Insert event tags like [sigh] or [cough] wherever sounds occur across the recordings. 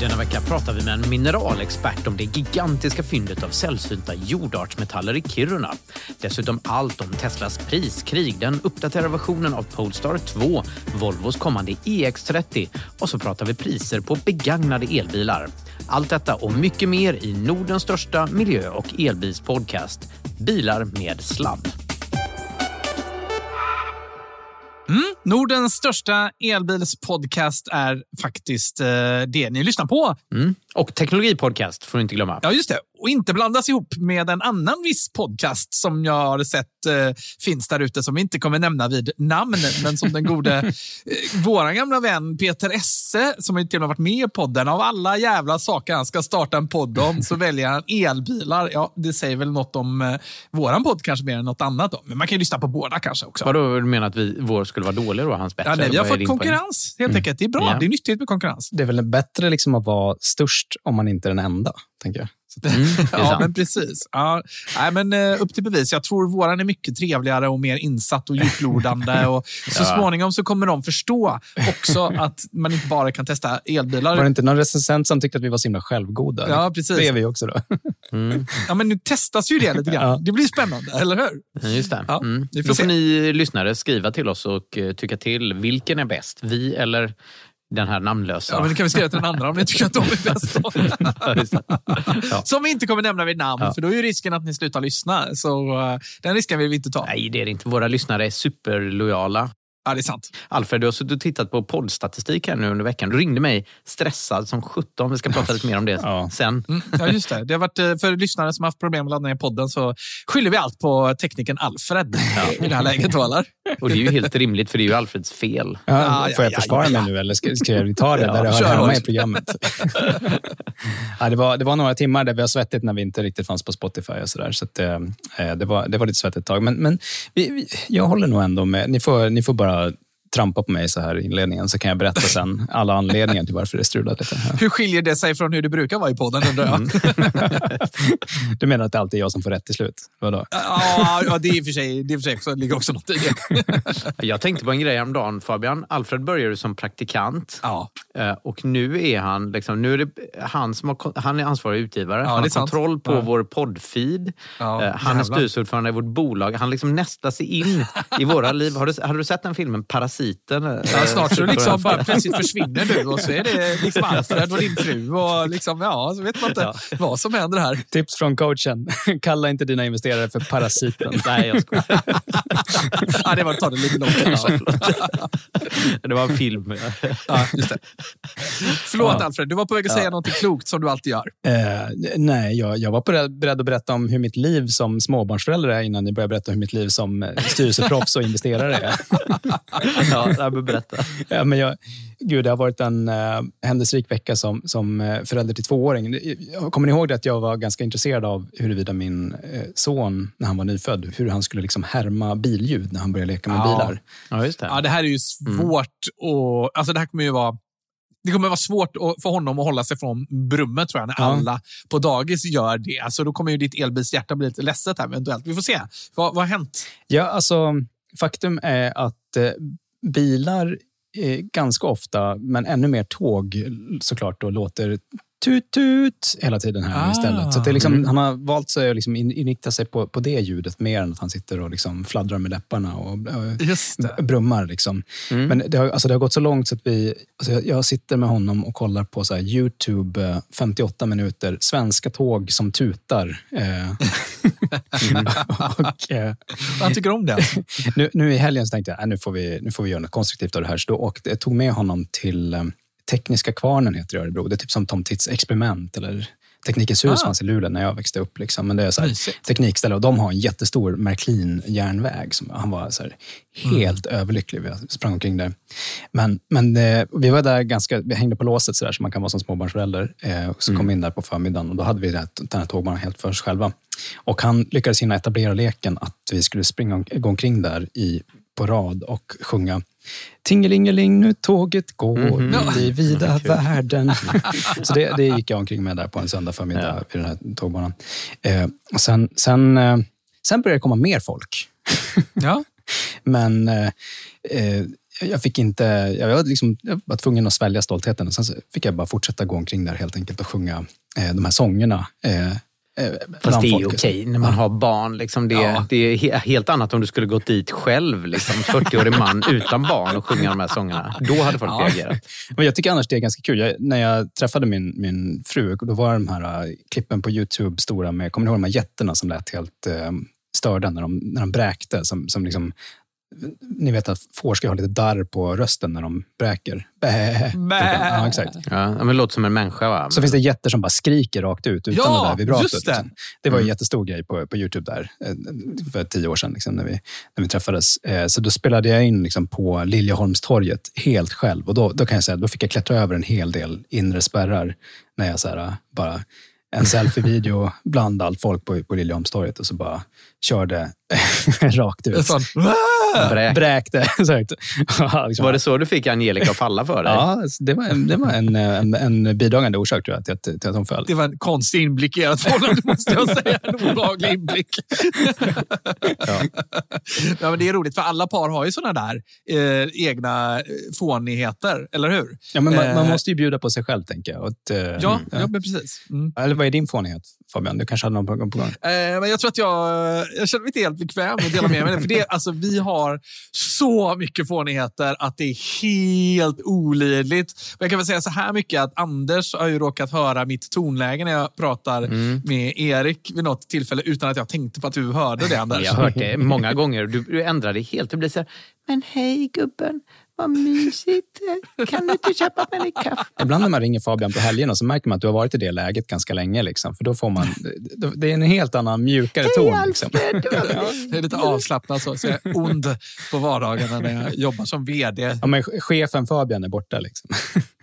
Denna vecka pratar vi med en mineralexpert om det gigantiska fyndet av sällsynta jordartsmetaller i Kiruna. Dessutom allt om Teslas priskrig, den uppdaterade versionen av Polestar 2, Volvos kommande EX30 och så pratar vi priser på begagnade elbilar. Allt detta och mycket mer i Nordens största miljö och elbilspodcast, Bilar med sladd. Mm, Nordens största elbilspodcast är faktiskt eh, det ni lyssnar på. Mm. Och teknologipodcast får du inte glömma. Ja, just det. Och inte blandas ihop med en annan viss podcast som jag har sett eh, finns där ute som vi inte kommer nämna vid namn, men som den gode [laughs] eh, våran gamla vän Peter Esse, som har till och med varit med i podden. Av alla jävla saker han ska starta en podd om så väljer han elbilar. Ja, det säger väl något om eh, våran podd kanske mer än något annat. Då. Men man kan ju lyssna på båda kanske också. Vadå, du menar att vi, vår skulle vara dålig då, hans bättre? Ja, nej, vi har fått konkurrens helt enkelt. Det är bra. Ja. Det är nyttigt med konkurrens. Det är väl bättre liksom att vara störst om man inte är den enda, tänker jag. Mm, [laughs] Ja, men precis. Ja, nej, men, eh, upp till bevis. Jag tror våran är mycket trevligare och mer insatt och djuplodande. [laughs] Och så Ja. småningom så kommer de förstå också [laughs] att man inte bara kan testa elbilar. Var det inte någon recensent som tyckte att vi var så himla självgoda? Ja, precis. Det är vi också då. Mm. Ja, men nu testas ju det lite grann. Ja. Det blir spännande, eller hur? Just det. Ja, mm. får Då se. får ni lyssnare skriva till oss och eh, tycka till. Vilken är bäst? Vi eller den här namnlösa? Ja, men det kan vi skriva till den andra om ni tycker att de är bäst. [laughs] Ja. Som vi inte kommer nämna vid namn, Ja. för då är ju risken att ni slutar lyssna. Så eh, den risken vill vi inte ta. Nej, det är det inte. Våra lyssnare är superlojala. Ja, det är sant. Alfred, du har suttit och tittat på poddstatistik här nu under veckan. Du ringde mig stressad som sjutton. Vi ska prata lite mer om det Ja. sen. Mm, ja, just det. det har varit, eh, för lyssnare som har haft problem med att ladda ner podden så skyller vi allt på tekniken Alfred i det här läget. Och det är ju helt rimligt, för det är ju Alfreds fel. Ja, Ja, får jag ja, ja, försvara ja. mig nu eller ska, ska vi ta det där det hör hemma i programmet? [laughs] ja, det, var, det var några timmar där vi har svettigt när vi inte riktigt fanns på Spotify och sådär. Så att, eh, det, var, det var lite svettigt ett tag. Men, men vi, vi, jag håller nog ändå med. Ni får, ni får bara uh, trampa på mig så här i inledningen så kan jag berätta sen alla anledningar till varför det strulade lite. Ja. Hur skiljer det sig från hur det brukar vara i podden, undrar jag? [laughs] Du menar att det alltid är jag som får rätt till slut? Vadå? Ja, ja, det är i och för sig, det är för sig också, ligger också något i det. [laughs] Jag tänkte på en grej häromdagen, Fabian. Alfred började som praktikant. Ja. Eh, Och nu är han liksom, nu är det han som har, han är ansvarig utgivare. Ja, han har kontroll på Ja. vår poddfeed. Ja, Eh, han är styrelseordförande i vårt bolag. Han liksom nästar sig in i våra liv. Har du, har du sett den filmen Parasiten? Eh, Ja, snart så liksom bara plötsligt försvinner du och så är det [laughs] liksom Alfred och din fru och liksom, ja, så vet man inte Ja. vad som händer här. Tips från coachen. [laughs] Kalla inte dina investerare för parasiten. [laughs] Nej, jag skojar. Ja, det var att ta det lite långt. Det var en film. Ja, just det. Förlåt Ja. Alfred, du var på väg att säga något klokt som du alltid gör. Eh, nej, jag, jag var beredd, att berätta om hur mitt liv som småbarnsförälder är innan ni började berätta hur mitt liv som eh, styrelseproffs och investerare är. [laughs] Ja, berätta. [laughs] Ja, men jag, gud, det har varit en eh, händelserik vecka som, som eh, förälder till tvååring. Jag kommer ni ihåg det att jag var ganska intresserad av huruvida min eh, son, när han var nyfödd, hur han skulle liksom härma billjud när han började leka med Ja. bilar. Ja, just det. Ja, det här är ju svårt och alltså det här kommer ju vara det kommer vara svårt att- för honom att hålla sig från brummet tror jag, när Ja. alla på dagis gör det. Alltså, då kommer ju ditt elbilshjärta bli lite ledset här eventuellt. Vi får se. Vad, vad har hänt? Ja, alltså, faktum är att eh, bilar eh, ganska ofta, men ännu mer tåg såklart, då, låter tut tut hela tiden här Ah. istället. Så det är liksom, Mm. Han har valt sig att liksom in, inrikta sig på, på det ljudet mer än att han sitter och liksom fladdrar med läpparna och, och brummar. Liksom. Mm. Men det har, alltså det har gått så långt så att vi, alltså jag, sitter med honom och kollar på så här Youtube, eh, 58 minuter, svenska tåg som tutar. Eh, [laughs] [laughs] och, eh, Han tycker om det. [laughs] nu, nu i helgen så tänkte jag att nu, får vi, nu får vi göra något konstruktivt av det här. Så då åkte, jag tog med honom till eh, Tekniska kvarnen heter det i Örebro. Det är typ som Tom Tits experiment eller Teknikens hus Ah. fanns i Luleå när jag växte upp. Liksom. Men det är så här, teknikställe och de har en jättestor Märklin-järnväg. Han var så här, helt överlycklig. Vi sprang omkring där. Men, men eh, vi var där ganska, vi hängde på låset så där som man kan vara som småbarnsförälder. Eh, så kom vi in där på förmiddagen och då hade vi det här, den här tågbanan helt för oss själva. Och han lyckades hinna etablera leken att vi skulle springa om, gå omkring där i, på rad och sjunga Tingelingeling, nu tåget går Mhm. ut i vida världen. [laughs] Så det, det gick jag omkring med där på en söndag förmiddag Ja. vid den här tågbanan. Eh, och sen, sen, eh, sen började det komma mer folk. [laughs] Ja. Men eh, eh, jag fick inte... Jag var, liksom, jag var tvungen att svälja stoltheten. Och sen fick jag bara fortsätta gå omkring där helt enkelt och sjunga eh, de här sångerna. Eh, Fast det är okej när man har barn. Liksom det, Ja. det är he- helt annat om du skulle gått dit själv, liksom, [laughs] 40-årig man utan barn och sjunga de här sångerna. Då hade folk Ja. reagerat. Men jag tycker annars det är ganska kul. Jag, när jag träffade min, min fru, då var de här uh, klippen på Youtube stora med, kommer ni ihåg de här jätterna som lät helt uh, störda när de, när de bräkte? Som, som liksom, ni vet att får ska ha lite darr på rösten när de bräker. Bä. Bä. Ja, exakt. Ja, men det låter som en människa. Va? Så finns det jätter som bara skriker rakt ut utan Ja, det där vibratot. just det. Liksom. det var en Mm. jättestor grej på, på Youtube där eh, för tio år sedan liksom, när, vi, när vi träffades. Eh, Så då spelade jag in liksom, på Liljeholmstorget helt själv. Och då, då kan jag säga, då fick jag klättra över en hel del inre spärrar när jag så här, bara en selfie-video bland allt folk på, på Liljeholmstorget och så bara körde [laughs] rakt ut. Sån, Bräk. Bräkte. Så här, liksom, Var det så du fick Angelica att falla för dig? Ja, det var, en, det var en, en, en bidragande orsak tror jag, till, att, till att hon föll. det var en konstig inblick i ert förhållande, [laughs] måste jag säga. En obehaglig inblick. Ja. [laughs] ja, men det är roligt, för alla par har ju såna där eh, egna eh, fånigheter, eller hur? Ja, men man, man Eh, måste ju bjuda på sig själv, tänker jag. Att, eh, Ja, ja. men precis. Mm. Eller vad är din fånighet, Fabian? Du kanske hade någon på, på gång? Eh, men jag tror att jag jag känner mig inte helt bekväm att dela med mig. För det, alltså, vi har så mycket fånigheter att det är helt olidligt. Och jag kan väl säga så här mycket att Anders har ju råkat höra mitt tonläge när jag pratar med Erik vid något tillfälle utan att jag tänkte på att du hörde det, Anders. [laughs] Jag har hört det många gånger. Du, du ändrar dig helt. Du blir så här, men hej gubben, vad mysigt. Kan du inte köpa mig lite kaffe? Ibland när man ringer Fabian på helgerna så märker man att du har varit i det läget ganska länge. Liksom, för då får man, det är en helt annan, mjukare ton. Liksom. [laughs] Det är lite avslappnat så. så jag är ond på vardagarna när jag jobbar som vd. Ja, men chefen Fabian är borta. Liksom.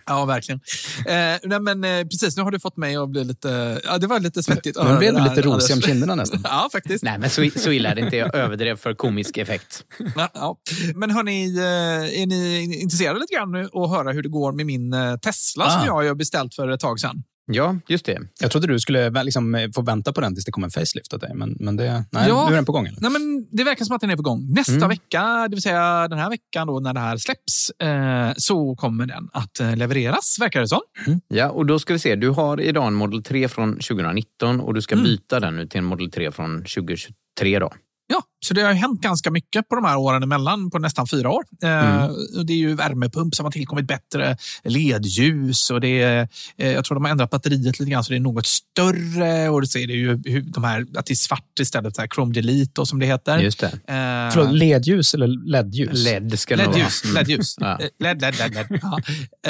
Ja, verkligen. Eh, nej, men, eh, precis, nu har du fått mig att bli lite... Ja, det var lite svettigt. Nu blev du lite rosig om kinderna [laughs] nästan. Ja, faktiskt. Nej, men så, så illa är det inte. Jag överdrev för komisk effekt. Ja, ja. Men hörni, eh, är ni intresserade lite grann nu att höra hur det går med min eh, Tesla Ah. som jag har beställt för ett tag sedan? Ja, just det. Jag trodde du skulle liksom, eh, få vänta på den tills det kom en facelift åt dig. Men, men det, nej, Ja. nu är den på gång. Eller? Nej, men det verkar som att den är på gång. Nästa Mm. vecka, det vill säga den här veckan då, när det här släpps, eh, så kommer den att eh, levereras, verkar det som. Ja, och då ska vi se. Du har idag en Model 3 från 2019 och du ska byta den nu till en Model 3 från 2023 då. Ja, så det har hänt ganska mycket på de här åren emellan, på nästan fyra år. Eh, och det är ju värmepump som har tillkommit bättre, ledljus och det är, eh, jag tror de har ändrat batteriet lite grann så det är något större och så är det ju hur de här, att det är svart istället, så här Chrome Delete och som det heter. Just det. Eh, Förlåt, ledljus eller LED-ljus? LED ska det nog vara. LED-ljus. LED-ljus. Ja. Eh, LED, LED, LED, LED. Ja.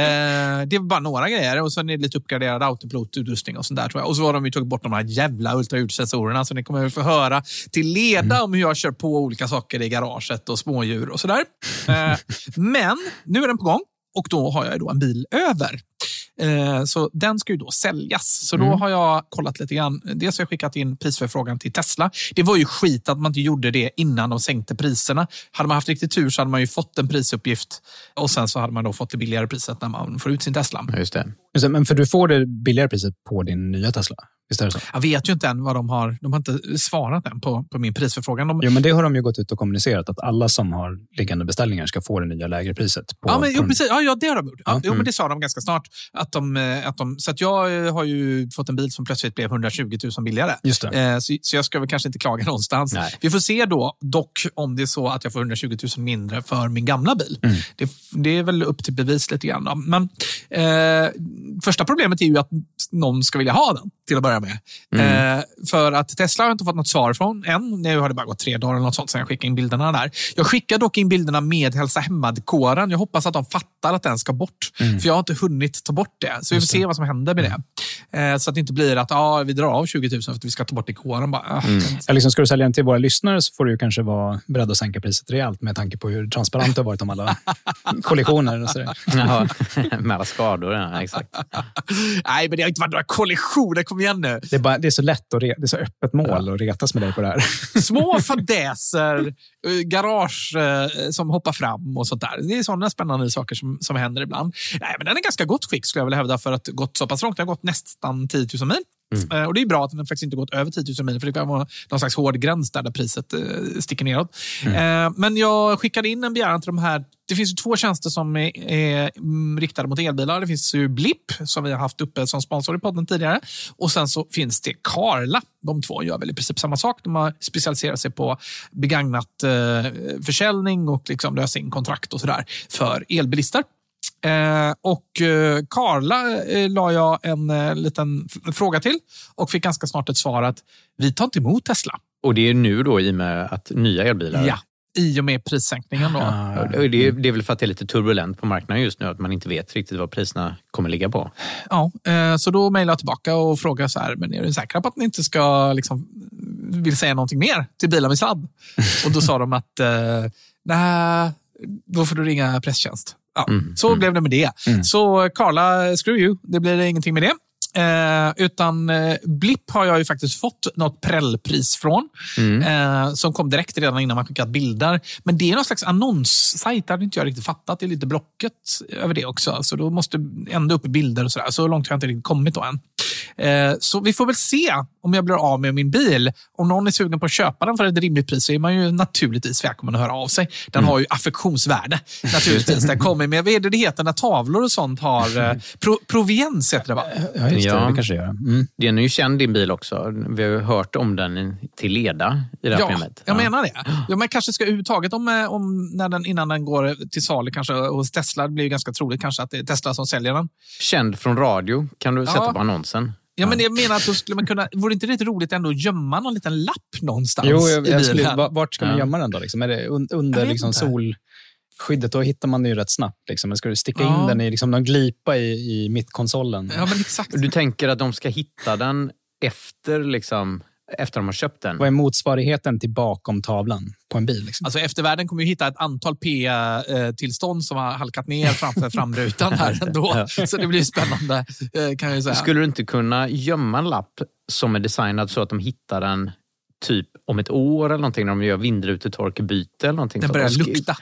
Eh, det var bara några grejer och sen är det lite uppgraderad autopilotutrustning och sånt där tror jag. Och så har de ju tagit bort de här jävla ultraljudssensorerna så ni kommer få höra till leda om hur jag kör på olika saker i garaget och smådjur och sådär. Eh, men nu är den på gång och då har jag då en bil över. Eh, Så den ska ju då säljas. Så då har jag kollat lite grann. Dels har jag skickat in prisförfrågan till Tesla. Det var ju skit att man inte gjorde det innan de sänkte priserna. Hade man haft riktigt tur så hade man ju fått en prisuppgift och sen så hade man då fått det billigare priset när man får ut sin Tesla. Just det. Just det, Men för du får det billigare priset på din nya Tesla? Visst är det så? Jag vet ju inte än vad de har. De har inte svarat än på, på min prisförfrågan. De, Jo, men det har de ju gått ut och kommunicerat att alla som har liggande beställningar ska få det nya lägre priset. På, Ja, men, jo, precis. Ja, ja, det har de gjort. Ja, Ja, jo, men det sa de ganska snart. Att de, eh, att de, så att jag eh, har ju fått en bil som plötsligt blev 120 000 billigare. Just. Eh, Så, så jag ska väl kanske inte klaga [laughs] någonstans. Nej. Vi får se då, dock om det är så att jag får 120 000 mindre för min gamla bil. Mm. Det, det är väl upp till bevis lite grann. Men eh, första problemet är ju att någon ska vilja ha den till att börja med. Mm. Eh, för att Tesla har jag inte fått något svar från än. Nu har det bara gått tre dagar eller något sånt sedan jag skickade in bilderna där. Jag skickar dock in bilderna med Hälsa Hemma-dekoren. Jag hoppas att de fattar att den ska bort. För jag har inte hunnit ta bort det. Så vi får se vad som händer med det. Eh, så att det inte blir att ah, vi drar av 20 000 för att vi ska ta bort dekoren. Bara, ah. Ja, liksom, ska du sälja den till våra lyssnare så får du ju kanske vara beredd att sänka priset rejält med tanke på hur transparent det har varit om alla [laughs] kollisioner. Och sådär. Med alla skador. Ja, exakt. [laughs] Nej, men det har inte varit några kollisioner. Kom igen nu. Det är, bara, det är så lätt och det är så öppet mål att retas med dig på det här. [laughs] Små fadäser, eh, garage eh, som hoppar fram och sånt där. Det är sådana spännande saker som, som händer ibland. Nej, men den är ganska gott skick skulle jag vilja hävda för att gått så pass långt. Den har gått nästan 10 000 mil. Eh, Och Det är bra att den faktiskt inte gått över 10 000 mil, för det kan vara någon slags hård gräns där, där priset eh, sticker neråt. Eh, men jag skickade in en begäran till de här. Det finns två tjänster som är, mm, riktade mot elbilar. Det finns ju Blipp, som vi har haft uppe som sponsor i podden tidigare. Och sen så finns det Carla. De två gör väl i princip samma sak. De har specialiserat sig på begagnat försäljning och liksom lösa in kontrakt och sådär för elbilister. Eh, och eh, Carla eh, la jag en eh, liten fråga till och fick ganska snart ett svar att vi tar inte emot Tesla. Och det är nu då i och med att nya elbilar... Ja, i och med prissänkningen. Då. Och Det är, det är väl för att det är lite turbulent på marknaden just nu, att man inte vet riktigt vad priserna kommer ligga på. Ja, så då mejlade jag tillbaka och frågade så här, men är du säkra på att ni inte ska liksom, vill säga någonting mer till bilar med sladd? [laughs] och då sa de att nej, då får du ringa presstjänst. Ja, så blev det med det. Så Carla, screw you, det blir ingenting med det. Eh, utan eh, Blipp har jag ju faktiskt fått något prellpris från. Eh, som kom direkt redan innan man skickat bilder. Men det är någon slags annonssajt, det hade inte jag riktigt fattat. Det är lite blocket över det också. Så då måste ända upp bilder och sådär. Så långt har jag inte riktigt kommit då än. Eh, så vi får väl se om jag blir av med min bil. Om någon är sugen på att köpa den för ett rimligt pris så är man ju naturligtvis välkommen att höra av sig. Den Mm. har ju affektionsvärde naturligtvis. Den kommer med, vad är det det heter när tavlor och sånt har, eh, pro, proviens heter det va? Ja, just det. Ja. Det kanske det gör. Mm. Den är ju känd din bil också. Vi har ju hört om den till leda i det här Ja, programmet. jag menar det. Ja, men kanske ska överhuvudtaget, om, eh, om, när den, innan den går till salu kanske hos Tesla, det blir ju ganska troligt kanske att det är Tesla som säljer den. Känd från radio kan du sätta Ja. på annonsen. Ja, men jag menar att då skulle man kunna, vore inte det roligt ändå att gömma någon liten lapp någonstans Jo, jag, i jag skulle, vart ska man gömma den då? Liksom? Är det un, under liksom, solskyddet? Då hittar man den ju rätt snabbt. Liksom. Men ska du sticka Ja. in den i liksom, någon glipa i, i mittkonsolen? Ja, men exakt. Du tänker att de ska hitta den efter, liksom, efter de har köpt den? Vad är motsvarigheten till bakom tavlan på en bil? Liksom? Alltså eftervärlden kommer ju hitta ett antal P-tillstånd som har halkat ner framför framrutan här [laughs] ändå. Så det blir spännande eh, kan jag säga. Skulle du inte kunna gömma en lapp som är designad så att de hittar den typ om ett år eller någonting när de gör vindrutetorkebyte eller någonting. Den så börjar de skri- lukta.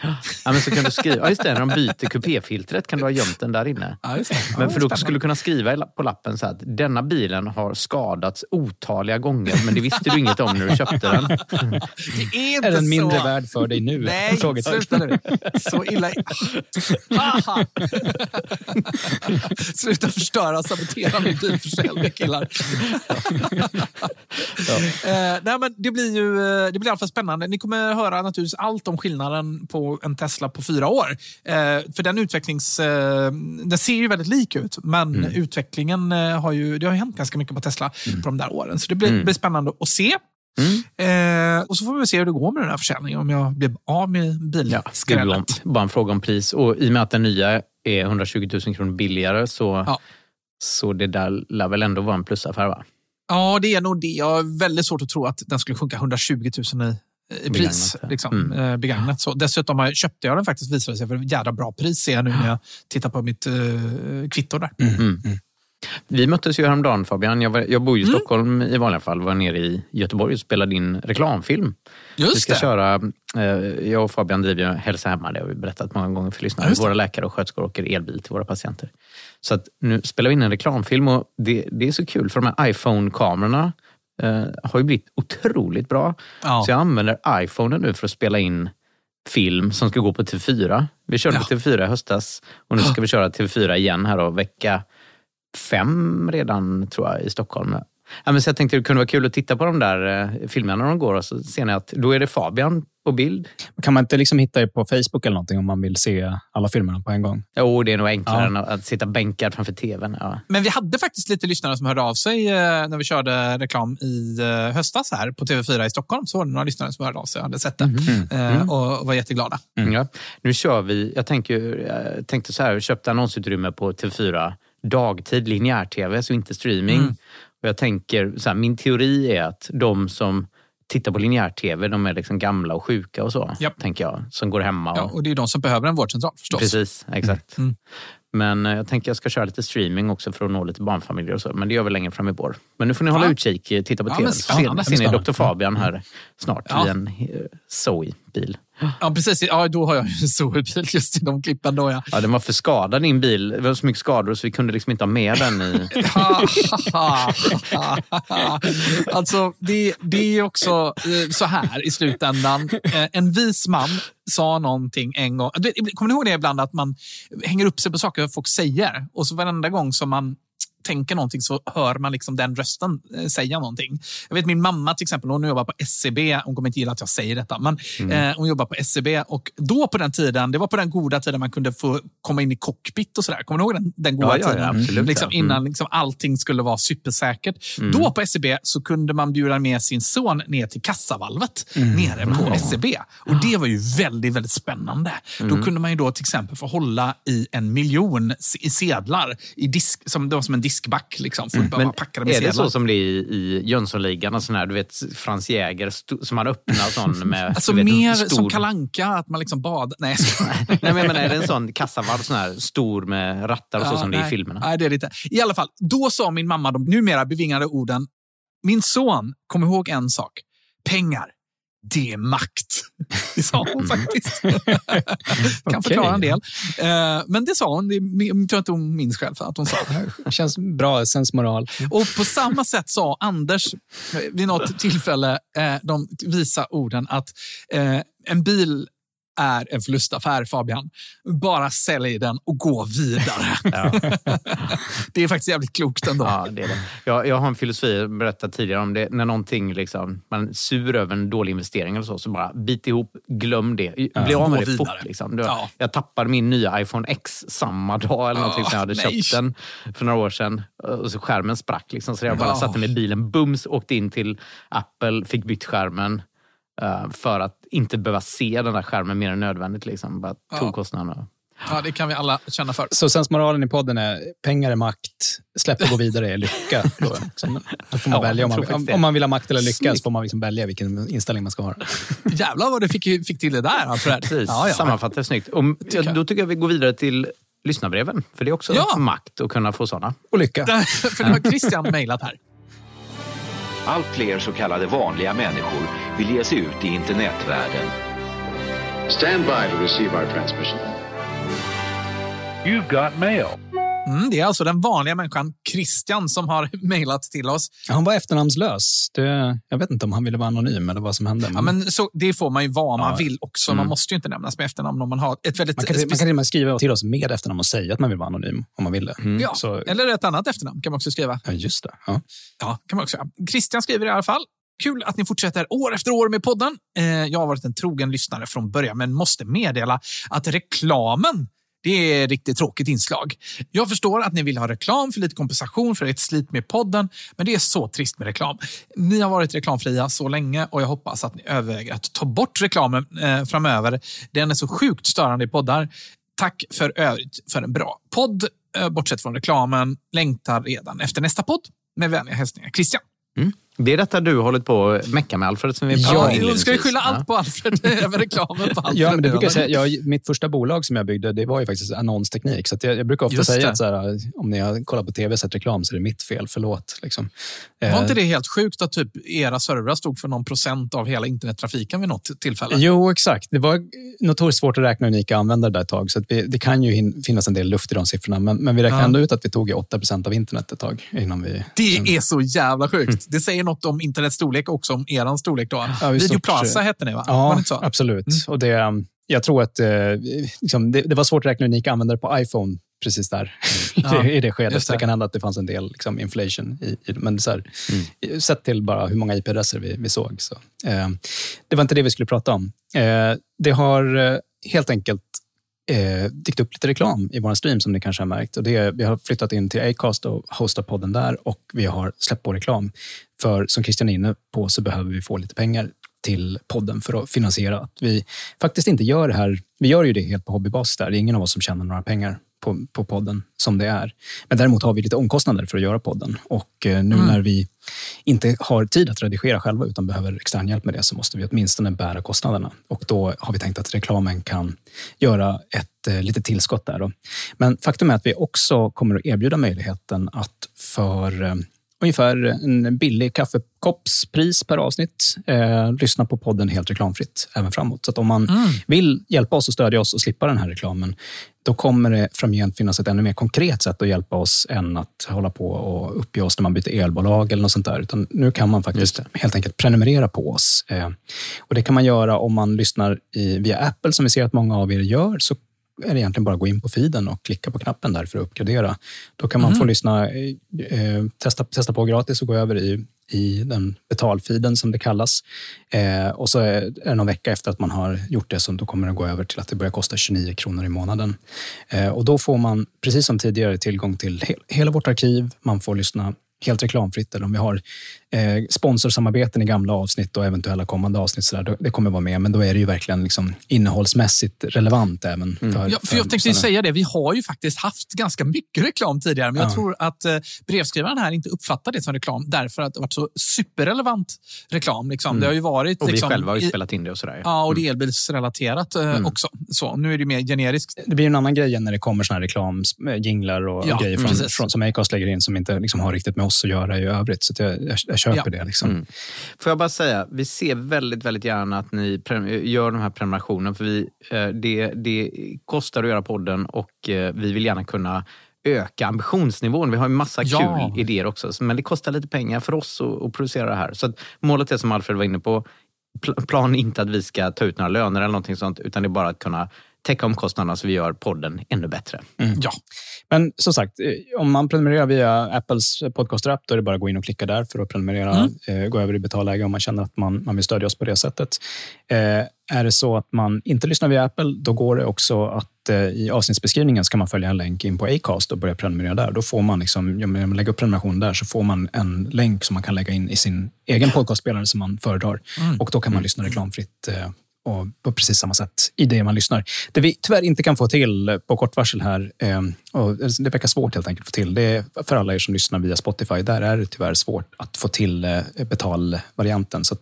Ja, men så kan du skriva, ja, just det, när de byter kupéfiltret kan du ha gömt den där inne. Ja, just det. Ja, Men för då skulle du kunna skriva på lappen så att denna bilen har skadats otaliga gånger men det visste du inget om när du köpte den. Det är inte Är den mindre så... värd för dig nu? Nej, sluta nu. Så illa... Sluta förstöra och sabotera min bilförsäljning, killar. Eh, nej, men det blir ju eh, det blir i alla fall spännande. Ni kommer höra naturligtvis allt om skillnaden på en Tesla på fyra år. Eh, för den utvecklings... Eh, den ser ju väldigt lik ut, men utvecklingen eh, har ju... Det har ju hänt ganska mycket på Tesla på de där åren. Så det blir, blir spännande att se. Eh, och så får vi se hur det går med den här försäljningen. Om jag blir av med Ja, bilskrället. bara en fråga om pris. Och I och med att den nya är 120 000 kronor billigare så, Ja. så det där lär väl ändå vara en plusaffär va? Ja, det är nog det. Jag har väldigt svårt att tro att den skulle sjunka 120 000 i, i pris. Begagnat. Liksom, Mm. eh, begagnat. Så dessutom har jag- köpte jag den faktiskt, visade sig, för ett jävla bra pris ser jag nu när jag tittar på mitt eh, kvitto där. Vi möttes ju häromdagen Fabian. Jag, var, jag bor ju Mm. i Stockholm i vanliga fall. Var nere i Göteborg och spelade in reklamfilm. vi Just ska det. köra, eh, jag och Fabian driver ju Hälsa Hemma, det har vi berättat många gånger för lyssnare. just det. Våra läkare och sköterskor åker elbil till våra patienter. Så att nu spelar vi in en reklamfilm och det, det är så kul för de här iPhone-kamerorna eh, har ju blivit otroligt bra. Ja. Så jag använder iPhonen nu för att spela in film som ska gå på TV4. Vi körde på Ja. TV4 i höstas och nu ska vi köra TV4 igen här då, vecka fem redan tror jag i Stockholm. Ja, men så jag tänkte det kunde vara kul att titta på de där eh, filmerna när de går och så ser ni att då är det Fabian på bild. Kan man inte liksom hitta er på Facebook eller någonting om man vill se alla filmerna på en gång? Jo, det är nog enklare Ja. än att, sitta bänkad framför TVn. Ja. Men vi hade faktiskt lite lyssnare som hörde av sig eh, när vi körde reklam i eh, höstas här på TV4 i Stockholm. Så var det några lyssnare som hörde av sig och hade sett det eh, och var jätteglada. Ja. Nu kör vi, jag, tänker, jag tänkte så här, jag köpte annonsutrymme på TV4 dagtid, linjär-TV, så inte streaming. Mm. Och jag tänker, så här, min teori är att de som tittar på linjär-TV, de är liksom gamla och sjuka och så, Japp. tänker jag, som går hemma. Och, Ja, och det är de som behöver en vårdcentral förstås. Precis, exakt. Mm. Men eh, jag tänker jag ska köra lite streaming också för att nå lite barnfamiljer och så. Men det gör vi längre fram i vår. Men nu får ni hålla Ja. utkik, eh, titta på Ja, TV. spännande. ser, ni. Dr. Fabian här snart Ja. i en eh, Zoe-bil. Ja, precis. Ja, då har jag en Zoe-bil just i de klippen. Då, ja. Ja, den var för skadad din bil. Det var så mycket skador så vi kunde liksom inte ha med den i... [laughs] alltså, det, det är också eh, så här i slutändan. Eh, En vis man sa någonting en gång. Kommer ni ihåg det ibland att man hänger upp sig på saker folk säger och så varenda gång som man tänker någonting så hör man liksom den rösten eh, säga någonting. Jag vet min mamma till exempel, hon jobbar på SCB. Hon kommer inte gilla att jag säger detta, men eh, hon jobbar på SCB och då på den tiden, det var på den goda tiden man kunde få komma in i cockpit och sådär. Kommer ni ihåg den, den goda Ja, ja, ja, tiden? absolut, liksom, ja. Mm. Innan liksom, allting skulle vara supersäkert. Då på SCB så kunde man bjuda med sin son ner till kassavalvet nere på SCB. Och det var ju väldigt, väldigt spännande. Då kunde man ju då till exempel få hålla i en miljon i sedlar. I disk, som, det var som en diskback. Liksom, bara Men är det sedlar. så som det är i, i Jönssonligan? sån här, Du vet Frans Jäger som man öppnar sån [laughs] med... Alltså vet, mer stor- som kalanka att man liksom bad. Nej. [laughs] Nej, men jag menar, är det en sån kassavalv sån här stor med rattar och så Ja, som det är nej. i filmerna? Nej, det är det inte. I alla fall, då sa min mamma de numera bevingade orden. Min son, kom ihåg en sak. Pengar, Det är makt. Det sa hon faktiskt. [laughs] kan förklara en del. Eh, men det sa hon. Det jag tror inte hon minns själv att hon sa det. Känns bra, sensmoral. Och på samma sätt sa Anders eh, vid något tillfälle eh, de visa orden att en bil är en förlustaffär, Fabian. Bara sälj den och gå vidare. [laughs] det är faktiskt jävligt klokt ändå. Ja, det är det. Jag, jag har en filosofi, jag berättade tidigare om det. När någonting, liksom, man är sur över en dålig investering eller så, så bara bit ihop, glöm det. Bli av Gå med det vidare. fort. Liksom. Det- Ja. Jag tappade min nya iPhone X samma dag eller någonting, Ah, så jag hade nej. köpt den för några år sedan. Och så skärmen sprack. Liksom, så jag bara Ja. satte mig i bilen, bums, åkte in till Apple, fick bytt skärmen. Eh, för att inte behöva se den där skärmen mer än nödvändigt. Liksom. Bara Ja. tog kostnaderna. Ja, det kan vi alla känna för. Så sensmoralen i podden är pengar är makt, släpp och gå vidare är lycka. [laughs] Då, liksom. Då får man Ja, välja om man, om, man vill ha makt eller lycka så får man liksom välja vilken inställning man ska ha. [laughs] Jävlar vad du fick, fick till det där, Alfred. Precis, Ja, ja. sammanfattar snyggt. Och, ja, jag. då tycker jag vi går vidare till lyssnarbreven. För det är också Ja. makt att kunna få sådana. Och lycka. [laughs] För nu har Christian mejlat här. Allt fler så kallade vanliga människor vill ge sig ut i internetvärlden. Stand by to receive our transmission. You've got mail. Mm, det är alltså den vanliga människan Christian som har [laughs] mejlat till oss. Han var efternamnslös. Det, jag vet inte om han ville vara anonym eller vad som hände. Ja, men så, det får man ju vara man Ja. vill också. Man måste ju inte nämnas med efternamn om man har ett väldigt... man kan, man kan till och med skriva till oss med efternamn och säga att man vill vara anonym om man vill det. ja, Så, Eller ett annat efternamn kan man också skriva. ja, just det. Ja. Ja, kan man också göra. Christian skriver i alla fall. Kul att ni fortsätter år efter år med podden. Eh, jag har varit en trogen lyssnare från början, men måste meddela att reklamen det är ett riktigt tråkigt inslag. Jag förstår att ni vill ha reklam för lite kompensation för ert slit med podden, men det är så trist med reklam. Ni har varit reklamfria så länge och jag hoppas att ni överväger att ta bort reklamen eh, framöver. Den är så sjukt störande i poddar. Tack för övrigt för en bra podd. Eh, bortsett från reklamen, längtar redan efter nästa podd. Med vänliga hälsningar, Christian. Mm. Det är detta du har hållit på att mecka med Alfred som vi Ja, Ja, ska vi skylla allt på Alfred? Även reklamen på Alfred? Ja, men det brukar jag säga. Jag, mitt första bolag som jag byggde, det var ju faktiskt annonsteknik. Så att jag, jag brukar ofta Just säga det. att så här, om ni har kollat på tv och sett reklam så är det mitt fel. Förlåt. Liksom. Var Eh, inte det helt sjukt att typ era servrar stod för någon procent av hela internettrafiken vid något tillfälle? Jo, exakt. Det var notoriskt svårt att räkna unika användare där ett tag. Så att vi, det kan ju hin- finnas en del luft i de siffrorna. Men, men vi räknade Ja. ändå ut att vi tog 8% av internet ett tag. Innan vi, Det är så jävla sjukt. Det säger något om internets storlek och också om er storlek. Då. Ja, Video stort Plaza hette ni, va? Ja, det inte så? absolut. Mm. Och det, jag tror att eh, liksom, det, det var svårt att räkna unika användare på iPhone precis där [laughs] Ja, i det skedet. det det. kan hända att det fanns en del liksom, inflation i, i. Men så här, sett till bara hur många IP-adresser vi, vi såg. Så, eh, det var inte det vi skulle prata om. Eh, det har eh, helt enkelt eh, dykt upp lite reklam i vår stream som ni kanske har märkt. Och det, är- vi har flyttat in till Acast och hostat podden där och vi har släppt på reklam. För som Christian är inne på så behöver vi få lite pengar till podden för att finansiera att vi faktiskt inte gör det här. Vi gör ju det helt på hobbybasis där. Det är ingen av oss som tjänar några pengar på, på podden som det är. Men däremot har vi lite omkostnader för att göra podden och eh, nu när vi inte har tid att redigera själva utan behöver extern hjälp med det så måste vi åtminstone bära kostnaderna. Och då har vi tänkt att reklamen kan göra ett eh, litet tillskott där. Då. Men faktum är att vi också kommer att erbjuda möjligheten att för eh, ungefär en billig kaffekoppspris per avsnitt eh, lyssna på podden helt reklamfritt även framåt. Så om man vill hjälpa oss och stödja oss och slippa den här reklamen då kommer det framgent finnas ett ännu mer konkret sätt att hjälpa oss än att hålla på och uppge oss när man byter elbolag eller något sånt där. Utan nu kan man faktiskt helt enkelt prenumerera på oss. Eh, och Det kan man göra om man lyssnar i, via Apple som vi ser att många av er gör. Så är det egentligen bara att gå in på feeden och klicka på knappen där för att uppgradera. Då kan man få lyssna, eh, eh, testa, testa på gratis och gå över i, i den betalfiden som det kallas. Eh, och så är det någon vecka efter att man har gjort det som då kommer det gå över till att det börjar kosta 29 kronor i månaden. Eh, och då får man, precis som tidigare, tillgång till he hela vårt arkiv. Man får lyssna helt reklamfritt. Eller om vi har eh, sponsorsamarbeten i gamla avsnitt och eventuella kommande avsnitt, så där, det kommer vara med. Men då är det ju verkligen liksom innehållsmässigt relevant även för, Ja, för jag tänkte säga det, vi har ju faktiskt haft ganska mycket reklam tidigare, men jag Ja. tror att eh, brevskrivaren här inte uppfattar det som reklam därför att det har varit så superrelevant reklam. Liksom. Det har ju varit... Och vi liksom, själva har ju i- spelat in det och sådär. Ja, och det är elbilsrelaterat eh, också. Så, nu är det mer generiskt. Det blir en annan grej när det kommer såna här reklamjinglar och Ja, grejer från, från, som Acast lägger in som inte liksom har riktigt med oss oss att göra i övrigt. Så att jag, jag, jag köper Ja. det. Liksom. Mm. Får jag bara säga, vi ser väldigt, väldigt gärna att ni gör de här prenumerationerna. För vi, eh, det, det kostar att göra podden och eh, vi vill gärna kunna öka ambitionsnivån. Vi har ju massa Ja. kul idéer också, så- men det kostar lite pengar för oss att, att producera det här. Så målet är som Alfred var inne på, pl- plan är inte att vi ska ta ut några löner eller någonting sånt, utan det är bara att kunna täcka omkostnaderna så vi gör podden ännu bättre. Ja. Men som sagt, eh, om man prenumererar via Apples podcaster-app, då är det bara att gå in och klicka där för att prenumerera. Eh, gå över i betalläge om man känner att man, man vill stödja oss på det sättet. Eh, är det så att man inte lyssnar via Apple, då går det också att i avsnittsbeskrivningen ska man följa en länk in på Acast och börja prenumerera där. Då får man, liksom, ja, men lägga upp prenumeration där, så får man en länk som man kan lägga in i sin egen podcastspelare som man föredrar. Och då kan man lyssna reklamfritt och på precis samma sätt i det man lyssnar. Det vi tyvärr inte kan få till på kort varsel här, eh, och det verkar svårt helt enkelt att få till, det för alla er som lyssnar via Spotify, där är det tyvärr svårt att få till eh, betalvarianten. Så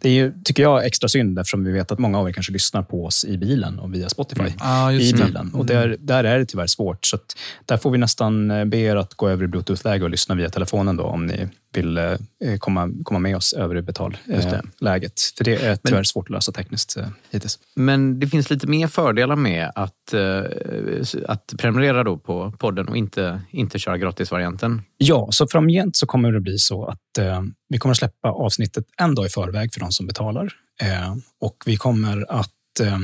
det är ju, tycker jag, extra synd eftersom vi vet att många av er kanske lyssnar på oss i bilen och via Spotify Ja, just i bilen. Och där, där är det tyvärr svårt. Så där får vi nästan eh, be er att gå över i bluetooth-läge och lyssna via telefonen då, om ni vill eh, komma, komma med oss över i betalläget. För det är tyvärr svårt att lösa tekniskt hittills. Men det finns lite mer fördelar med att, att prenumerera då på podden och inte, inte köra gratisvarianten. Ja, så framgent så kommer det bli så att eh, vi kommer släppa avsnittet en dag i förväg för de som betalar. Eh, och vi kommer att, eh,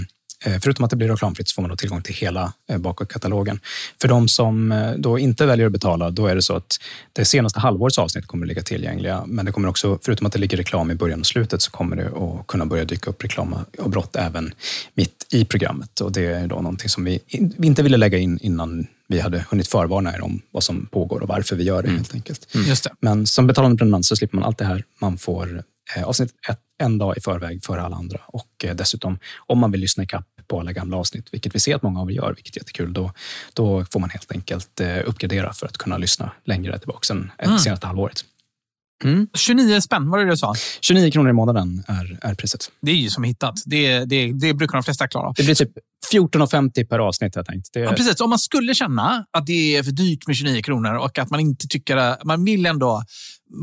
eh förutom att det blir reklamfritt, så får man då tillgång till hela eh, bakåtkatalogen. För de som eh, då inte väljer att betala, då är det så att det senaste halvårets avsnitt kommer att ligga tillgängliga. Men det kommer också, förutom att det ligger reklam i början och slutet, så kommer det att kunna börja dyka upp reklam och brott även mitt i programmet. Och det är då någonting som vi in- vi inte ville lägga in innan vi hade hunnit förvarna er om vad som pågår och varför vi gör det helt enkelt. Just det. Men som betalande prenumerant så slipper man allt det här. Man får eh, avsnitt ett, en dag i förväg före alla andra. Och eh, dessutom, om man vill lyssna ikapp på alla gamla avsnitt, vilket vi ser att många av er gör, vilket är jättekul, då, då får man helt enkelt eh, uppgradera för att kunna lyssna längre tillbaka än mm. senaste halvåret. 29 spänn, var det du sa? 29 kronor i månaden är, är priset. Det är ju som hittat. Det, det, det brukar de flesta klara. Det blir typ 14,50 per avsnitt jag tänkt. Det, Ja, precis. Om man skulle känna att det är för dyrt med 29 kronor och att man inte tycker att man vill ändå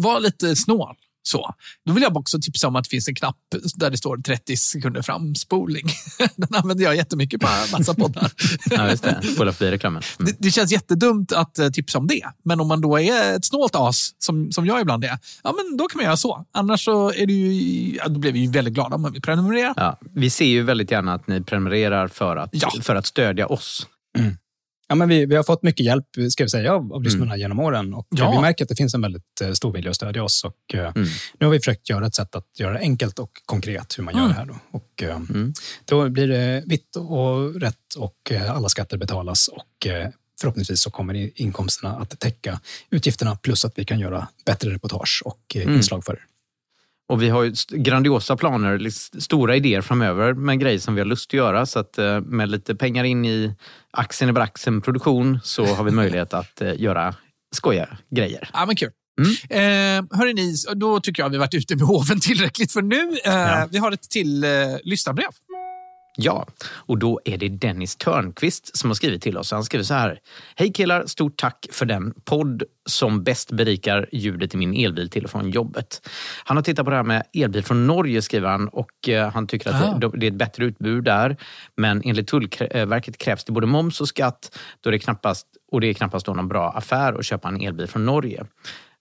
vara lite snål. Så. Då vill jag också tipsa om att det finns en knapp där det står 30 sekunder framspolning. [laughs] Den använder jag jättemycket på massa poddar. [laughs] Ja, just det. Spola förbi reklamen. Mm. Det, det känns jättedumt att eh, tipsa om det. Men om man då är ett snålt as, som, som jag ibland är, ja, men då kan man göra så. Annars så är det ju, ja, då blir vi ju väldigt glada om man vill prenumerera. Ja, vi ser ju väldigt gärna att ni prenumererar för att, Ja. för att stödja oss. Ja, men vi, vi har fått mycket hjälp ska vi säga, av, av lyssnarna genom åren. Och Ja. Vi märker att det finns en väldigt eh, stor vilja att stödja oss. Och, eh, Mm. Nu har vi försökt göra ett sätt att göra det enkelt och konkret hur man gör Mm. det här. Då. Och, eh, Mm. då blir det vitt och rätt och alla skatter betalas. Och förhoppningsvis så kommer inkomsterna att täcka utgifterna plus att vi kan göra bättre reportage och Mm. inslag för er. Och vi har grandiosa planer, stora idéer framöver med grejer som vi har lust att göra. Så att med lite pengar in i axeln över axeln produktion så har vi möjlighet att eh, göra skoja grejer. Ja, men kul. Mm. Eh, hörrni, ni, då tycker jag vi varit ute med hoven tillräckligt för nu. Eh, Ja. Vi har ett till eh, lyssnarbrev. Ja, och då är det Dennis Törnqvist som har skrivit till oss. Han skriver så här. Hej killar, stort tack för den podd som bäst berikar ljudet i min elbil till och från jobbet. Han har tittat på det här med elbil från Norge skriver han och eh, han tycker att det, det är ett bättre utbud där. Men enligt Tullverket krävs det både moms och skatt då det knappast, och det är knappast då någon bra affär att köpa en elbil från Norge.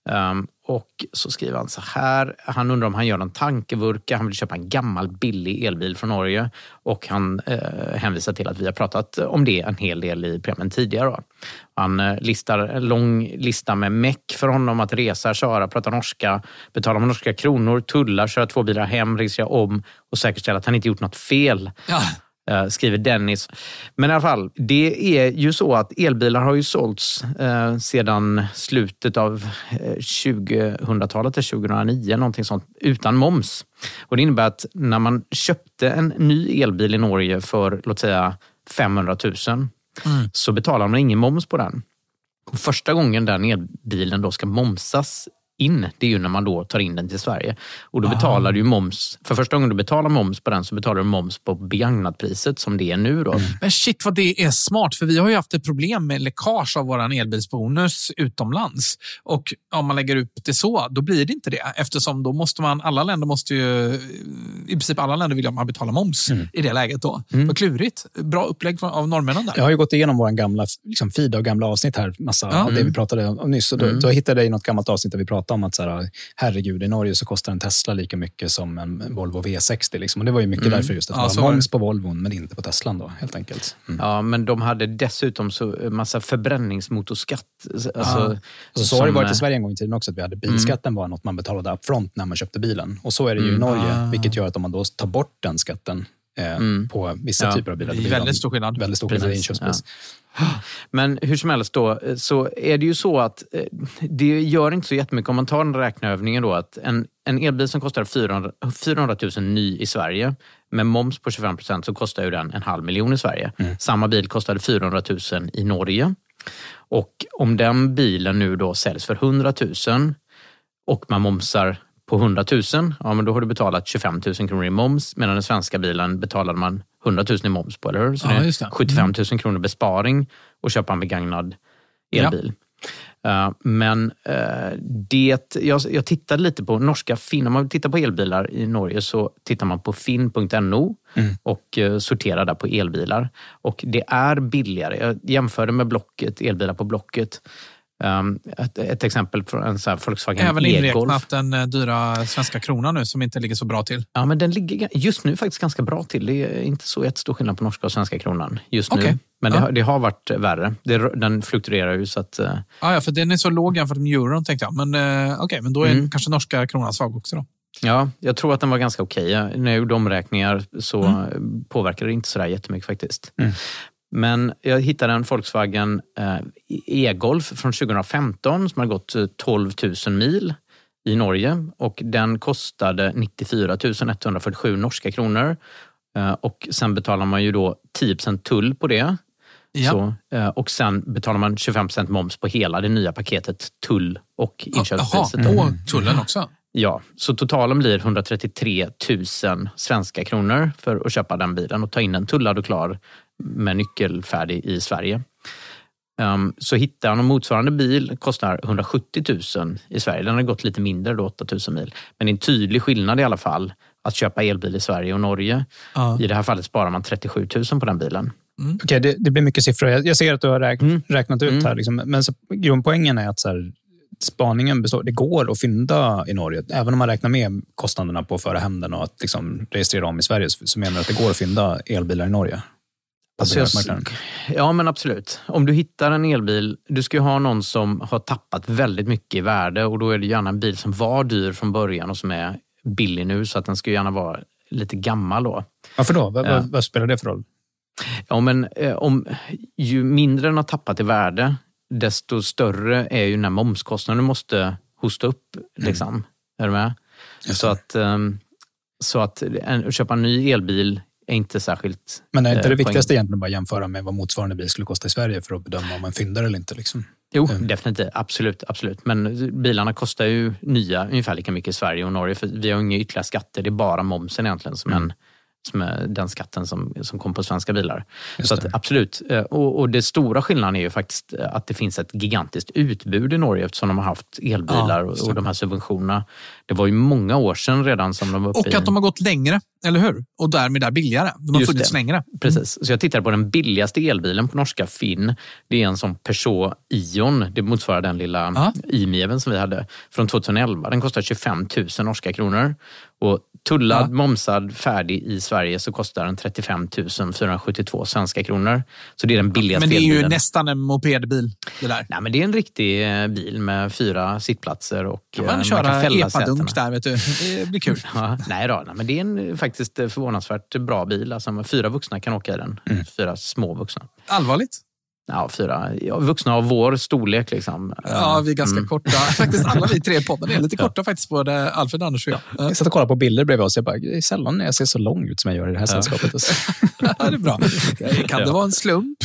Um, och så skriver han så här. Han undrar om han gör någon tankevurka. Han vill köpa en gammal billig elbil från Norge. Och han eh, hänvisar till att vi har pratat om det en hel del i programmen tidigare. Då. Han eh, listar en lång lista med meck för honom att resa, köra, prata norska, betala med norska kronor, tulla, köra två bilar hem, registrera om och säkerställa att han inte gjort något fel. Ja. Eh, skriver Dennis. Men i alla fall, det är ju så att elbilar har ju sålts eh, sedan slutet av eh, 2000-talet, till 2009, någonting sånt, utan moms. Och Det innebär att när man köpte en ny elbil i Norge för, låt säga, 500 000 så betalar man ingen moms på den. Och första gången den elbilen då ska momsas in, det är ju när man då tar in den till Sverige. Och då Ah. betalar du ju moms, för första gången du betalar moms på den så betalar du moms på begagnatpriset som det är nu. Då. Men shit vad det är smart, för vi har ju haft ett problem med läckage av vår elbilsbonus utomlands. Och om man lägger upp det så, då blir det inte det. Eftersom då måste man, alla länder måste ju, i princip alla länder vill att man betalar moms i det läget då. Vad klurigt. Bra upplägg av norrmännen där. Jag har ju gått igenom vår gamla liksom, feed av gamla avsnitt här, massa Ja. av det vi pratade om nyss. Och då, då hittade jag i något gammalt avsnitt där vi pratade om att så här, herregud, i Norge så kostar en Tesla lika mycket som en Volvo V60. Liksom. Och det var ju mycket därför just att Ja, det var moms på Volvon, men inte på Teslan då, helt enkelt. Mm. Ja, men de hade dessutom så massa förbränningsmotorskatt. Alltså, Alltså, så har det varit i eh, Sverige en gång i tiden också, att vi hade bilskatten var något man betalade upfront när man köpte bilen. Och så är det ju i Norge, vilket gör att om man då tar bort den skatten eh, på vissa Ja, typer av bilar, det är blir väldigt stor skillnad. Väldigt stor skillnad i inköpspris. Men hur som helst då, eh, så är det ju så att eh, det gör inte så jättemycket om man tar den räkneövningen då att en, en elbil som kostar 400, 400 000 ny i Sverige med moms på 25 procent så kostar ju den en halv miljon i Sverige. Samma bil kostade 400 000 i Norge. Och om den bilen nu då säljs för 100 000 och man momsar på 100 000, ja men då har du betalat 25 000 kronor i moms medan den svenska bilen betalade man 100 000 i moms på, eller hur? Så Ja, det är just det. Mm. 75 000 kronor besparing och köpa en begagnad elbil. Eh, men eh, det, jag, jag tittade lite på norska Finn. Om man tittar på elbilar i Norge så tittar man på finn.no och uh, sorterar där på elbilar. Och det är billigare. Jag jämförde med Blocket, elbilar på Blocket. Um, ett, ett exempel från en sån här Volkswagen Även e-Golf. inräknat den eh, dyra svenska kronan nu som inte ligger så bra till. Ja, men den ligger just nu faktiskt ganska bra till. Det är inte så jättestor skillnad på norska och svenska kronan just Okej. nu. Men det, Ja. har, det har varit värre. Det, den fluktuerar ju så att... eh, Ja, ja, för den är så låg jämfört med euron tänkte jag. Men eh, okej, men då är Mm. kanske norska kronan svag också då. Ja, jag tror att den var ganska okej. När jag gjorde omräkningar så Mm. påverkade det inte sådär jättemycket faktiskt. Men jag hittade en Volkswagen eh, e-Golf från 2015 som hade gått eh, 12 000 mil i Norge och den kostade 94 147 norska kronor. Eh, och sen betalar man ju då 10% tull på det. Ja. Så, eh, och sen betalar man 25% moms på hela det nya paketet tull och Jaha, inköpspriset. på tullen också. Ja, så totalen blir 133 000 svenska kronor för att köpa den bilen och ta in den tullad och klar med nyckelfärdig i Sverige. Um, så hittar han en motsvarande bil, kostar 170 000 i Sverige. Den har gått lite mindre, då, 8 000 mil. Men det är en tydlig skillnad i alla fall att köpa elbil i Sverige och Norge. Ja. I det här fallet sparar man 37 000 på den bilen. Okej, det, det blir mycket siffror. Jag, jag ser att du har räk, Mm. räknat ut Mm. här. Liksom. Men så, grundpoängen är att så här, spaningen består. Det går att fynda i Norge. Även om man räknar med kostnaderna på att föra hem den och att liksom, registrera om i Sverige, så, så menar du att det går att fynda elbilar i Norge? Alltså jag, ja, men absolut. Om du hittar en elbil, du ska ju ha någon som har tappat väldigt mycket i värde och då är det gärna en bil som var dyr från början och som är billig nu så att den ska gärna vara lite gammal då. Varför då? Vad, Ja. vad, spelar det för roll? Ja, men eh, om, ju mindre den har tappat i värde, desto större är ju den här momskostnaden du måste hosta upp. Liksom. Är du med? Så att, ehm, så att en, att köpa en ny elbil är inte särskilt... Men är inte eh, det viktigaste egentligen bara att jämföra med vad motsvarande bil skulle kosta i Sverige för att bedöma om man fyndar eller inte? Liksom? Jo, Mm. definitivt. Absolut, absolut. Men bilarna kostar ju nya ungefär lika mycket i Sverige och Norge. För vi har inga ytterligare skatter. Det är bara momsen egentligen som, Mm. en, som är den skatten som, som kom på svenska bilar. Just Så att, absolut. Eh, Och, och det stora skillnaden är ju faktiskt eh, att det finns ett gigantiskt utbud i Norge eftersom de har haft elbilar Ja, och, och de här subventionerna. Det var ju många år sedan redan som de var uppe Och i... att de har gått längre, eller hur? Och därmed är billigare. De har Just funnits det. längre. Precis. Så jag tittade på den billigaste elbilen på norska Finn. Det är en sån Peugeot Ion. Det motsvarar den lilla Ja. i-meven som vi hade från 2011. Den kostar 25 000 norska kronor. Och tullad, Ja. momsad, färdig i Sverige så kostar den 35 472 svenska kronor. Så det är den billigaste Men det är ju elbilen. nästan en mopedbil, det där. Nej, men det är en riktig eh, bil med fyra sittplatser och Kan eh, man köra fälla epadunk sätena. där, vet du. Det blir kul. [laughs] Ja, nej då, nej, men det är en faktiskt förvånansvärt bra bil. Alltså, fyra vuxna kan åka i den. Mm. Fyra små vuxna. Allvarligt? Ja, fyra ja, vuxna av vår storlek. Liksom. Ja, vi är ganska Mm. korta. [laughs] Faktiskt alla vi tre i podden är lite korta faktiskt, både Alfred, Anders och jag. Ja, Jag satt och kollade på bilder bredvid oss. Jag bara, det är sällan jag ser så lång ut som jag gör i det här sällskapet. [laughs] Det är bra. Kan det vara en slump?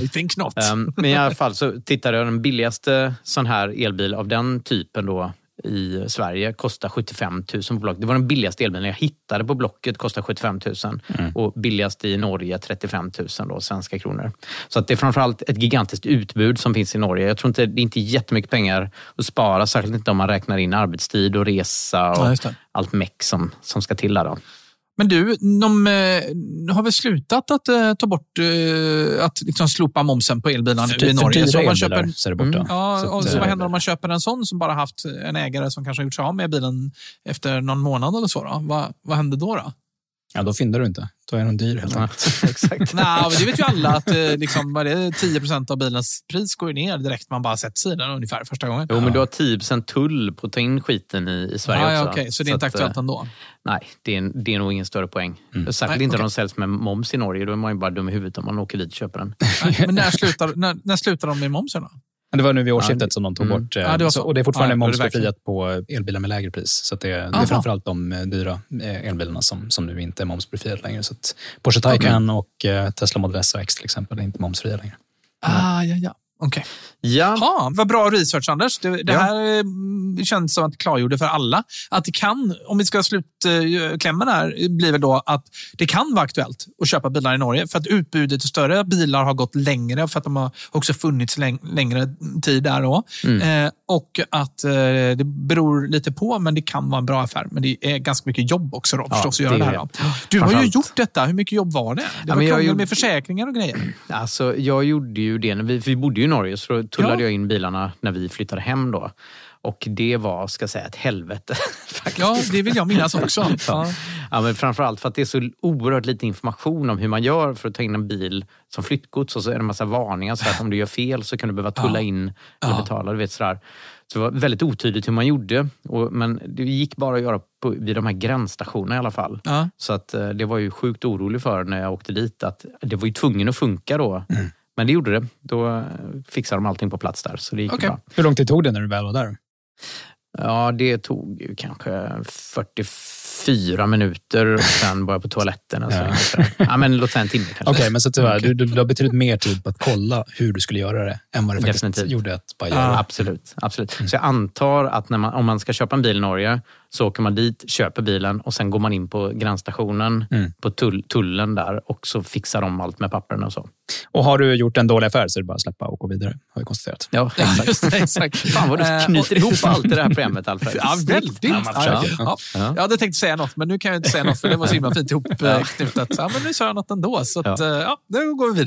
I think not. Men i alla fall så tittade jag den billigaste sån här elbil av den typen då i Sverige kostar 75 000 på Blocket. Det var den billigaste elbilen jag hittade på Blocket, kostar 75 000 och billigast i Norge 35 000 då, svenska kronor. Så att det är framförallt ett gigantiskt utbud som finns i Norge. Jag tror inte det är inte jättemycket pengar att spara, särskilt inte om man räknar in arbetstid och resa och Ja, allt meck som, som ska till där. Då. Men du, de eh, har väl slutat att eh, ta bort, eh, att liksom slopa momsen på elbilar nu i Norge? Så om man köper, så är det borta. ja, Så och så vad eh, händer om man köper en sån som bara haft en ägare som kanske har gjort sig av med bilen efter någon månad eller så? Vad, vad händer då? då? Ja, då fyndar du inte. Då är den dyr helt enkelt. [laughs] Exakt. Nej, men det vet ju alla att eh, liksom, vad det, 10% av bilens pris går ner direkt man bara sätter sig i den ungefär första gången. Jo, men du har 10% tull på att ta in skiten i, i Sverige Ja, ja, också. okej, så det är inte att, aktuellt eh, ändå? Nej, det är, det är nog ingen större poäng. Särskilt Nej, inte okej. om de säljs med moms i Norge. Då är man ju bara dum i huvudet om man åker dit och köper den. Nej, Men när slutar, när, när slutar de med momsen då? Men det var nu vid årsskiftet Ja, som de tog mm. bort. eh, Ja, det så, så. och det är fortfarande Ja, momsbefriat på elbilar med lägre pris. Så det, det är Aha. framförallt de eh, dyra eh, elbilarna som, som nu inte är momsbefriade längre. Så Porsche Taycan och eh, Tesla Model S och X till exempel är inte momsfria längre. Ah, ja, ja. Okej. Ja, Ja, vad bra research, Anders. Det, det Ja. här eh, känns som att det klargjorde för alla att det kan, om vi ska slutklämmen här, blir väl då att det kan vara aktuellt att köpa bilar i Norge för att utbudet av större bilar har gått längre för att de har också funnits läng längre tid där då. Eh, och att eh, det beror lite på, men det kan vara en bra affär. Men det är ganska mycket jobb också då, förstås, att göra det det är här. det. Då. Du har ju gjort detta. Hur mycket jobb var det? Det var jag krångel gjorde- med försäkringar och grejer. Alltså, jag gjorde ju det. När vi, vi bodde ju i Norge så tullade Ja. jag in bilarna när vi flyttade hem. då. Och det var, ska jag säga, ett helvete. [laughs] faktiskt. Ja, det vill jag minnas också. [laughs] Ja. Ja, men framförallt för att det är så oerhört lite information om hur man gör för att ta in en bil som flyttgods och så är det en massa varningar. Så att om du gör fel så kan du behöva tulla Ja. in eller Ja. betala. Du vet, sådär. Så det var väldigt otydligt hur man gjorde. Och, men det gick bara att göra på, vid de här gränsstationerna i alla fall. Ja. Så att, eh, det var ju sjukt orolig för när jag åkte dit. att Det var ju tvungen att funka då. Men det gjorde det. Då eh, fixade de allting på plats där. Så det gick Okej. bra. Hur lång tid tog det när du väl var där? Ja, det tog ju kanske 44 minuter och sen var jag på toaletten. Och så. Ja. Ja. men låt säga en timme kanske. Okej, men så tyvärr, du, du, du har betydligt mer tid på att kolla hur du skulle göra det än vad det faktiskt Definitivt. gjorde att bara Ja, göra det. absolut. absolut. Så jag antar att när man, om man ska köpa en bil i Norge så åker man dit, köper bilen och sen går man in på gränsstationen Mm. på tull, tullen där och så fixar de allt med papperna och så. Och har du gjort en dålig affär så är det bara att släppa och gå vidare, har vi konstaterat. Ja, Ja, exakt. Fan vad du Eh, knyter ihop allt i det här programmet, Alfred. Ja, väldigt. Ja, Ja, ja. Ja. Jag hade tänkt säga något, men nu kan jag inte säga något för det var så himla fint ihopknutet. Ja, men nu sa jag något ändå. Så att, Ja. ja. ja, nu går vi vidare.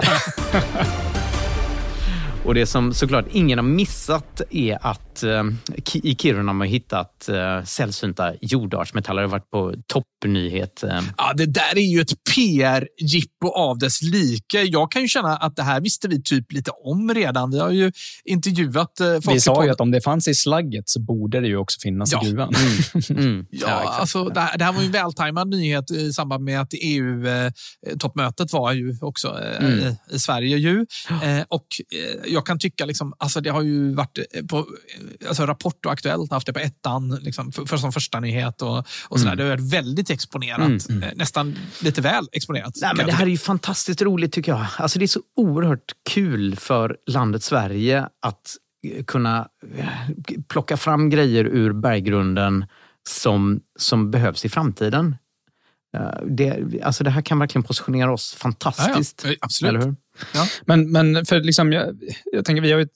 Ha ha ha. Och det som såklart ingen har missat är att eh, i Kiruna har man hittat eh, sällsynta jordartsmetaller. Det har varit på toppnyhet. Eh. Ja, det där är ju ett PR-jippo av dess like. Jag kan ju känna att det här visste vi typ lite om redan. Vi har ju intervjuat eh, folk Vi sa ju att om det fanns i slagget så borde det ju också finnas Ja. i gruvan. Mm. [laughs] Ja, exakt. alltså, det, här, det här var ju en vältajmad nyhet i samband med att EU-toppmötet var ju också eh, Mm. i, i Sverige. Ju. Eh, och eh, jag kan tycka, liksom, alltså, det har ju varit eh, på eh, alltså, Rapport och Aktuellt haft det på ettan liksom, för, för som första nyhet. Och, och sådär. Det har varit väldigt exponerat. Eh, nästan lite väl exponerat. Nej, men det här är ju fantastiskt roligt tycker jag. Alltså, det är så oerhört kul för landet Sverige att kunna plocka fram grejer ur berggrunden som, som behövs i framtiden. Det, alltså det här kan verkligen positionera oss Ja, fantastiskt. ja, absolut. Eller hur? Ja. Men, men för liksom, jag, jag tänker, vi har ju,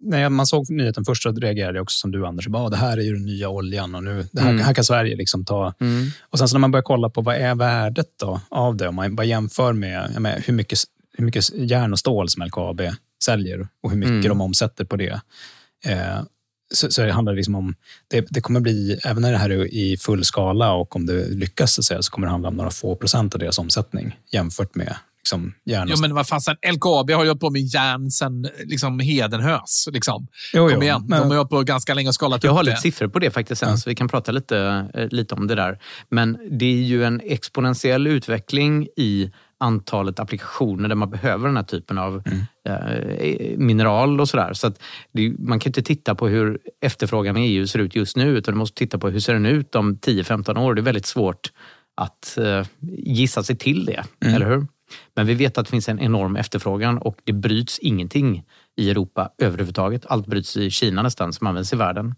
när man såg nyheten först så reagerade jag också som du Anders. Bara, det här är ju den nya oljan och nu, det här, Mm. här kan Sverige liksom ta. Mm. Och sen så när man börjar kolla på vad är värdet då av det, om man bara jämför med, menar, hur, mycket, hur mycket järn och stål som LKAB säljer och hur mycket Mm. de omsätter på det. Eh, så, så det handlar liksom om, det, det kommer bli, även när det här är i full skala och om det lyckas så, säga, så kommer det handla om några få procent av deras omsättning jämfört med liksom, järn Jo, men vad fasen, LKAB har ju hållit på med järn sen liksom, Hedenhös. Liksom. Jo, Kom jo, igen, men- de har hållit på ganska länge och skalat Jag upp har det. lite siffror på det faktiskt sen, så vi kan prata lite, eh, lite om det där. Men det är ju en exponentiell utveckling i antalet applikationer där man behöver den här typen av eh, mineral och sådär. Så att det, man kan inte titta på hur efterfrågan i EU ser ut just nu, utan du måste titta på hur ser den ut om 10-15 år. Det är väldigt svårt att eh, gissa sig till det, eller hur? Men vi vet att det finns en enorm efterfrågan och det bryts ingenting i Europa överhuvudtaget. Allt bryts i Kina nästan, som används i världen.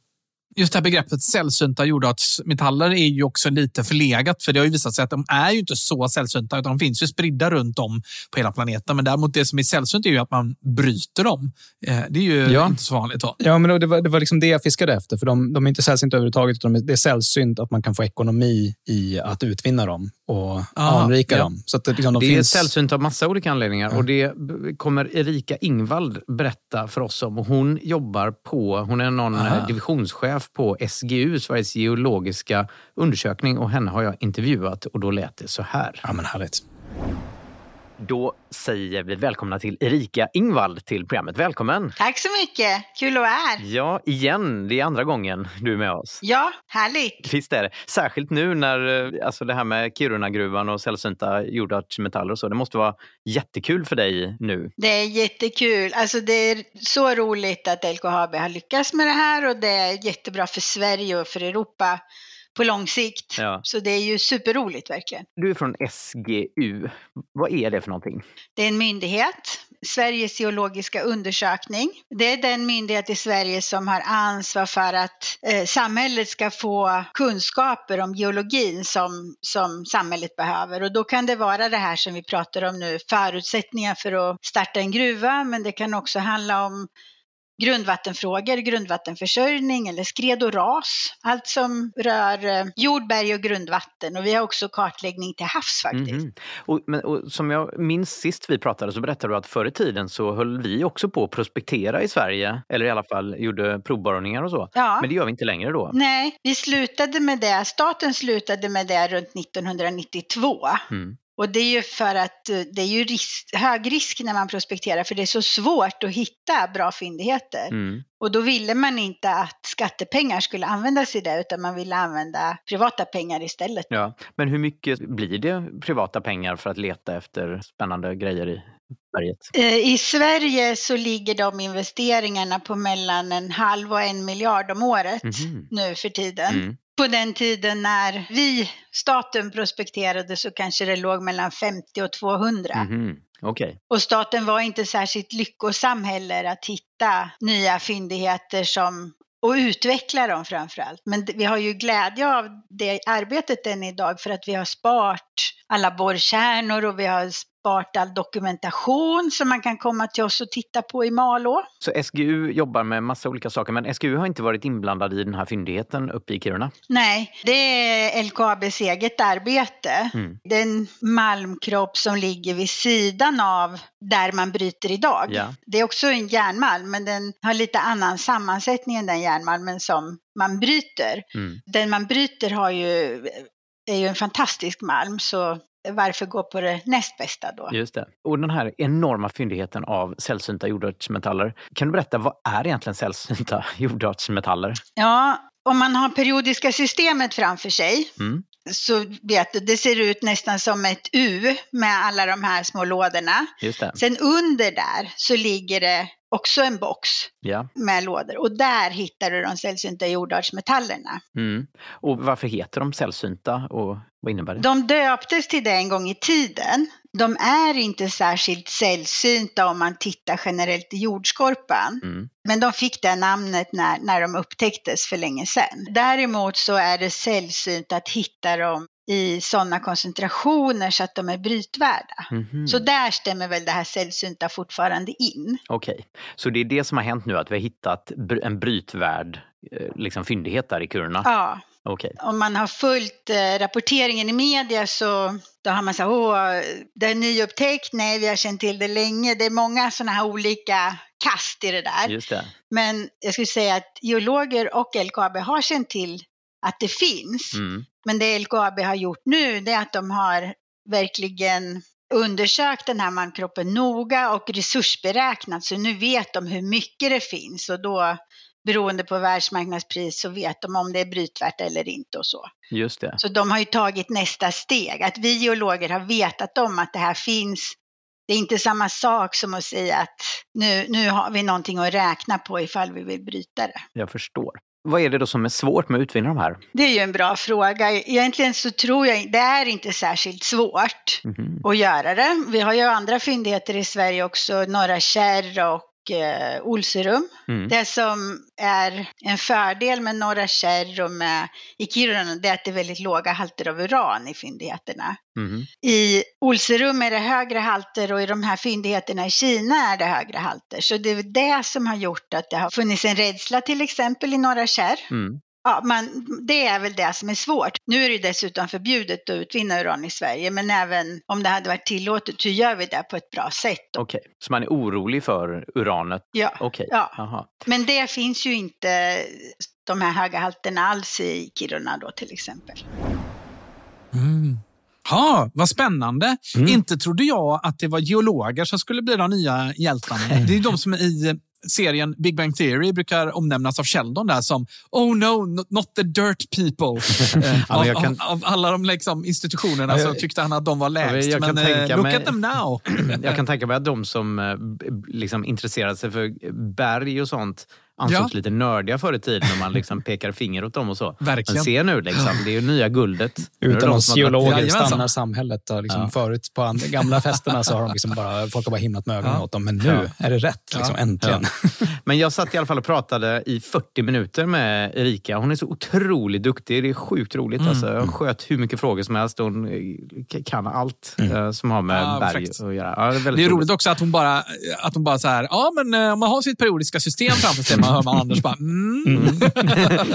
Just det här begreppet sällsynta jordartsmetaller är ju också lite förlegat. För det har ju visat sig att de är ju inte så sällsynta. Utan de finns ju spridda runt om på hela planeten. Men däremot det som är sällsynt är ju att man bryter dem. Eh, Det är ju Ja. inte så vanligt. Då. Ja, men det, var, det var liksom det jag fiskade efter. För de, de är inte sällsynta överhuvudtaget. Utan det är sällsynt att man kan få ekonomi i att utvinna dem och Ah, anrika ja. dem. Så att det, liksom, de det är finns... sällsynt av massa olika anledningar och det kommer Erika Ingvald berätta för oss om. Hon jobbar på, hon är någon Aha. eh, divisionschef på SGU, Sveriges geologiska undersökning och henne har jag intervjuat och då lät det så här. Ja, men härligt. Då säger vi välkomna till Erika Ingvald till programmet. Välkommen! Tack så mycket, kul att vara här. Ja, igen, det är andra gången du är med oss. Ja, härligt. Visst är det. Särskilt nu när eh, alltså det här med Kirunagruvan och sällsynta jordartsmetaller och så. Det måste vara jättekul för dig nu. Det är jättekul. Alltså det är så roligt att LKAB har lyckats med det här och det är jättebra för Sverige och för Europa på lång sikt. Ja. Så det är ju superroligt verkligen. Du är från SGU. Vad är det för någonting? Det är en myndighet, Sveriges geologiska undersökning. Det är den myndighet i Sverige som har ansvar för att eh, samhället ska få kunskaper om geologin som, som samhället behöver. Och då kan det vara det här som vi pratar om nu, förutsättningar för att starta en gruva, men det kan också handla om grundvattenfrågor, grundvattenförsörjning eller skred och ras. Allt som rör eh, jord, berg och grundvatten. Och vi har också kartläggning till havs faktiskt. Mhm. Och, men, och som jag minns sist vi pratade så berättade du att förr i tiden så höll vi också på att prospektera i Sverige. Eller i alla fall gjorde provborrningar och så. Ja. Men det gör vi inte längre då. Nej, vi slutade med det. Staten slutade med det runt 1992. Mm. Och det är ju för att eh, det är ju risk, hög risk när man prospekterar för det är så svårt att hitta bra fyndigheter. Mm. Och då ville man inte att skattepengar skulle användas i det utan man ville använda privata pengar istället. Ja. Men hur mycket blir det privata pengar för att leta efter spännande grejer i berget? Eh, I Sverige så ligger de investeringarna på mellan en halv och en miljard om året Mhm. nu för tiden. Mm. På den tiden när vi, staten, prospekterade så kanske det låg mellan 50 och 200. Mhm. Okej. Och staten var inte särskilt lyckosam heller att hitta nya fyndigheter som och utveckla dem framför allt. Men vi har ju glädje av det arbetet än idag för att vi har sparat alla borrkärnor och vi har sparat all dokumentation som man kan komma till oss och titta på i Malå. Så SGU jobbar med massa olika saker men SGU har inte varit inblandad i den här fyndigheten uppe i Kiruna? Nej, det är LKABs eget arbete. Mm. Det är en malmkropp som ligger vid sidan av där man bryter idag. Ja. Det är också en järnmalm, men den har lite annan sammansättning än den järnmalmen som man bryter. Mm. Den man bryter har ju, är ju en fantastisk malm, så varför gå på det näst bästa då? Just det. Och den här enorma fyndigheten av sällsynta jordartsmetaller. Kan du berätta, vad är egentligen sällsynta [laughs] jordartsmetaller? Ja, om man har periodiska systemet framför sig Mm. så vet du, det ser ut nästan som ett U med alla de här små lådorna. Just det. Sen under där så ligger det också en box Ja. med lådor och där hittar du de sällsynta jordartsmetallerna. Mm. Och varför heter de sällsynta och vad innebär det? De döptes till det en gång i tiden. De är inte särskilt sällsynta om man tittar generellt i jordskorpan. Mm. Men de fick det namnet när, när de upptäcktes för länge sedan. Däremot så är det sällsynt att hitta dem i sådana koncentrationer så att de är brytvärda. Mhm. Så där stämmer väl det här sällsynta fortfarande in. Okej, så det är det som har hänt nu, att vi har hittat en brytvärd eh, liksom, fyndighet där i Kiruna? Ja, Okej. om man har följt eh, rapporteringen i media så då har man sagt åh, det är nyupptäckt, nej vi har känt till det länge. Det är många sådana här olika kast i det där. Just det. Men jag skulle säga att geologer och LKAB har känt till att det finns. Mm. Men det LKAB har gjort nu det är att de har verkligen undersökt den här malmkroppen noga och resursberäknat. Så nu vet de hur mycket det finns och då beroende på världsmarknadspris så vet de om det är brytvärt eller inte och så. Just det. Så de har ju tagit nästa steg. Att vi geologer har vetat om att det här finns. Det är inte samma sak som att säga att nu, nu har vi någonting att räkna på ifall vi vill bryta det. Jag förstår. Vad är det då som är svårt med att utvinna de här? Det är ju en bra fråga. Egentligen så tror jag det är inte särskilt svårt Mhm. att göra det. Vi har ju andra fyndigheter i Sverige också, Norra Kärr och eh, Olserum. Mm. Det som är en fördel med Norra Kärr och med i Kiruna det är att det är väldigt låga halter av uran i fyndigheterna. Mhm. I Olserum är det högre halter och i de här fyndigheterna i Kina är det högre halter. Så det är det som har gjort att det har funnits en rädsla till exempel i Norra Kärr. Mm. Ja, man, det är väl det som är svårt. Nu är det dessutom förbjudet att utvinna uran i Sverige, men även om det hade varit tillåtet, hur gör vi det på ett bra sätt? Okej, så man är orolig för uranet? Ja. Okej. Ja. Jaha. Men det finns ju inte de här höga halterna alls i Kiruna då till exempel. Mm. Ja, vad spännande. Mm. Inte trodde jag att det var geologer som skulle bli de nya hjältarna. [laughs] Det är de som i serien Big Bang Theory brukar omnämnas av Sheldon där som Oh no, not- the dirt people. [laughs] Eh, av, kan- av, av alla de liksom institutionerna så tyckte han att de var lägst. jag kan men eh, tänka look mig- at them now. [clears throat] Jag kan tänka mig att de som eh, liksom intresserade sig för berg och sånt ansågs Ja. lite nördiga förr i tiden när man liksom pekar finger åt dem och så. [laughs] Verkligen. Men se nu, liksom, det är ju nya guldet. Utan de har- geologer Jajamensan. stannar samhället. Och liksom Ja. Förut på andra, [laughs] gamla festerna så har de liksom bara, folk har bara himlat med ögonen Ja. åt dem. Men nu är det rätt, liksom, äntligen. [laughs] Men jag satt i alla fall och pratade i 40 minuter med Erika. Hon är så otroligt duktig. Det är sjukt roligt. Mm. Alltså, jag sköt hur mycket frågor som helst. Hon eh, kan allt eh, som har med Ja, berg perfekt. att göra. Ja, det är, Det är roligt också att hon bara, att hon bara så här, ja men eh, om man har sitt periodiska system framför sig, man hör man Anders bara, mm. [laughs]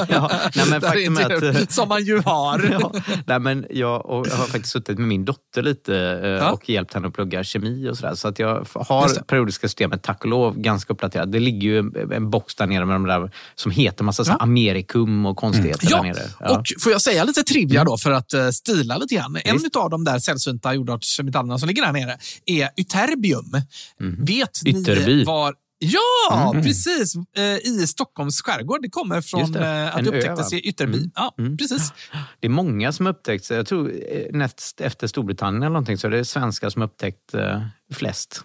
ja, nej, men faktum att... Som man ju har. [laughs] ja, nej, men jag, och jag har faktiskt suttit med min dotter lite eh, Ja. och hjälpt henne att plugga kemi och sådär. Så att jag har periodiska systemet, tack och lov, ganska uppdaterat. Det ligger ju en, box där nere med de där som heter massa Ja. amerikum och konstigheter Ja, där nere. och får jag säga lite trivia då för att uh, stila lite grann. En av de där sällsynta jordartsmetallerna som ligger där nere är ytterbium. Vet ni Ytterby. var Ja, precis. Eh, I Stockholms skärgård. Det kommer från det. eh, att det ö, upptäcktes va? i Ytterby. Mm. Ja, Mm. precis. Det är många som har upptäckt, jag tror eh, näst efter Storbritannien eller någonting, så är det svenskar som upptäckt flest.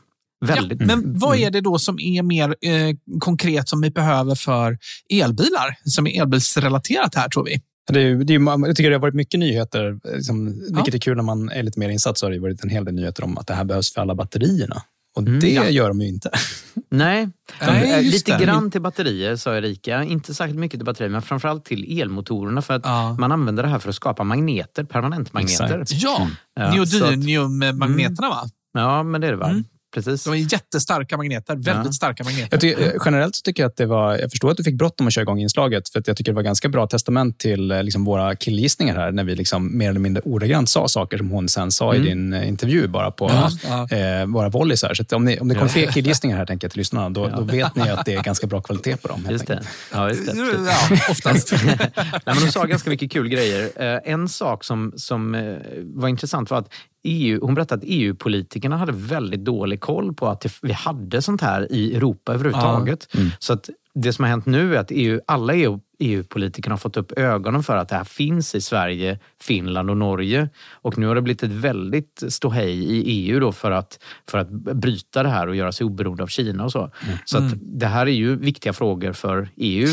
Väldigt. Ja, men vad är det då som är mer eh, konkret som vi behöver för elbilar? Som är elbilsrelaterat här, tror vi. Det är, det är, jag tycker det har varit mycket nyheter, liksom, vilket är kul när man är lite mer insatt. Så har det varit en hel del nyheter om att det här behövs för alla batterierna. Och Mm, det ja. gör de ju inte. [laughs] Nej, Nej, lite det. grann till batterier sa Erika. Inte särskilt mycket till batterier, men framförallt till elmotorerna. För att Ja. man använder det här för att skapa magneter, permanentmagneter. Exakt. Ja, Ja, neodymiummagneterna va? Ja, men det är det va? Mm. Precis. De är jättestarka magneter. Väldigt Ja. starka magneter. Jag tycker, eh, generellt så tycker jag att det var... Jag förstår att du fick bråttom att köra igång inslaget. För att jag tycker det var ganska bra testament till eh, liksom, våra killgissningar här. När vi liksom, mer eller mindre ordagrant sa saker som hon sen sa i din eh, intervju bara på Ja, ja. Eh, våra volleysar. Så att om, ni, om det kom fler killgissningar här tänker jag till lyssnarna, då, då vet ni att det är [laughs] ganska bra kvalitet på dem. helt Just det. Ja, just det. [laughs] Ja, oftast. [laughs] Nej, men de sa ganska mycket kul grejer. Eh, en sak som, som eh, var intressant var att EU, hon berättade att EU-politikerna hade väldigt dålig koll på att vi hade sånt här i Europa överhuvudtaget. Så att det som har hänt nu är att EU, alla EU, EU-politikerna har fått upp ögonen för att det här finns i Sverige, Finland och Norge. Och nu har det blivit ett väldigt ståhej i EU då för att, för att bryta det här och göra sig oberoende av Kina och så. Så att det här är ju viktiga frågor för EU.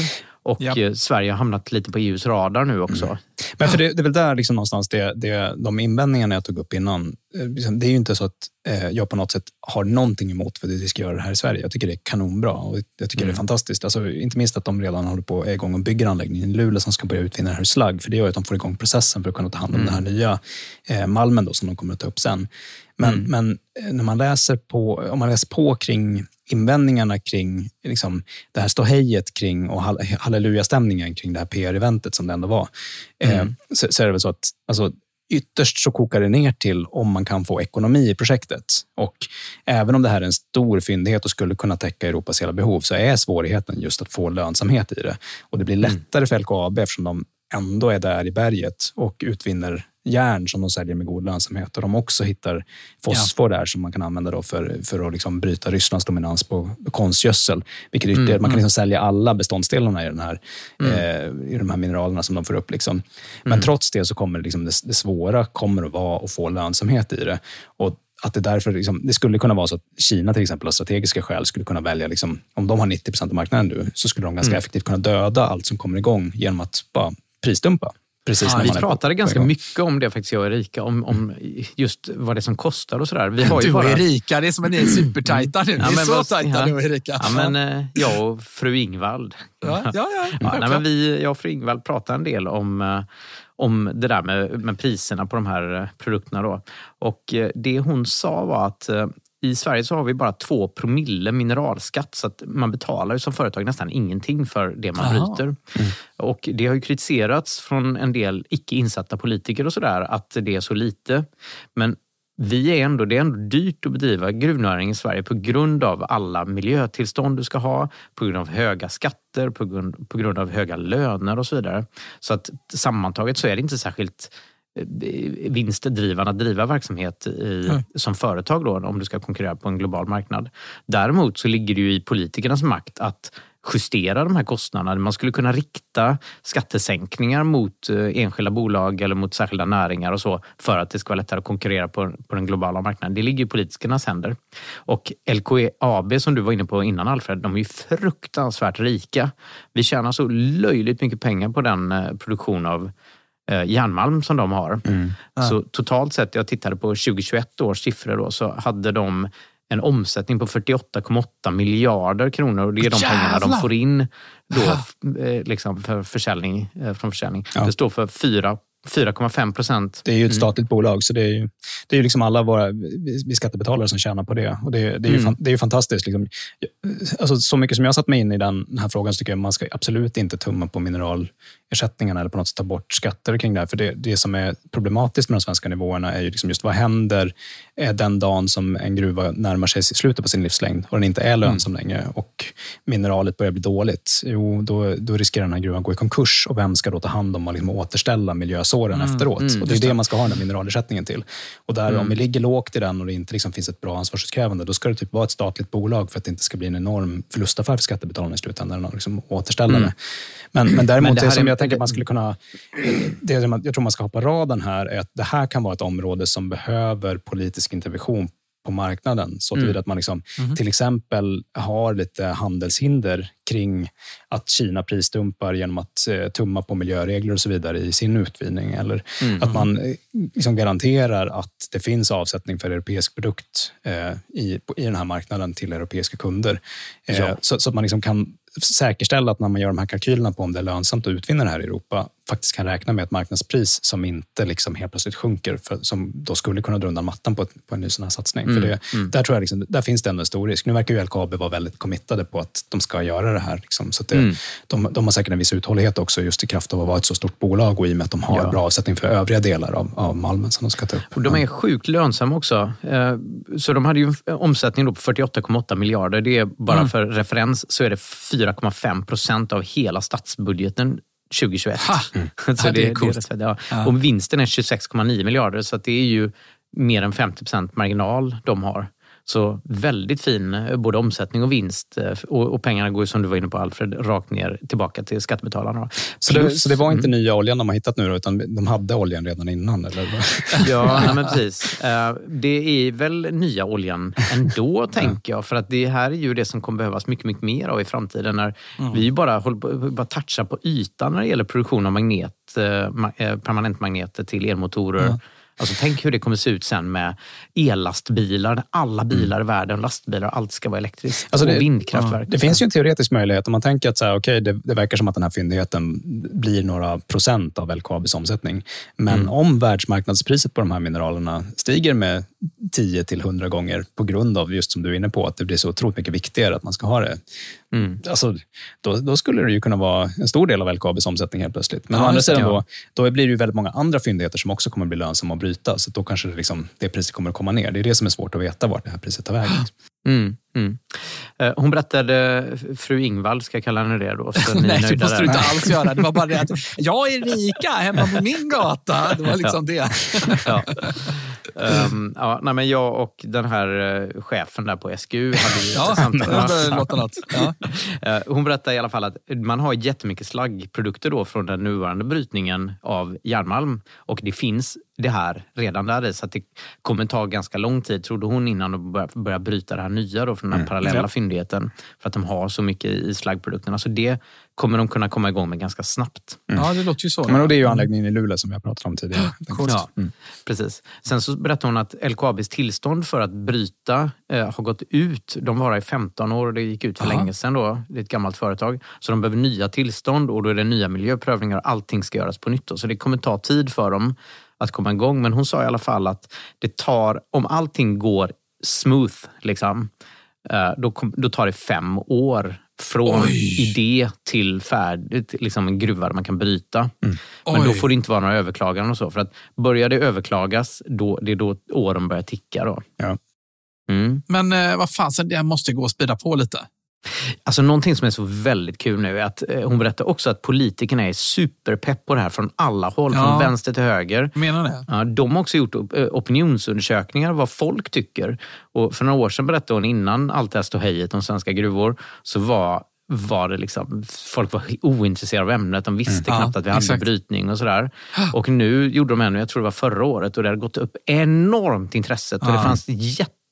Och Ja. eh, Sverige har hamnat lite på EUs radar nu också. Men för det, det är väl där liksom någonstans det, det, de invändningarna jag tog upp innan. eh, liksom, Det är ju inte så att eh, jag på något sätt har någonting emot för att vi ska göra det här i Sverige. Jag tycker det är kanonbra och jag tycker det är fantastiskt. Alltså, inte minst att de redan håller på är igång och bygger anläggningen i Luleå som ska börja utvinna det här slagg. För det gör att de får igång processen för att kunna ta hand om den här nya eh, malmen då, som de kommer att ta upp sen. Men, men eh, när man läser på, om man läser på kring invändningarna kring liksom, det här ståhejet kring och hall- hallelujastämningen kring det här PR-eventet som det ändå var. Eh, så, så är det väl så att alltså, ytterst så kokar det ner till om man kan få ekonomi i projektet. Och även om det här är en stor fyndighet och skulle kunna täcka Europas hela behov så är svårigheten just att få lönsamhet i det. Och det blir lättare för LKAB eftersom de ändå är där i berget och utvinner järn som de säljer med god lönsamhet. Och de också hittar fosfor där som man kan använda då för, för att liksom bryta Rysslands dominans på konstgödsel. Vilket ytterligare, Mm, man kan mm. liksom sälja alla beståndsdelarna i, den här, Mm. eh, i de här mineralerna som de får upp. Liksom. Men trots det så kommer det, liksom det, det svåra kommer att vara att få lönsamhet i det. Och att det därför liksom, det skulle kunna vara så att Kina till exempel av strategiska skäl skulle kunna välja, liksom, om de har 90 procent av marknaden nu, så skulle de ganska Mm. effektivt kunna döda allt som kommer igång genom att bara prisdumpa. Precis Ja, när vi är pratade på ganska mycket om det faktiskt, jag och Erika, om, om just vad det är som kostar och sådär. Vi har ju Du och bara... Erika, det är som att ni är supertajta nu. Ni Ja, är men så vad- tajta ja. du och Erika. Ja, men eh, jag och fru Ingvald. Ja, ja, ja, ja, nej, men vi, jag och fru Ingvald pratade en del om, eh, om det där med, med priserna på de här eh, produkterna. Då. Och det hon sa var att i Sverige så har vi bara två promille mineralskatt så att man betalar som företag nästan ingenting för det man Jaha. bryter. Och det har ju kritiserats från en del icke insatta politiker och sådär att det är så lite. Men vi är ändå, det är ändå dyrt att bedriva gruvnäring i Sverige på grund av alla miljötillstånd du ska ha, på grund av höga skatter, på grund, på grund av höga löner och så vidare. Så att sammantaget så är det inte särskilt vinstdrivande att driva verksamhet i, Mm. som företag då, om du ska konkurrera på en global marknad. Däremot så ligger det ju i politikernas makt att justera de här kostnaderna. Man skulle kunna rikta skattesänkningar mot eh, enskilda bolag eller mot särskilda näringar och så för att det ska vara lättare att konkurrera på, på den globala marknaden. Det ligger i politikernas händer. Och LKAB som du var inne på innan Alfred, de är ju fruktansvärt rika. Vi tjänar så löjligt mycket pengar på den eh, produktion av eh, järnmalm som de har. Så totalt sett, jag tittade på 2021 års siffror då, så hade de en omsättning på 48,8 miljarder kronor och det är de pengarna de Jävlar! får in då, eh, liksom för försäljning, eh, från försäljning. Ja. Det står för 4 4,5 procent. Det är ju ett statligt bolag, så det är ju, det är ju liksom alla våra vi skattebetalare som tjänar på det. Och det, det är ju, Mm. fan, det är ju fantastiskt. Liksom. Alltså, så mycket som jag satt mig in i den, här frågan så tycker jag man ska absolut inte tumma på mineralersättningarna eller på något sätt ta bort skatter kring det här. För det, det som är problematiskt med de svenska nivåerna är ju liksom just vad händer eh, den dagen som en gruva närmar sig slutet på sin livslängd och den inte är lönsam längre och mineralet börjar bli dåligt. Jo, då, då riskerar den här gruvan att gå i konkurs och vem ska då ta hand om och liksom återställa miljösåren Mm, efteråt? mm, och det är det man ska ha den här mineralersättningen till. Och där, Mm. om vi ligger lågt i den och det inte liksom finns ett bra ansvarsutkrävande, då ska det typ vara ett statligt bolag för att det inte ska bli en enorm förlustaffär för skattebetalarna i slutändan och liksom återställa Mm. det. Men, men däremot, Men det här som är- jag tänker att man skulle kunna... Det jag tror man ska på raden här är att det här kan vara ett område som behöver politisk intervention på marknaden. Så Mm. mm. att man liksom, Mhm. till exempel har lite handelshinder kring att Kina prisdumpar genom att eh, tumma på miljöregler och så vidare i sin utvinning. Eller Mm. att man eh, liksom garanterar att det finns avsättning för europeisk produkt eh, i, på, i den här marknaden till europeiska kunder. Eh, Ja. så, så att man liksom kan säkerställa att när man gör de här kalkylerna på om det är lönsamt att utvinna det här i Europa faktiskt kan räkna med ett marknadspris som inte liksom helt plötsligt sjunker, för, som då skulle kunna dra undan mattan på, ett, på en ny sån här satsning. Mm, För det, mm. där, tror jag liksom, där finns det ändå en stor risk. Nu verkar ju LKAB vara väldigt committade på att de ska göra det här. Liksom, så det, Mm. de, de har säkert en viss uthållighet också just i kraft av att vara ett så stort bolag och i och med att de har Ja. bra avsättning för övriga delar av, av malmen som de ska ta upp. Och de är sjukt lönsamma också. Eh, Så de hade ju en omsättning på 48,8 miljarder. Det är bara Mm. för referens så är det 4,5 procent av hela statsbudgeten 2021. Ha! Så Ja, det är coolt. rätt fett, ja. Ja. Och vinsten är 26,9 miljarder så det är ju mer än 50 procent marginal de har. Så väldigt fin eh, både omsättning och vinst. eh, Och, och pengarna går ju som du var inne på Alfred, rakt ner tillbaka till skattebetalarna. Så det, så det var inte Mm. nya oljan de har hittat nu, då, utan de hade oljan redan innan? Eller? [laughs] Ja, nej, [laughs] men precis. Eh, Det är väl nya oljan ändå, [laughs] tänker jag. För att det här är ju det som kommer behövas mycket, mycket mer av i framtiden. När Vi ju bara håller bara touchar på ytan när det gäller produktion av magnet, ma- permanentmagneter till elmotorer. Alltså, tänk hur det kommer se ut sen med ellastbilar. Alla bilar i världen, lastbilar, allt ska vara elektriskt. Alltså det- och vindkraftverk. Det finns ju en teoretisk möjlighet. Om man tänker att så här, okay, det, det verkar som att den här fyndigheten blir några procent av LKABs omsättning. Men Mm. om världsmarknadspriset på de här mineralerna stiger med 10 till 100 gånger på grund av, just som du är inne på, att det blir så otroligt mycket viktigare att man ska ha det. Mm. Alltså, då, då skulle det ju kunna vara en stor del av LKABs omsättning helt plötsligt. Men Ja, å andra sidan ja. då, då blir det ju väldigt många andra fyndigheter som också kommer bli lönsamma bryta. Så då kanske det, liksom, det priset kommer att komma ner. Det är det som är svårt att veta vart det här priset tar vägen. [gasps] Mm, mm. Eh, Hon berättade, fru Ingvall, ska jag kalla henne det då? Så ni [laughs] Nej, det måste du där. inte alls göra. Det var bara det att [laughs] jag är rika hemma på min gata. Det var liksom det. ja. [laughs] Ehm, ja, nej, men jag och den här eh, chefen där på SGU hade ju [laughs] Ja, samtal. Ja. [laughs] Eh, Hon berättade i alla fall att man har jättemycket slaggprodukter då från den nuvarande brytningen av järnmalm. Och det finns det här redan där i, så det kommer ta ganska lång tid, trodde hon, innan de börjar, börjar bryta det här nya då från den här parallella Ja. fyndigheten. För att de har så mycket i slaggprodukterna. Så det kommer de kunna komma igång med ganska snabbt. ja, det låter ju så. Men och det är ju anläggningen i Luleå som jag pratade om tidigare. Ja, precis. Sen så berättade hon att LKABs tillstånd för att bryta eh, har gått ut. De var i 15 år och det gick ut för Aha. länge sedan. Då. Det är ett gammalt företag. Så de behöver nya tillstånd och då är det nya miljöprövningar och allting ska göras på nytt. Då. Så det kommer ta tid för dem att komma igång. Men hon sa i alla fall att det tar, om allting går smooth, liksom, eh, då, kom, då tar det fem år från Oj. idé till färdigt, liksom en gruva där man kan bryta. Men då Oj. får det inte vara några överklaganden och så. För att börjar det överklagas, då, det är då åren börjar ticka. Då. Ja. Mm. Men eh, vad fan, så det måste gå att spida på lite. Alltså någonting som är så väldigt kul nu är att eh, hon berättar också att politikerna är superpepp på det här från alla håll, Ja. från vänster till höger. Menar det. Ja, de har också gjort eh, opinionsundersökningar vad folk tycker. Och för några år sedan berättade hon innan allt det här ståhejet om svenska gruvor så var var det liksom, folk var ointresserade av ämnet. De visste Mm. knappt Ja, att vi hade exakt. brytning och sådär. Och nu gjorde de ännu, jag tror det var förra året, och det hade gått upp enormt intresset. Och Ja. det fanns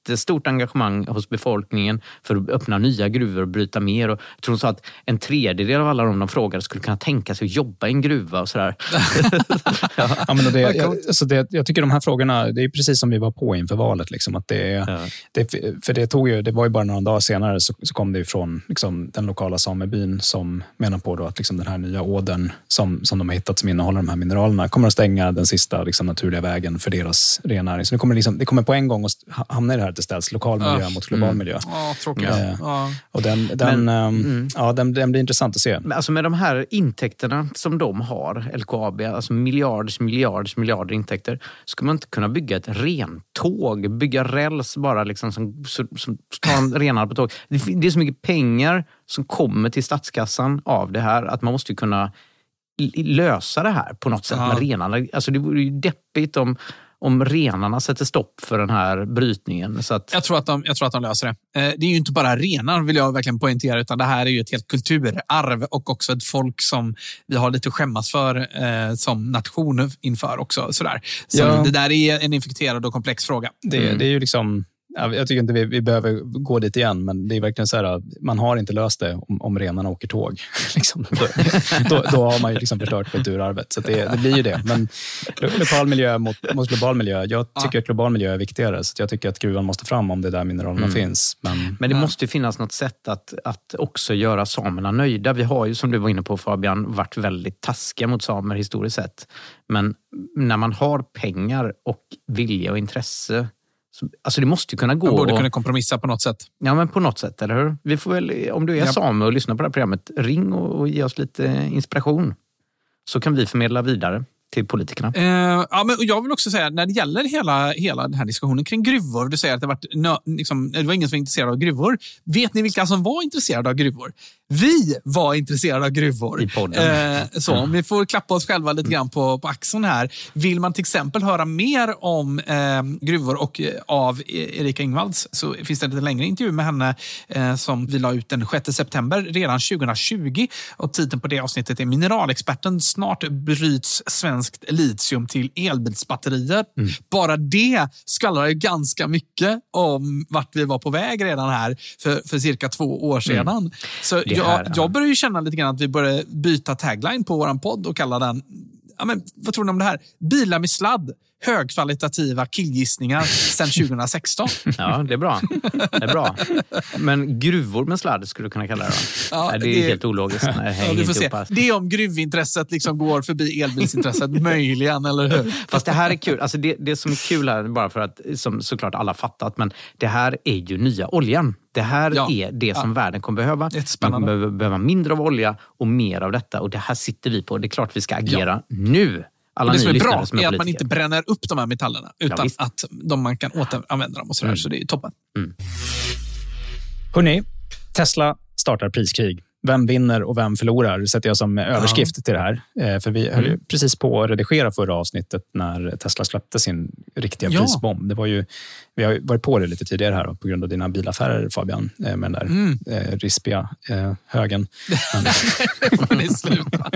jättestort engagemang hos befolkningen för att öppna nya gruvor och bryta mer. Och jag tror de sa att en tredjedel av alla de de frågade skulle kunna tänka sig att jobba i en gruva och sådär. [laughs] Ja, men och det, jag, alltså det, jag tycker de här frågorna, det är precis som vi var på inför valet. Liksom, att det, är- Ja. det, för det, tog ju, det var ju bara några dagar senare så, så kom det ju från liksom, den lokala samebyn som menar på då att liksom, den här nya ådern som, som de har hittat som innehåller de här mineralerna kommer att stänga den sista liksom, naturliga vägen för deras rennäring. Så det kommer, liksom, det kommer på en gång att ha- hamna i det här att det ställs lokal miljö Ja. mot global Mm. miljö. Ja, tråkigt. Ja. Ja. Och den, den, Men- mm. ja, den, den blir intressant att se. Alltså med de här intäkterna som de har, LKAB, alltså miljarders, miljarders, miljarder intäkter, ska man inte kunna bygga ett rentåg, bygga räls bara liksom som, som, som tar en renare på tåg. Det, det är så mycket pengar som kommer till statskassan av det här att man måste ju kunna lösa det här på något sätt Ja. med renarna. Alltså det vore ju deppigt om, om renarna sätter stopp för den här brytningen. Så att, Jag tror, att de, jag tror att de löser det. Eh, Det är ju inte bara renar, vill jag verkligen poängtera, utan det här är ju ett helt kulturarv och också ett folk som vi har lite att skämmas för eh, som nation inför också. Sådär. Så Ja. Det där är en infekterad och komplex fråga. Det, Mm. det är ju liksom... ja, Jag tycker inte vi, vi behöver gå dit igen, men det är verkligen så här att man har inte löst det om, om renarna åker tåg. [laughs] liksom, då, då, då har man ju liksom förstört kulturarvet. Så det, det blir ju det. Men lo, lokal miljö mot, mot global miljö. Jag tycker att global miljö är viktigare, så jag tycker att gruvan måste fram om det är där mineralerna Mm. finns. Men, Men det måste ju finnas något sätt att, att också göra samerna nöjda. Vi har ju, som du var inne på Fabian, varit väldigt taskiga mot samer historiskt sett. Men när man har pengar och vilja och intresse, alltså det måste ju kunna gå. Man borde och- kunna kompromissa på något sätt. Ja, men på något sätt, eller hur? Vi får väl, om du är Ja. same och lyssnar på det här programmet, ring och, och ge oss lite inspiration. Så kan vi förmedla vidare till politikerna. Eh, ja, men jag vill också säga, när det gäller hela, hela den här diskussionen kring gruvor. Du säger att det, varit, nö, liksom, det var ingen som var intresserad av gruvor. Vet ni vilka som var intresserade av gruvor? Vi var intresserade av gruvor. I podden. Eh, så, om vi får klappa oss själva lite grann på, på axeln här. Vill man till exempel höra mer om eh, gruvor och eh, av Erika Ingvalds så finns det en lite längre intervju med henne eh, som vi la ut den 6 september redan 2020. Och titeln på det avsnittet är Mineralexperten. Snart bryts svenskt litium till elbilsbatterier. Mm. Bara det skvallrar ju ganska mycket om vart vi var på väg redan här för, för cirka två år sedan. Mm. Så Det jag, jag börjar ju känna lite grann att vi börjar byta tagline på vår podd och kalla den Ja, men, vad tror ni om det här? Bilar med sladd. Högkvalitativa killgissningar sedan [laughs] 2016. Ja, det är bra. Det är bra. Men gruvor med sladd skulle du kunna kalla det? Ja, Nej, det är det- helt ologiskt. Nej, Ja, vi får se. Det är om gruvintresset liksom går förbi elbilsintresset, [laughs] möjligen, eller hur? Fast det här är kul. Alltså det, det som är kul här, bara för att som såklart alla fattat, men det här är ju nya oljan. Det här Ja. är det som världen kommer behöva. Man kommer behöva, behöva mindre av olja och mer av detta. Och det här sitter vi på. Det är klart vi ska agera nu. Alla det som är bra som är att man inte bränner upp de här metallerna, utan visst. att de, man kan återanvända dem. och sådär, Mm. Så det är toppen. Hörrni, Tesla startar priskrig. Vem vinner och vem förlorar sätter jag som överskrift till det här. Eh, För vi höll ju precis på att redigera förra avsnittet när Tesla släppte sin riktiga Ja. prisbomb. Det var ju, vi har varit på det lite tidigare här på grund av dina bilaffärer Fabian, eh, med den där Mm. eh, rispiga eh, högen. Men, [laughs] får ni sluta.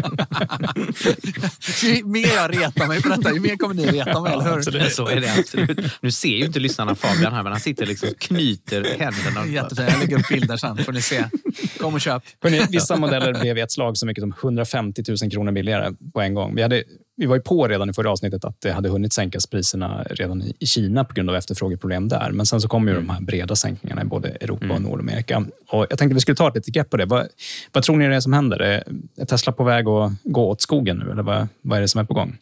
ju mer jag retar mig på detta, ju mer kommer ni reta mig, eller hur? Absolut, så är det absolut. Nu ser ju inte lyssnarna Fabian här, men han sitter liksom och knyter händerna. Jättefint. Jag lägger upp bilder sen, får ni se. Kom och köp. Hörrni, vissa modeller blev i ett slag så mycket som 150 000 kronor billigare på en gång. Vi, hade, vi var ju på redan i förra avsnittet att det hade hunnit sänkas priserna redan i Kina på grund av efterfrågeproblem där. Men sen så kom ju de här breda sänkningarna i både Europa och Nordamerika. Och jag tänkte vi skulle ta ett litet grepp på det. Vad, vad tror ni är det som händer? Är är Tesla på väg att gå åt skogen nu? Eller vad, vad är det som är på gång?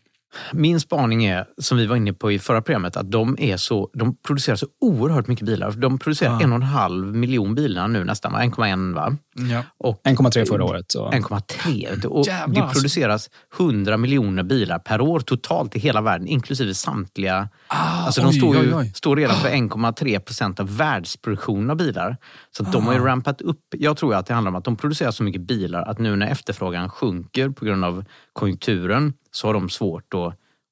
Min spaning är, som vi var inne på i förra programmet, att de, är så, de producerar så oerhört mycket bilar. De producerar Ja. en och en halv miljon bilar nu nästan, va? 1,1 va? Ja. Och 1,3 förra året. Så. 1,3. Och Jävlar, det alltså. produceras 100 miljoner bilar per år totalt i hela världen, inklusive samtliga. alltså de oj, står, ju, oj, oj. står redan för 1,3 procent av världsproduktionen av bilar. Så att de har ju rampat upp. Jag tror att det handlar om att de producerar så mycket bilar att nu när efterfrågan sjunker på grund av konjunkturen så har de svårt att,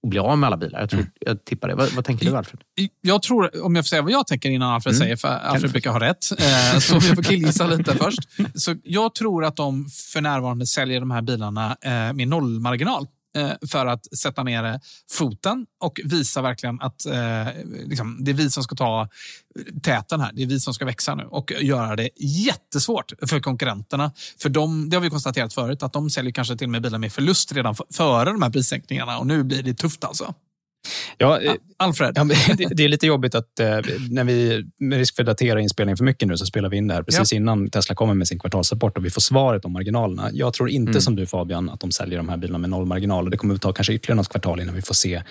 att bli av med alla bilar. Jag, tror, jag tippar det. Vad, vad tänker du Alfred? Jag tror, om jag får säga vad jag tänker innan Alfred Mm. säger, för Alfred brukar ha rätt, eh, så jag får killgissa lite [laughs] först. Så jag tror att de för närvarande säljer de här bilarna eh, med nollmarginal Eh, för att sätta ner foten och visa verkligen att eh, liksom, det är vi som ska ta täten här. Det är vi som ska växa nu och göra det jättesvårt för konkurrenterna. För de, det har vi konstaterat förut, att de säljer kanske till och med bilar med förlust redan före de här prissänkningarna och nu blir det tufft alltså. Ja, eh, Alfred? Ja, [laughs] det, är lite jobbigt att eh, när vi, med risk för att datera inspelningen för mycket nu, så spelar vi in det här precis innan Tesla kommer med sin kvartalsrapport och vi får svaret om marginalerna. Jag tror inte Mm. som du Fabian, att de säljer de här bilarna med noll marginal. Och det kommer att ta kanske ytterligare något kvartal innan vi får se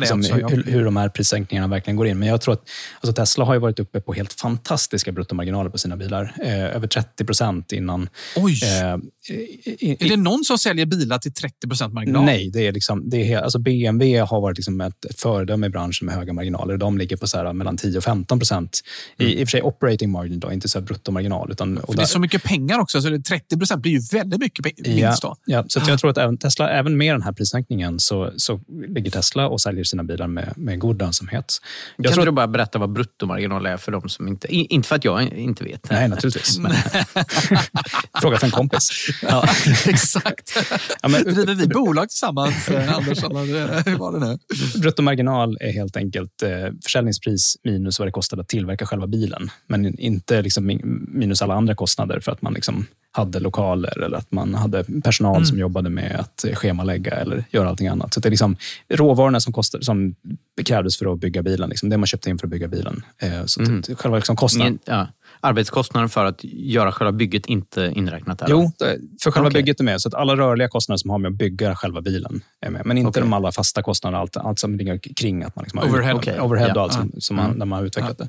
liksom, också. ja. hur, hur de här prissänkningarna verkligen går in. Men jag tror att alltså Tesla har ju varit uppe på helt fantastiska bruttomarginaler på sina bilar. Eh, över 30 procent innan. Oj! Eh, i, Är det någon som säljer bilar till 30 procent marginal? Nej, det är liksom, det är, alltså BMW har varit liksom ett, ett föredöme i branschen med höga marginaler. De ligger på så här mellan 10 och 15 procent. I, I och för sig operating margin, då, inte så här bruttomarginal. Utan, och För det är där- så mycket pengar också, så det 30 procent blir ju väldigt mycket vinst då. Ja, ja, så att jag tror att även Tesla, även med den här prissänkningen så, så ligger Tesla och säljer sina bilar med, med god lönsamhet. Jag kan tror du bara berätta vad bruttomarginal är för de som inte... Inte för att jag inte vet. Nej, naturligtvis. [laughs] Men, [laughs] fråga för en kompis. Ja, [laughs] exakt. Ja, men, Driver vi bolag tillsammans, eh, Anders? Hur var det nu? Bruttomarginal är helt enkelt eh, försäljningspris minus vad det kostade att tillverka själva bilen. Men inte liksom min- minus alla andra kostnader för att man liksom hade lokaler eller att man hade personal Mm. som jobbade med att schemalägga eller göra allting annat. Så det är liksom råvarorna som, kostade, som krävdes för att bygga bilen. Liksom det man köpte in för att bygga bilen. Eh, så Mm. själva liksom kostnaden. Ja, arbetskostnaden för att göra själva bygget inte inräknat där? Jo, det- för själva Okej. bygget är med. Så att alla rörliga kostnader som har med att bygga själva bilen är med. Men inte Okej. de alla fasta kostnaderna, allt, allt som ligger kring att man liksom har Overhead. Okej. overhead och Ja. allt som, som Mm. man, när man har utvecklat det.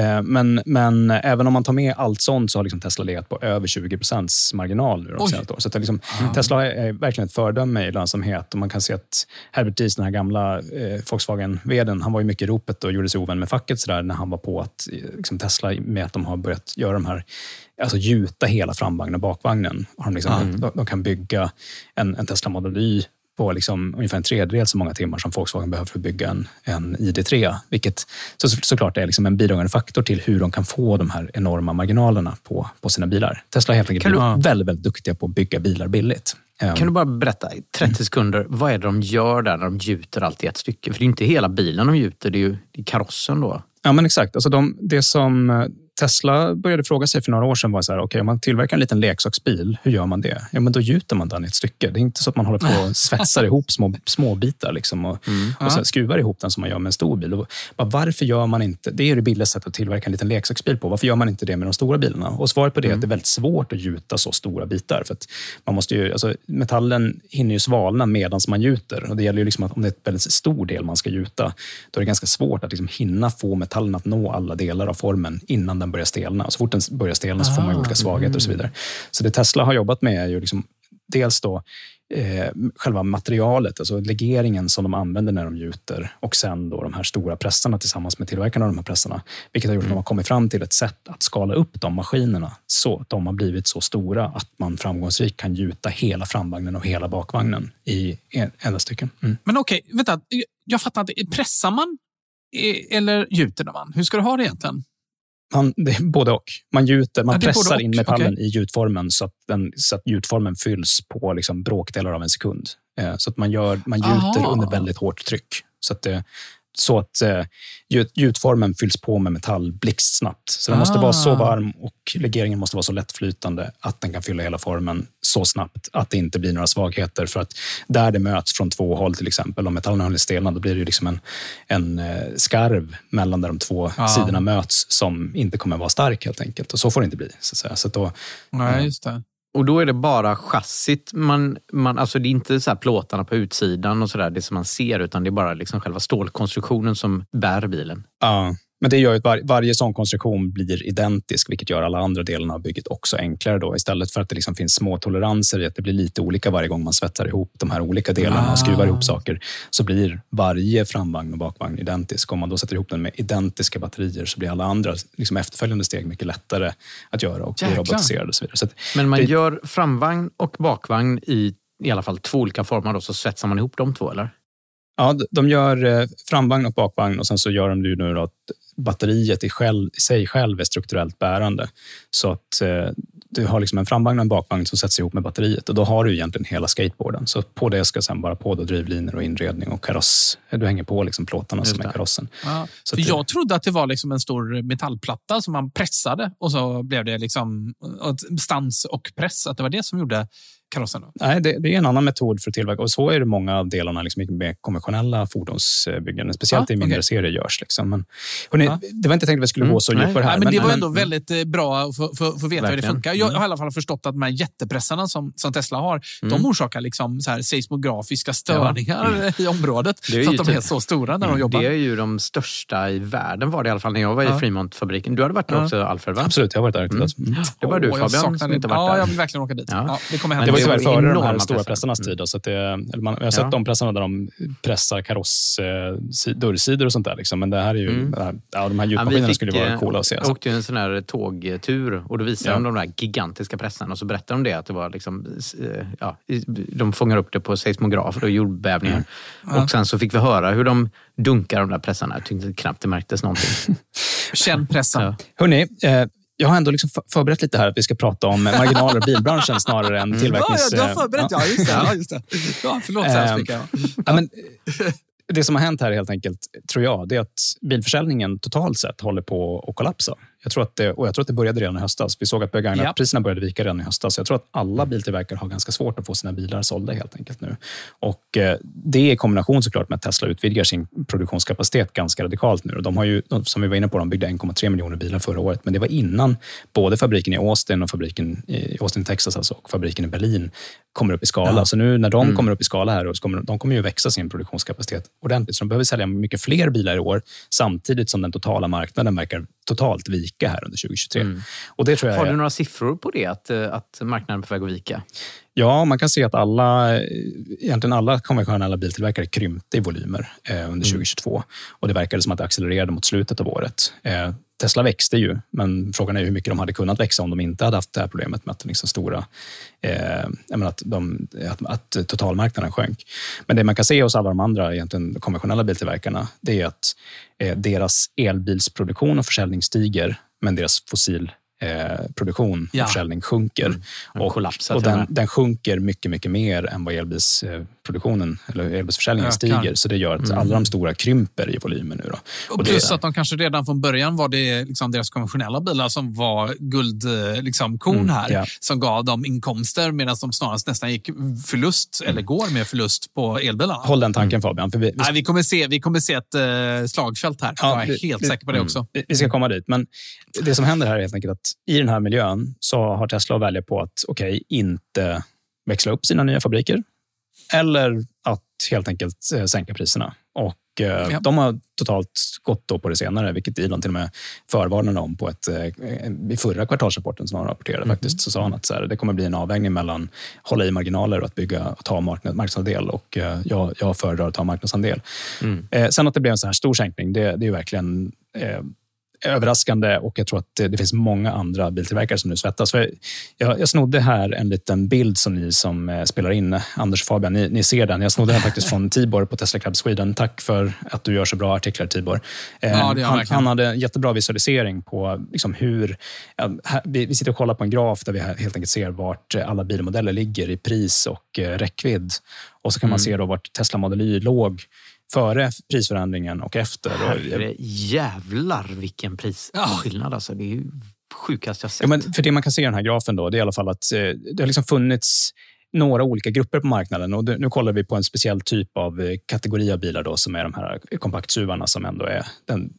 Eh, Men, men även om man tar med allt sånt så har liksom Tesla legat på över 20 procents marginal nu de senaste åren. Så att liksom, Tesla är verkligen ett föredöme i lönsamhet. Och man kan se att Herbert Diess, den här gamla eh, Volkswagen-vdn, han var ju mycket i ropet och gjorde sig ovän med facket så där, när han var på att eh, liksom Tesla med de har börjat göra de här, alltså gjuta hela framvagnen och bakvagnen. Har de, liksom, Mm. de, de kan bygga en, en Tesla Model Y på liksom ungefär en tredjedel så många timmar som Volkswagen behöver för att bygga en, en ID3. Vilket så, såklart är liksom en bidragande faktor till hur de kan få de här enorma marginalerna på, på sina bilar. Tesla har helt enkelt du- väldigt, väldigt duktiga på att bygga bilar billigt. Ehm, Kan du bara berätta i 30 sekunder, vad är det de gör där när de gjuter allt i ett stycke? För det är inte hela bilen de gjuter, det är ju det är karossen då. Ja, men exakt. Alltså de, det som Tesla började fråga sig för några år sedan var så här, okej, om man tillverkar en liten leksaksbil, hur gör man det? Ja, men då gjuter man den i ett stycke. Det är inte så att man håller på och [laughs] svetsar ihop små, små bitar liksom, och, och sen skruvar ihop den som man gör med en stor bil. Och bara, varför gör man inte, det är det billigaste sättet att tillverka en liten leksaksbil på. Varför gör man inte det med de stora bilarna? Och svaret på det är att det är väldigt svårt att gjuta så stora bitar. För att man måste ju, alltså, metallen hinner ju svalna medan man gjuter. Och det gäller ju liksom att om det är ett väldigt stor del man ska gjuta, då är det ganska svårt att liksom hinna få metallen att nå alla delar av formen innan den börjar stelna. Och så fort den börjar stelna så får man ju olika svagheter och så vidare. Så det Tesla har jobbat med är ju liksom dels då eh, själva materialet, alltså legeringen som de använder när de gjuter och sen då de här stora pressarna tillsammans med tillverkarna av de här pressarna. Vilket har gjort att de har kommit fram till ett sätt att skala upp de maskinerna så att de har blivit så stora att man framgångsrikt kan gjuta hela framvagnen och hela bakvagnen i en, enda stycken. Mm. Men okej, vänta. Jag fattar inte. Pressar man eh, eller gjuter man? Hur ska du ha det egentligen? Man, det är både och. Man, gjuter, man Ja, pressar in metallen okej. i gjutformen så att, den, så att gjutformen fylls på liksom bråkdelar av en sekund. Eh, så att man, gör, man gjuter Aha. under väldigt hårt tryck. Så att, det, så att eh, gjut, gjutformen fylls på med metall blixtsnabbt. Så den måste vara så Ah. varm och legeringen måste vara så lättflytande att den kan fylla hela formen så snabbt att det inte blir några svagheter. För att där det möts från två håll till exempel, om metallen håller stelna, då blir det ju liksom en, en eh, skarv mellan där de två Ja. sidorna möts som inte kommer vara stark helt enkelt. Och så får det inte bli. Så att säga. Så att då, Nej, just det. Och då är det bara chassit man, man alltså det är inte så här plåtarna på utsidan och sådär, det som man ser, utan det är bara liksom själva stålkonstruktionen som bär bilen. Ja, men det gör att var, varje sån konstruktion blir identisk, vilket gör alla andra delarna av bygget också enklare. Då. Istället för att det liksom finns små toleranser i att det blir lite olika varje gång man svetsar ihop de här olika delarna och skruvar ihop saker, så blir varje framvagn och bakvagn identisk. Om man då sätter ihop den med identiska batterier så blir alla andra liksom efterföljande steg mycket lättare att göra och blir robotiserade och så vidare. Så Men man det- gör framvagn och bakvagn i i alla fall två olika former, då, så svetsar man ihop de två, eller? Ja, de gör eh, framvagn och bakvagn och sen så gör de ju nu då att batteriet i, själv, i sig själv är strukturellt bärande. Så att eh, du har liksom en framvagn och en bakvagn som sätts ihop med batteriet och då har du egentligen hela skateboarden. Så på det ska sen bara på då drivlinor och inredning och kaross. Du hänger på liksom plåtarna Just som är det. karossen. Ja. Så För att det- jag trodde att det var liksom en stor metallplatta som man pressade och så blev det liksom stans och press. Att det var det som gjorde karossen. Då. Nej, det, det är en annan metod för att tillverka och så är det många av delarna liksom i mer konventionella fordonsbyggen. Speciellt Ja, i mindre okej. serier görs. Liksom. Men, hörni, Ja. Det var inte tänkt att vi skulle Mm, gå så nej. djupt på det här. Nej, men det var men- ändå väldigt eh, bra att få, veta hur det funkar. Jag Mm. har i alla fall förstått att de här jättepressarna som, som Tesla har, Mm. de orsakar liksom så här seismografiska störningar i området. Det är för ju att de är typ- så stora när de Det jobbar. är ju de största i världen var det i alla fall när jag var i Ja. Fremont-fabriken. Du hade varit där Ja. också, Alfred? Va? Absolut, jag har varit där. Mm. Mm. Det var du Fabian som det. inte varit Ja, där. jag vill verkligen åka dit. Ja. Ja. det kommer Det hända. Ju tyvärr före de här stora pressar. pressarnas Mm. tid. då, Så att det, eller man, jag har sett Ja. de pressarna där de pressar kaross, eh, si- dörrsidor och sånt där. Liksom. Men det här är ju, Mm. det här- ja, de här Ja, gjutmaskinerna vi skulle fick, vara eh, coola att se. Alltså. åkte ju en sån här tågtur och då visade Ja. de de där gigantiska pressarna och så berättade de det att det var liksom, eh, ja, de fångar upp det på seismografer och jordbävningar. Ja. Och sen så fick vi höra hur de dunkar de där pressarna. Jag tyckte knappt det märktes någonting. [laughs] Känn pressen. Ja. Hörrni, eh, jag har ändå liksom för- förberett lite här att vi ska prata om marginaler i bilbranschen snarare än Ja, tillverknings... ja, du har eh, förberett. Ja, just det. [laughs] Ja, just det. Ja, förlåt, jag. Ja, men, eh, det som har hänt här helt enkelt, tror jag, det är att bilförsäljningen totalt sett håller på att kollapsa. Jag tror att det, och jag tror att det började redan i höstas. Vi såg att begagnatpriserna började vika redan i höstas. Jag tror att alla biltillverkare har ganska svårt att få sina bilar sålda helt enkelt nu. Och eh, det är i kombination såklart med att Tesla utvidgar sin produktionskapacitet ganska radikalt nu. De har ju, som vi var inne på, de byggde 1,3 miljoner bilar förra året. Men det var innan både fabriken i Austin och fabriken i Austin, Texas alltså, och fabriken i Berlin kommer upp i skala. Ja. Så nu när de Mm. kommer upp i skala här, så kommer, de kommer ju växa sin produktionskapacitet ordentligt. Så de behöver sälja mycket fler bilar i år, samtidigt som den totala marknaden verkar totalt vika här under 2023. Mm. Och det tror jag Har du några siffror på det, att, eh, att marknaden är på väg att vika? Ja, man kan se att alla, egentligen alla konventionella biltillverkare krympte i volymer eh, under 2022. Och det verkade som att det accelererade mot slutet av året. Eh, Tesla växte ju, men frågan är hur mycket de hade kunnat växa om de inte hade haft det här problemet med att, liksom stora, eh, att, de, att, att, totalmarknaden sjönk. Men det man kan se hos alla de andra egentligen konventionella biltillverkarna, det är att eh, deras elbilsproduktion och försäljning stiger, men deras fossil eh, produktion och försäljning sjunker. Mm. Och, kollapsar och och den, den sjunker mycket, mycket mer än vad elbilsproduktionen eller elbilsförsäljningen Ökar. stiger. Så det gör att Mm. alla de stora krymper i volymen nu. Då. Och det- plus att de kanske redan från början var det liksom deras konventionella bilar som var guldkorn liksom, korn Mm, här. ja. Som gav dem inkomster medan de snarast nästan gick förlust, eller går med förlust på elbilarna. Håll den tanken Fabian. För vi, vi, Nej, vi, kommer se, vi kommer se ett eh, slagfält här. Ja, jag är vi- helt vi- säker på det mm. också. Vi- ska komma dit. Men det som händer här är helt enkelt att i den här miljön så har Tesla att välja på att okej, inte växla upp sina nya fabriker eller att helt enkelt eh, sänka priserna. Och eh, Ja. De har totalt gått då på det senare, vilket Elon till och med förvarnade om på ett, eh, i förra kvartalsrapporten som han rapporterade. faktiskt, så sa han att så här, det kommer bli en avvägning mellan hålla i marginaler och att bygga och ta marknad, marknadsandel. Och jag, jag föredrar att ta marknadsandel. Eh, sen att det blev en så här stor sänkning, det, det är verkligen eh, överraskande och jag tror att det, det finns många andra biltillverkare som nu svettas. För jag, jag snodde här en liten bild som ni som eh, spelar in, Anders och Fabian, ni, ni ser den. Jag snodde den faktiskt från Tibor på Tesla Club Sweden. Tack för att du gör så bra artiklar, Tibor. Ja, gör han han, hade en jättebra visualisering på liksom hur... Här, vi, vi sitter och kollar på en graf där vi helt enkelt ser vart alla bilmodeller ligger i pris och eh, räckvidd. Och så kan man Mm. se då vart Tesla Model Y låg före prisförändringen och efter. Herre jävlar vilken prisskillnad. Alltså, det är ju sjukast jag sett. Ja, men för det man kan se i den här grafen då, det är i alla fall att eh, det har liksom funnits några olika grupper på marknaden. Och nu kollar vi på en speciell typ av eh, kategori av bilar då, som är de här kompaktsuvarna som ändå är den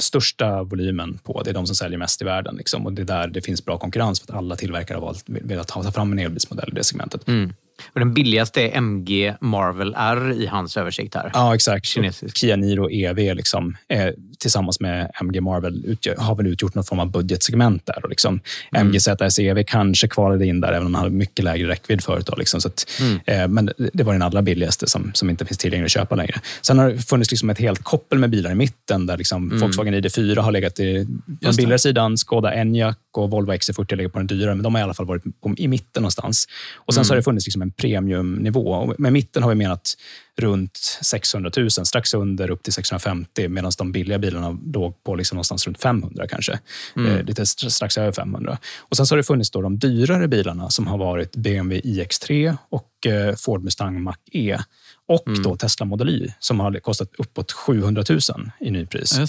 största volymen på. Det är de som säljer mest i världen. Liksom. Och det är där det finns bra konkurrens för att alla tillverkare har valt, velat ta fram en elbilsmodell i det segmentet. Mm. Och den billigaste är MG Marvel R i hans översikt här. Ja, exakt. Kinesisk. Kia Niro EV liksom, eh, tillsammans med MG Marvel utgör, har väl utgjort någon form av budgetsegment där. Och liksom, Mm. MG ZS EV kanske kvalade in där, även om man hade mycket lägre räckvidd förut. Då, liksom, så att, Mm. eh, men det var den allra billigaste som, som inte finns tillgänglig att köpa längre. Sen har det funnits liksom ett helt koppel med bilar i mitten där liksom Mm. Volkswagen ID4 har legat i den det. billigare sidan, Skoda Enyaq och Volvo XC40 ligger på den dyrare, men de har i alla fall varit på, i mitten någonstans. Och Sen så har det funnits liksom en premiumnivå. Med mitten har vi menat runt 600 000, strax under upp till 650 medan de billiga bilarna låg på liksom någonstans runt 500 kanske. Eh, lite st- strax över 500. Och Sen så har det funnits då de dyrare bilarna som har varit BMW iX3 och eh, Ford Mustang Mach-E. Och då Tesla Model Y som har kostat uppåt 700 000 i nypris. Det.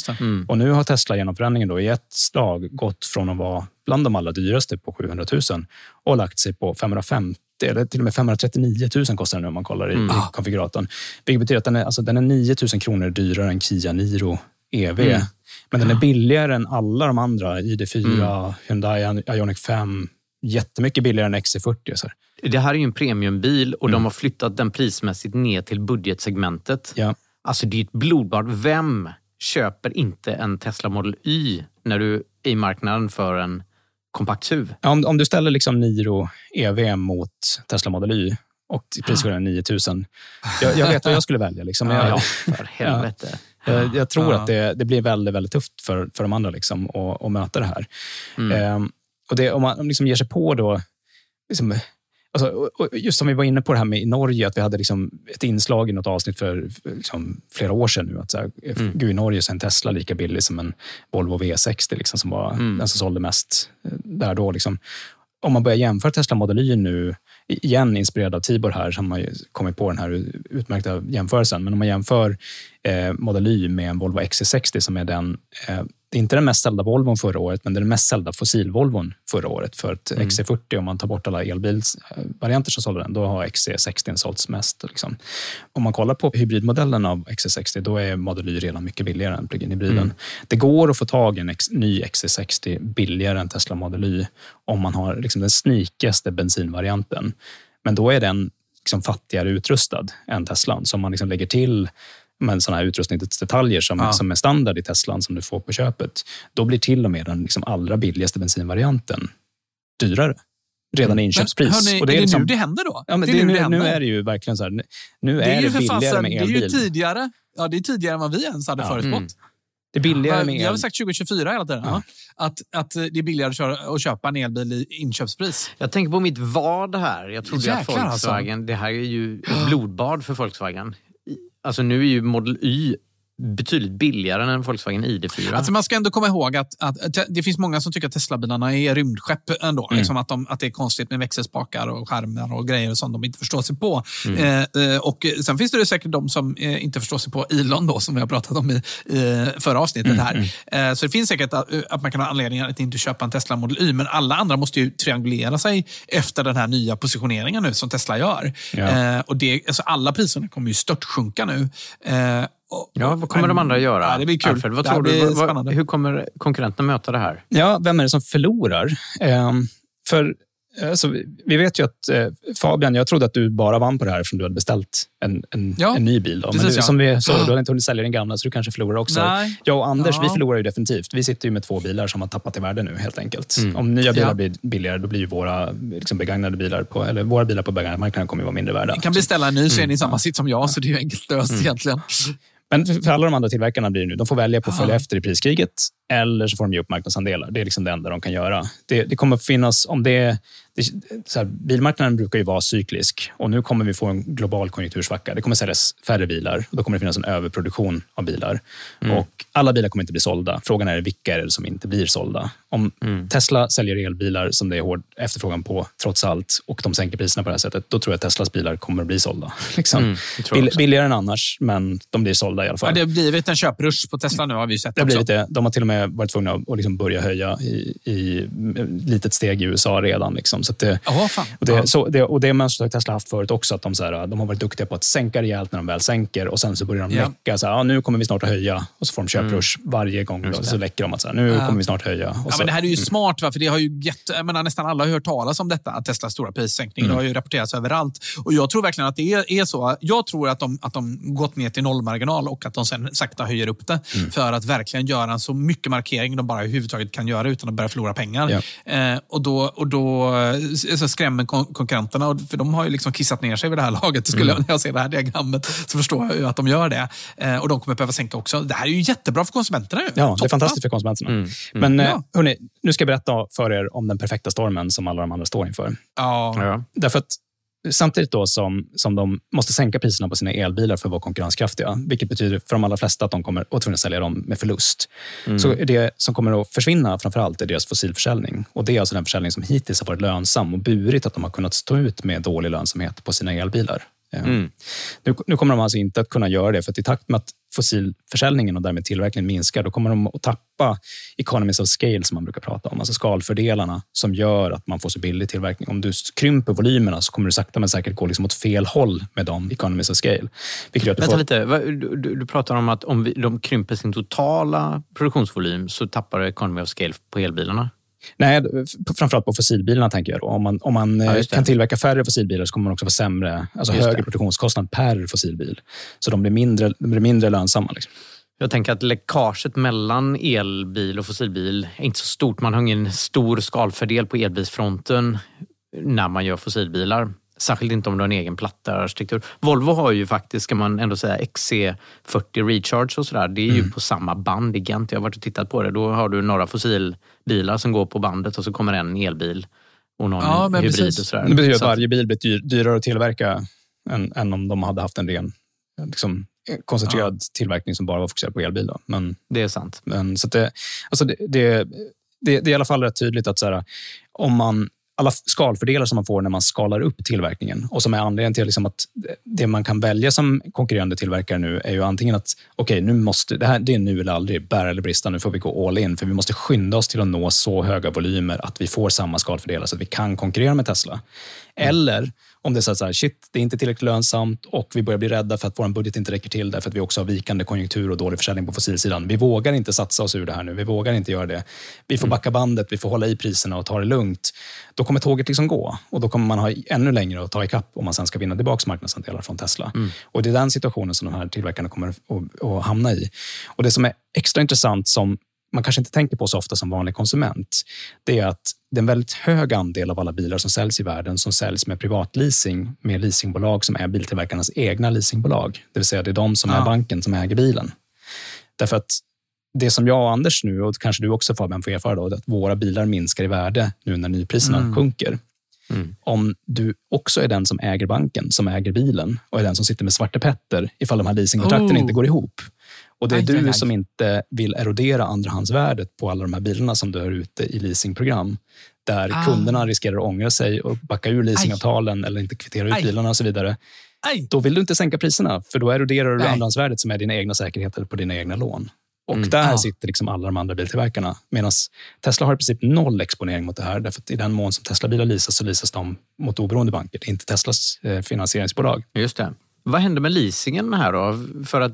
Och nu har Tesla genom förändringen då i ett slag gått från att vara bland de allra dyraste på 700 000 och lagt sig på 550 eller till och med 539 000 kostar den nu om man kollar i, i konfiguratorn. Vilket betyder att den är, alltså, den är 9 000 kronor dyrare än Kia Niro EV. Men den är billigare än alla de andra. ID4, Hyundai Ioniq 5. Jättemycket billigare än XC40. Så här. Det här är ju en premiumbil och de har flyttat den prismässigt ner till budgetsegmentet. Ja. Alltså det är ett blodbad. Vem köper inte en Tesla Model Y när du är i marknaden för en kompakt SUV? Ja, Om, om du ställer liksom Niro EV mot Tesla Model Y och prisskillnaden är 9 000. Jag, jag vet vad jag skulle välja. Liksom. [laughs] Jag, Ja, för helvete. Jag, jag tror Ja. att det, det blir väldigt, väldigt tufft för, för de andra liksom, att, att möta det här. Mm. Ehm, och det, om man liksom ger sig på då... Liksom, alltså, just som vi var inne på det här med i Norge, att vi hade liksom ett inslag i något avsnitt för, liksom flera år sedan nu. Att så här, Mm. Gud, i Norge så är en Tesla lika billig som en Volvo V60 liksom, som var Mm. den som sålde mest eh, där då. Liksom. Om man börjar jämföra Tesla Model Y nu, igen inspirerad av Tibor här, som har kommit på den här utmärkta jämförelsen. Men om man jämför eh, Model Y med en Volvo XC60 som är den, eh, det är inte den mest sålda Volvon förra året, men det är den mest sålda fossil-Volvon förra året. För att Mm. XC40, om man tar bort alla elbilsvarianter som sålde den, då har XC60 sålts mest. Liksom. Om man kollar på hybridmodellen av XC60, då är Model Y redan mycket billigare än plug-in-hybriden. Mm. Det går att få tag i en ny XC60 billigare än Tesla Model Y om man har liksom den snikigaste bensinvarianten. Men då är den liksom fattigare utrustad än Teslan. Så om man liksom lägger till med sådana här utrustningsdetaljer som, Ja. som är standard i Teslan som du får på köpet, då blir till och med den liksom allra billigaste bensinvarianten dyrare. Redan i inköpspris. Men, hörni, Och är det liksom- nu det händer då? Ja, men det det är är nu nu, det händer. nu är det ju verkligen så här. Nu det är är det, billigare fasen, med det är ju elbil. tidigare. Ja, det är tidigare än vad vi ens hade Ja. förutspått. Mm. Det är billigare med Jag har el. sagt 2024 hela tiden. Ja. Att, att det är billigare att, köra, att köpa en elbil i inköpspris. Jag tänker på mitt vad här. Jag trodde att Jäklar, alltså. Volkswagen, det här är ju ett [gasps] blodbad för Volkswagen. Alltså nu är ju Model Y betydligt billigare än en Volkswagen ID4. Alltså man ska ändå komma ihåg att, att det finns många som tycker att Teslabilarna är rymdskepp ändå. Mm. Liksom att, de, att det är konstigt med växelspakar och skärmar och grejer som de inte förstår sig på. Mm. Eh, eh, och sen finns det säkert de som eh, inte förstår sig på Elon då, som vi har pratat om i, i förra avsnittet Mm, här. Eh, så det finns säkert att, att man kan ha anledning att inte köpa en Tesla Model Y, men alla andra måste ju triangulera sig efter den här nya positioneringen nu som Tesla gör. Ja. Eh, och det, alltså alla priserna kommer ju störtsjunka nu. Ja, vad kommer de andra att göra? Ja, det blir kul. Alfred, vad tror du? blir Vad- hur kommer konkurrenterna möta det här? Ja, vem är det som förlorar? Ehm, för alltså, vi- vet ju att eh, Fabian, jag trodde att du bara vann på det här eftersom du hade beställt en, en, Ja, en ny bil. Då. Men precis, du, ja. som vi [clears throat] såg, Ja. du hade inte hunnit sälja din gamla, så du kanske förlorar också. Nej. Jag och Anders, Ja. vi förlorar ju definitivt. Vi sitter ju med två bilar som har tappat i värde nu helt enkelt. Mm. Om nya bilar Ja. blir billigare, då blir ju våra liksom, begagnade bilar på, eller våra bilar på begagnatmarknaden kommer ju vara mindre värda. Ni kan beställa en ny så är ni Mm. i samma sitt som jag, så det är ju enkelt löst egentligen. Men för alla de andra tillverkarna blir det nu, de får välja på att följa Ja. efter i priskriget eller så får de ge upp marknadsandelar. Det är liksom det enda de kan göra. Det, det kommer finnas, om det, här, bilmarknaden brukar ju vara cyklisk och nu kommer vi få en global konjunktursvacka. Det kommer säljas färre bilar och då kommer det finnas en överproduktion av bilar. Mm. Och alla bilar kommer inte bli sålda. Frågan är vilka är det som inte blir sålda. Om Mm. Tesla säljer elbilar som det är hård efterfrågan på trots allt och de sänker priserna på det här sättet, då tror jag att Teslas bilar kommer att bli sålda. [laughs] Liksom. Mm, Bill, billigare än annars, men de blir sålda i alla fall. Ja, det har blivit en köprush på Tesla nu har vi sett Det har blivit det. De har till och med varit tvungna att liksom börja höja i, i litet steg i USA redan. Liksom. Så det, Ja, fan. och, det, Ja. så, det, och det mönstret har Tesla haft förut också. Att de, så här, de har varit duktiga på att sänka rejält när de väl sänker och sen så börjar de Ja. läcka. Så här, ja, nu kommer vi snart att höja och så får de köprush varje gång. Då, så läcker de att så här, nu Ja. kommer vi snart höja. Ja, så, men det här är ju mm. smart, va? för det har ju gett, jag menar, nästan alla har hört talas om detta, att Teslas stora prissänkning. Mm. Det har ju rapporterats överallt. Och Jag tror verkligen att det är, är så. Jag tror att de, att de gått ner till nollmarginal och att de sen sakta höjer upp det Mm. för att verkligen göra en så mycket markering de bara överhuvudtaget kan göra utan att börja förlora pengar. Eh, och då, och då eh, så skrämmer kon- konkurrenterna, och- för de har ju liksom kissat ner sig vid det här [laughs] laget. Skulle Mm. jag, när jag ser det här diagrammet så förstår jag ju att de gör det. Eh, och de kommer behöva sänka också. Det här är ju jättebra för konsumenterna. ju. Ja, det är fantastiskt för konsumenterna. Mm. Men eh, Ja. hörni, nu ska jag berätta för er om den perfekta stormen som alla de andra står inför. Ja. Ja. Därför att samtidigt då som, som de måste sänka priserna på sina elbilar för att vara konkurrenskraftiga, vilket betyder för de allra flesta att de kommer att tvungna sälja dem med förlust, så är det som kommer att försvinna framför allt är deras fossilförsäljning. Och Det är alltså den försäljning som hittills har varit lönsam och burit att de har kunnat stå ut med dålig lönsamhet på sina elbilar. Eh, Mm. Nu, nu kommer de alltså inte att kunna göra det, för att i takt med att fossilförsäljningen och därmed tillverkningen minskar, då kommer de att tappa economies of scale som man brukar prata om, alltså skalfördelarna som gör att man får så billig tillverkning. Om du krymper volymerna så kommer du sakta men säkert gå liksom åt fel håll med de economies of scale. Vilket gör att du Vänta får, lite, Va- du, du, du pratar om att om vi, de krymper sin totala produktionsvolym så tappar du economy of scale på elbilarna. Nej, framförallt på fossilbilarna tänker jag. Då. Om man, om man Ja, eh, kan tillverka färre fossilbilar så kommer man också få sämre, alltså Just högre det. produktionskostnad per fossilbil. Så de blir mindre, de blir mindre lönsamma. Liksom. Jag tänker att läckaget mellan elbil och fossilbil är inte så stort. Man har ingen stor skalfördel på elbilsfronten när man gör fossilbilar. Särskilt inte om du har en egen plattarkitektur. Volvo har ju faktiskt, ska man ändå säga, XC40 Recharge och sådär. Det är ju på samma band i Gent. Jag har varit och tittat på det. Då har du några fossilbilar som går på bandet och så kommer en elbil och någon Ja, men hybrid precis. och sådär. Det betyder Så att- varje bil blir dyr, dyrare att tillverka än, än om de hade haft en ren liksom, koncentrerad tillverkning som bara var fokuserad på elbil. Då. Men, det är sant. men, så det, alltså det, det, det, det är i alla fall rätt tydligt att så här, om man alla skalfördelar som man får när man skalar upp tillverkningen. Och som är anledningen till liksom att det man kan välja som konkurrerande tillverkare nu är ju antingen att okej, nu måste, det, här, det är nu eller aldrig, bära eller brista, nu får vi gå all in. För vi måste skynda oss till att nå så höga volymer att vi får samma skalfördelar så att vi kan konkurrera med Tesla. Eller om det är så här, shit, det är inte tillräckligt lönsamt och vi börjar bli rädda för att vår budget inte räcker till därför att vi också har vikande konjunktur och dålig försäljning på fossilsidan. Vi vågar inte satsa oss ur det här nu. Vi vågar inte göra det. Vi får backa bandet, vi får hålla i priserna och ta det lugnt. Då kommer tåget liksom gå och då kommer man ha ännu längre att ta ikapp om man sen ska vinna tillbaka marknadsandelar från Tesla. Och Det är den situationen som de här tillverkarna kommer att, att hamna i. Och Det som är extra intressant som man kanske inte tänker på så ofta som vanlig konsument, det är att det är en väldigt hög andel av alla bilar som säljs i världen som säljs med privatleasing med leasingbolag som är biltillverkarnas egna leasingbolag. Det vill säga det är de som Ja. är banken som äger bilen. Därför att det som jag och Anders nu, och kanske du också Fabian får erfara, då, att våra bilar minskar i värde nu när nypriserna Mm. sjunker. Mm. Om du också är den som äger banken, som äger bilen och är den som sitter med Svarte Petter ifall de här leasingkontrakten Oh. inte går ihop. Och det är Aj, du aj, aj. som inte vill erodera andrahandsvärdet på alla de här bilarna som du har ute i leasingprogram. Där Ah. kunderna riskerar att ångra sig och backa ur leasingavtalen eller inte kvittera ut bilarna och så vidare. Då vill du inte sänka priserna, för då eroderar du andrahandsvärdet som är dina egna säkerheter på dina egna lån. Och Mm. där Ja. sitter liksom alla de andra biltillverkarna. Medan Tesla har i princip noll exponering mot det här. Därför i den mån som Tesla-bilar leasas så leasas de mot oberoende banker. Det är inte Teslas eh, finansieringsbolag. Just det. Vad händer med leasingen här då? För att,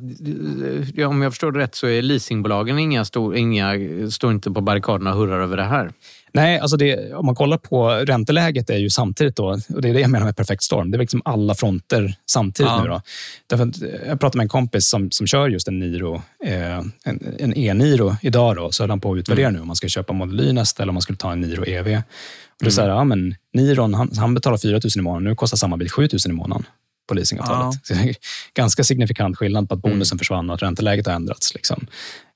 ja, om jag förstår det rätt så är leasingbolagen inga, stor, inga står inte på barrikaderna och hurrar över det här. Nej, alltså det, om man kollar på ränteläget är ju samtidigt då, och det är det jag menar med perfekt storm. Det är liksom alla fronter samtidigt Ja. nu. Då. Därför eh, jag pratade med en kompis som, som kör just en Niro, eh, en, en e-Niro idag. Då, så höll han på att utvärdera nu om man ska köpa Model Y nästa eller om man skulle ta en Niro EV. Och det är så här, ja, men Niron, han, han betalar 4 000 i månaden. Nu kostar samma bil 7 000 i månaden på leasingavtalet. Så är ganska signifikant skillnad på att bonusen försvann och att ränteläget har ändrats. Liksom.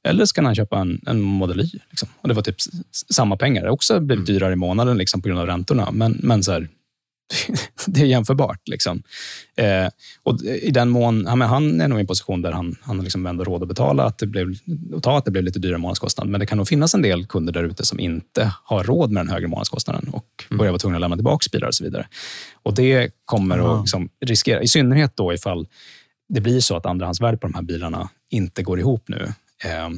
Eller ska han köpa en, en Model Y? Liksom. Och det var typ samma pengar. Det har också blivit dyrare i månaden liksom, på grund av räntorna. Men, men så här, [laughs] det är jämförbart. Liksom. Eh, och I den mån, ja, men han är nog i en position där han, han liksom ändå råd att betala att det blev, och ta att det blev lite dyrare månadskostnad. Men det kan nog finnas en del kunder där ute som inte har råd med den högre månadskostnaden och börjar vara tvungna att lämna tillbaka bilar och så vidare. Och Det kommer Aha. att liksom riskera, i synnerhet då ifall det blir så att andrahandsvärdet på de här bilarna inte går ihop nu. Eh,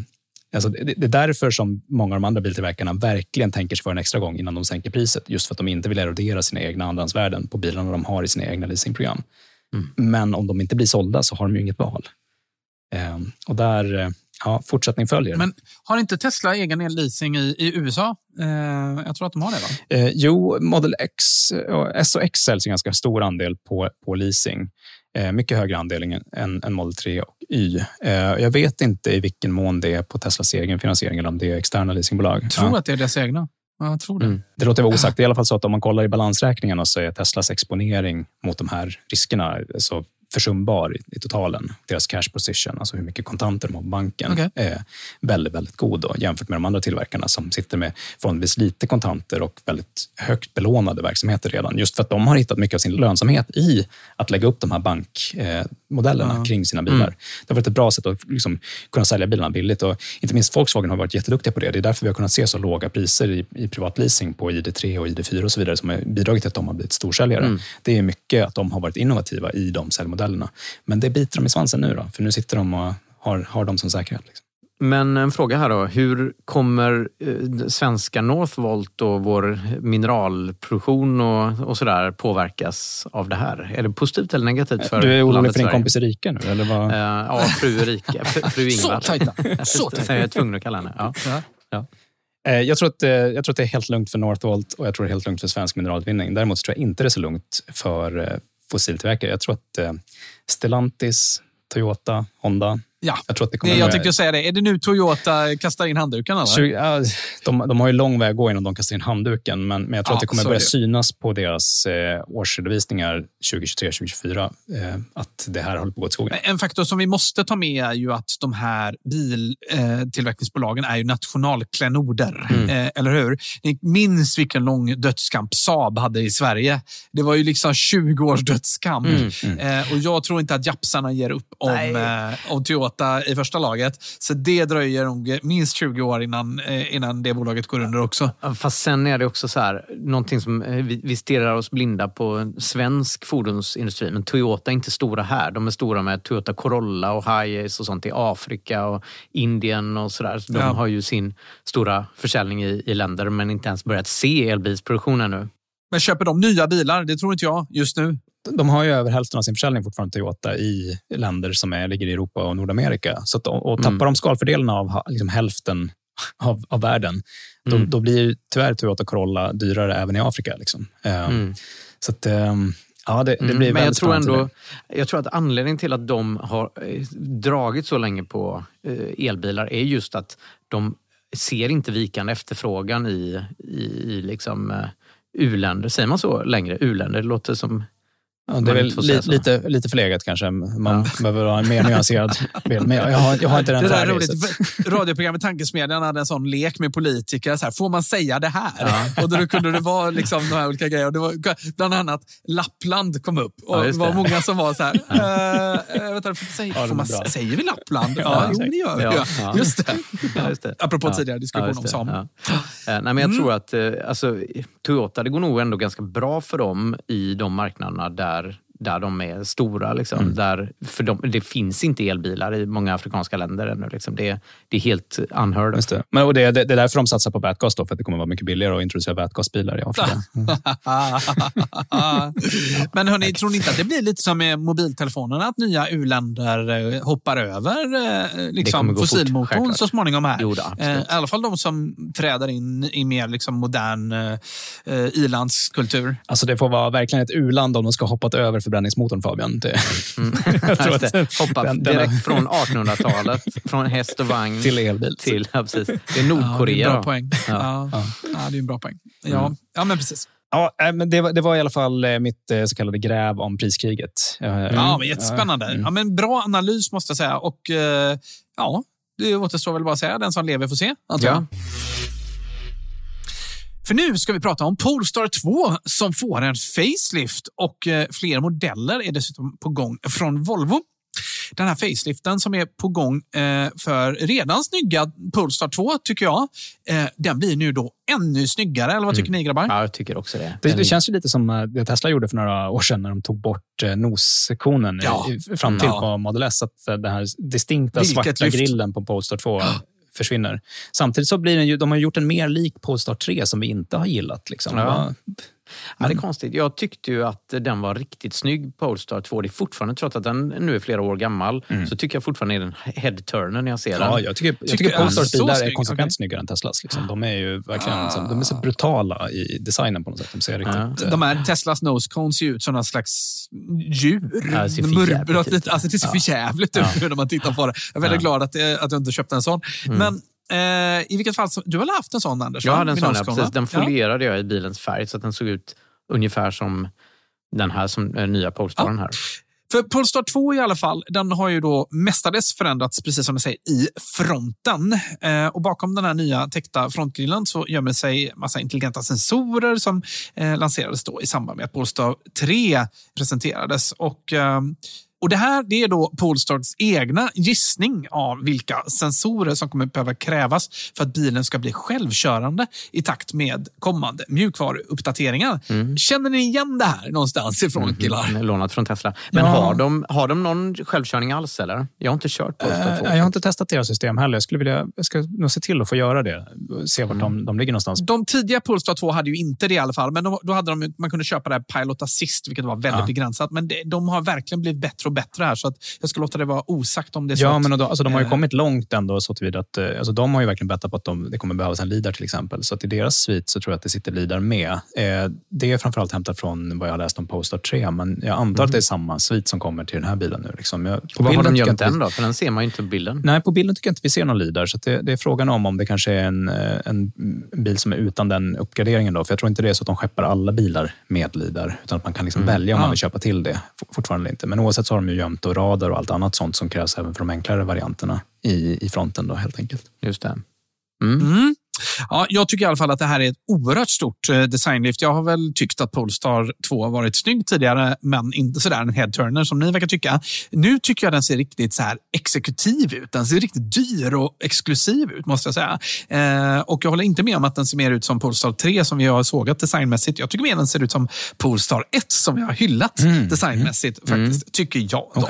Alltså det, det är därför som många av de andra biltillverkarna verkligen tänker sig för en extra gång innan de sänker priset. Just för att de inte vill erodera sina egna andrahandsvärden på bilarna de har i sina egna leasingprogram. Men om de inte blir sålda så har de ju inget val. Eh, och där, eh, ja, fortsättning följer. Men har inte Tesla egen elleasing i, i USA? Eh, jag tror att de har det, va? Eh, jo, Model X och S och X säljs en ganska stor andel på, på leasing. Eh, mycket högre andel än, än, Model 3 och Y. Eh, jag vet inte i vilken mån det är på Teslas egen finansiering eller om det är externa leasingbolag. Jag tror Ja. att det är deras egna. Ja, jag tror det. Mm. Det låter vara osagt. Det är i alla fall så att om man kollar i balansräkningarna så är Teslas exponering mot de här riskerna så försumbar i, totalen. Deras cash position, alltså hur mycket kontanter de har på banken, Okej. är väldigt, väldigt god då, jämfört med de andra tillverkarna som sitter med förhållandevis lite kontanter och väldigt högt belånade verksamheter redan. Just för att de har hittat mycket av sin lönsamhet i att lägga upp de här bankmodellerna eh, modellerna Ja. kring sina bilar. Mm. Det har varit ett bra sätt att liksom kunna sälja bilarna billigt. Och inte minst Volkswagen har varit jätteduktiga på det. Det är därför vi har kunnat se så låga priser i, i privatleasing på ID3 och ID4 och så vidare som har bidragit till att de har blivit storsäljare. Mm. Det är mycket att de har varit innovativa i de säljmodellerna. Men det biter de i svansen nu då, för nu sitter de och har, har dem som säkerhet. Liksom. Men en fråga här då. Hur kommer eh, svenska Northvolt och vår mineralproduktion och, och sådär påverkas av det här? Är det positivt eller negativt för du är orolig för din Sverige? kompis Erika nu? Eller vad? Eh, ja, fru Erika. Fru, [laughs] fru Så Ingvar. tajta. Så tajta. Jag är tvungen att kalla henne. Ja. Eh, Jag tror, att, jag tror att det är helt lugnt för Northvolt och jag tror det är helt lugnt för svensk mineralutvinning. Däremot tror jag inte det är så lugnt för fossiltillverkare. Jag tror att eh, Stellantis, Toyota, Honda. Ja. Jag tror att det kommer Det, jag tänkte säga det. Är det nu Toyota kastar in handduken? Eller? 20, ja, de, de har ju lång väg att gå innan de kastar in handduken, men, men jag tror Ja, att det kommer börja det. synas på deras eh, årsredovisningar 2023-2024 eh, att det här håller på att gå åt skogen. En faktor som vi måste ta med är ju att de här biltillverkningsbolagen är ju nationalklenoder. Mm. Eh, eller hur? Ni minns vilken lång dödskamp Saab hade i Sverige. Det var ju liksom 20 års dödskamp. Mm. Eh, och jag tror inte att japsarna ger upp om, eh, om Toyota i första laget. Så det dröjer nog minst 20 år innan, eh, innan det bolaget går under också. Fast sen är det också så här, någonting som eh, vi, vi stirrar oss blinda på en svensk fordonsindustri. Men Toyota är inte stora här. De är stora med Toyota Corolla och Hiace och sånt i Afrika och Indien och sådär. Så de Ja. har ju sin stora försäljning i, i länder men inte ens börjat se elbilsproduktion ännu. Men köper de nya bilar? Det tror inte jag just nu. De har ju över hälften av sin försäljning fortfarande Toyota i länder som är, ligger i Europa och Nordamerika. Så att, och tappar Mm. de skalfördelarna av liksom hälften av, av världen, då, Mm. då blir tyvärr Toyota Corolla dyrare även i Afrika. Liksom. Eh, Mm. Så att, eh, ja, det, det Mm, blir Men jag tror ändå, jag tror att anledningen till att de har eh, dragit så länge på eh, elbilar är just att de ser inte vikande efterfrågan i, i, i liksom, eh, u-länder. Säger man så längre? U-länder? Det låter som Ja, det är väl li, lite, lite förlegat kanske. Man behöver ha en mer nyanserad bild. Men jag, jag, har, jag har inte den Det där är färdig. roligt. Radioprogrammet Tankesmedjan hade en sån lek med politiker. Så här, får man säga det här? Och då kunde det vara liksom de här olika grejerna. Det var, bland annat Lappland kom upp. Och Ja, det var många som var så här. Äh, vänta, får, säga, Ja, får man, säger vi Lappland? Ja, Ja, jo, men det gör vi. Ja, Ja, ja. Just det. Ja, just det. Apropå Ja. tidigare diskussion Ja, om samer. Ja. Eh, Nej, men jag tror att alltså, Toyota, det går nog ändå ganska bra för dem i de marknaderna där, är där de är stora. Liksom. Där, för dem, det finns inte elbilar i många afrikanska länder ännu. Liksom. Det, det är helt unheard of. Det. Men, och det, det, det är därför de satsar på vätgas, då, för att det kommer vara mycket billigare att introducera vätgasbilar i Afrika. [laughs] Men hörni, tror ni inte att det blir lite som med mobiltelefonerna? Att nya u-länder eh, hoppar över eh, liksom, fort, fossilmotorn så småningom här? Jo, då. Eh, I alla fall de som träder in i mer liksom, modern eh, ilandskultur. Alltså det får vara verkligen ett u-land om de ska hoppat över förbränningsmotorn, Fabian. Det, [laughs] jag tror Just att det. Hoppa den- den- direkt från 1800-talet, från häst och vagn till elbil. till... Ja, precis. Det är Ja, det är Nordkorea. en bra poäng. Ja. Ja. det är en bra poäng. Ja, ja men precis. Ja, äh, men det, var, det var i alla fall eh, mitt eh, så kallade gräv om priskriget. Eh, Ja, men jättespännande. Mm. Ja, men bra analys måste jag säga. Och eh, ja, det återstår väl bara att säga. Den som lever får se. antar jag. Ja. För nu ska vi prata om Polestar 2 som får en facelift och eh, fler modeller är dessutom på gång från Volvo. Den här faceliften som är på gång eh, för redan snygga Polestar 2 tycker jag, eh, den blir nu då ännu snyggare. Eller vad tycker ni grabbar? Ja, jag tycker också det. Det, det känns ju lite som det Tesla gjorde för några år sedan när de tog bort noskonen Ja. fram till Ja. på Model S. Att den här distinkta Vilket svarta lyft. grillen på Polestar 2 försvinner. Samtidigt så blir den ju, de har gjort en mer lik Polestar 3 som vi inte har gillat. Liksom. Ja. Ja, det är konstigt. Jag tyckte ju att den var riktigt snygg, Polestar 2. Det är fortfarande, trots att den nu är flera år gammal, så tycker jag fortfarande är den head-turner när jag ser den. Ja, jag tycker, jag Tycker tycker jag Polestars bilar är snygg? konsekvent Okej. snyggare än Teslas. Liksom. De är ju verkligen så, de är så brutala i designen på något sätt. De ser riktigt... eh, De här Teslas nose cones ser ut som någon slags djur. Ja, det ser för jävligt ut. Alltså, det ser för jävligt ut nu när man tittar på det. Jag är väldigt glad att, eh, att du inte köpte en sån. Men eh, i vilket fall, du har väl haft en sån Anders? Jag hade en sån, ja, precis. Den folierade jag i bilens färg så att den såg ut ungefär som den här som eh, nya Polestaren här. För Polestar 2 i alla fall, den har ju då mestadels förändrats, precis som jag säger, i fronten. Eh, och bakom den här nya täckta frontgrillen så gömmer sig massa intelligenta sensorer som eh, lanserades då i samband med att Polestar 3 presenterades. Och, eh, och det här det är då Polestars egna gissning av vilka sensorer som kommer behöva krävas för att bilen ska bli självkörande i takt med kommande mjukvaruuppdateringar. Känner ni igen det här någonstans ifrån killar? Den är lånat från Tesla. Men Ja. har, de, har de någon självkörning alls eller? Jag har inte kört Polestar 2. Eh, jag har inte testat deras system heller. Jag, skulle vilja, jag ska nog se till att få göra det. Se vart de, de ligger någonstans. De tidiga Polestar 2 hade ju inte det i alla fall, men de, då hade de, man kunde köpa det här Pilot Assist, vilket var väldigt Ja. begränsat. Men det, de har verkligen blivit bättre och bättre här, så att jag ska låta det vara osagt om det är så Ja, att, men och då, alltså, de har ju eh, kommit långt ändå så tillvida att eh, alltså, de har ju verkligen bettat på att de, det kommer behövas en LIDAR till exempel. Så att i deras svit så tror jag att det sitter LIDAR med. Eh, det är framförallt hämtat från vad jag har läst om Polestar 3, men jag antar att det är samma svit som kommer till den här bilen nu. Liksom. Jag, på Vad har de gömt den då? För den ser man ju inte på bilden. Nej, på bilden tycker jag inte vi ser någon LIDAR. Så att det, det är frågan om om det kanske är en, en bil som är utan den uppgraderingen. Då. För jag tror inte det är så att de skeppar alla bilar med LIDAR. Utan att man kan liksom välja om Ja. man vill köpa till det. Fortfarande inte. Men oavsett så har de ju gömt och radar och allt annat sånt som krävs även för de enklare varianterna i, i fronten. Då, helt enkelt. Just det. Mm. Mm. Ja, jag tycker i alla fall att det här är ett oerhört stort eh, designlyft. Jag har väl tyckt att Polestar 2 har varit snygg tidigare, men inte sådär en headturner som ni verkar tycka. Nu tycker jag den ser riktigt så här exekutiv ut. Den ser riktigt dyr och exklusiv ut, måste jag säga. Eh, och jag håller inte med om att den ser mer ut som Polestar 3 som vi har sågat designmässigt. Jag tycker mer den ser ut som Polestar 1 som vi har hyllat designmässigt, faktiskt. Tycker jag. Då.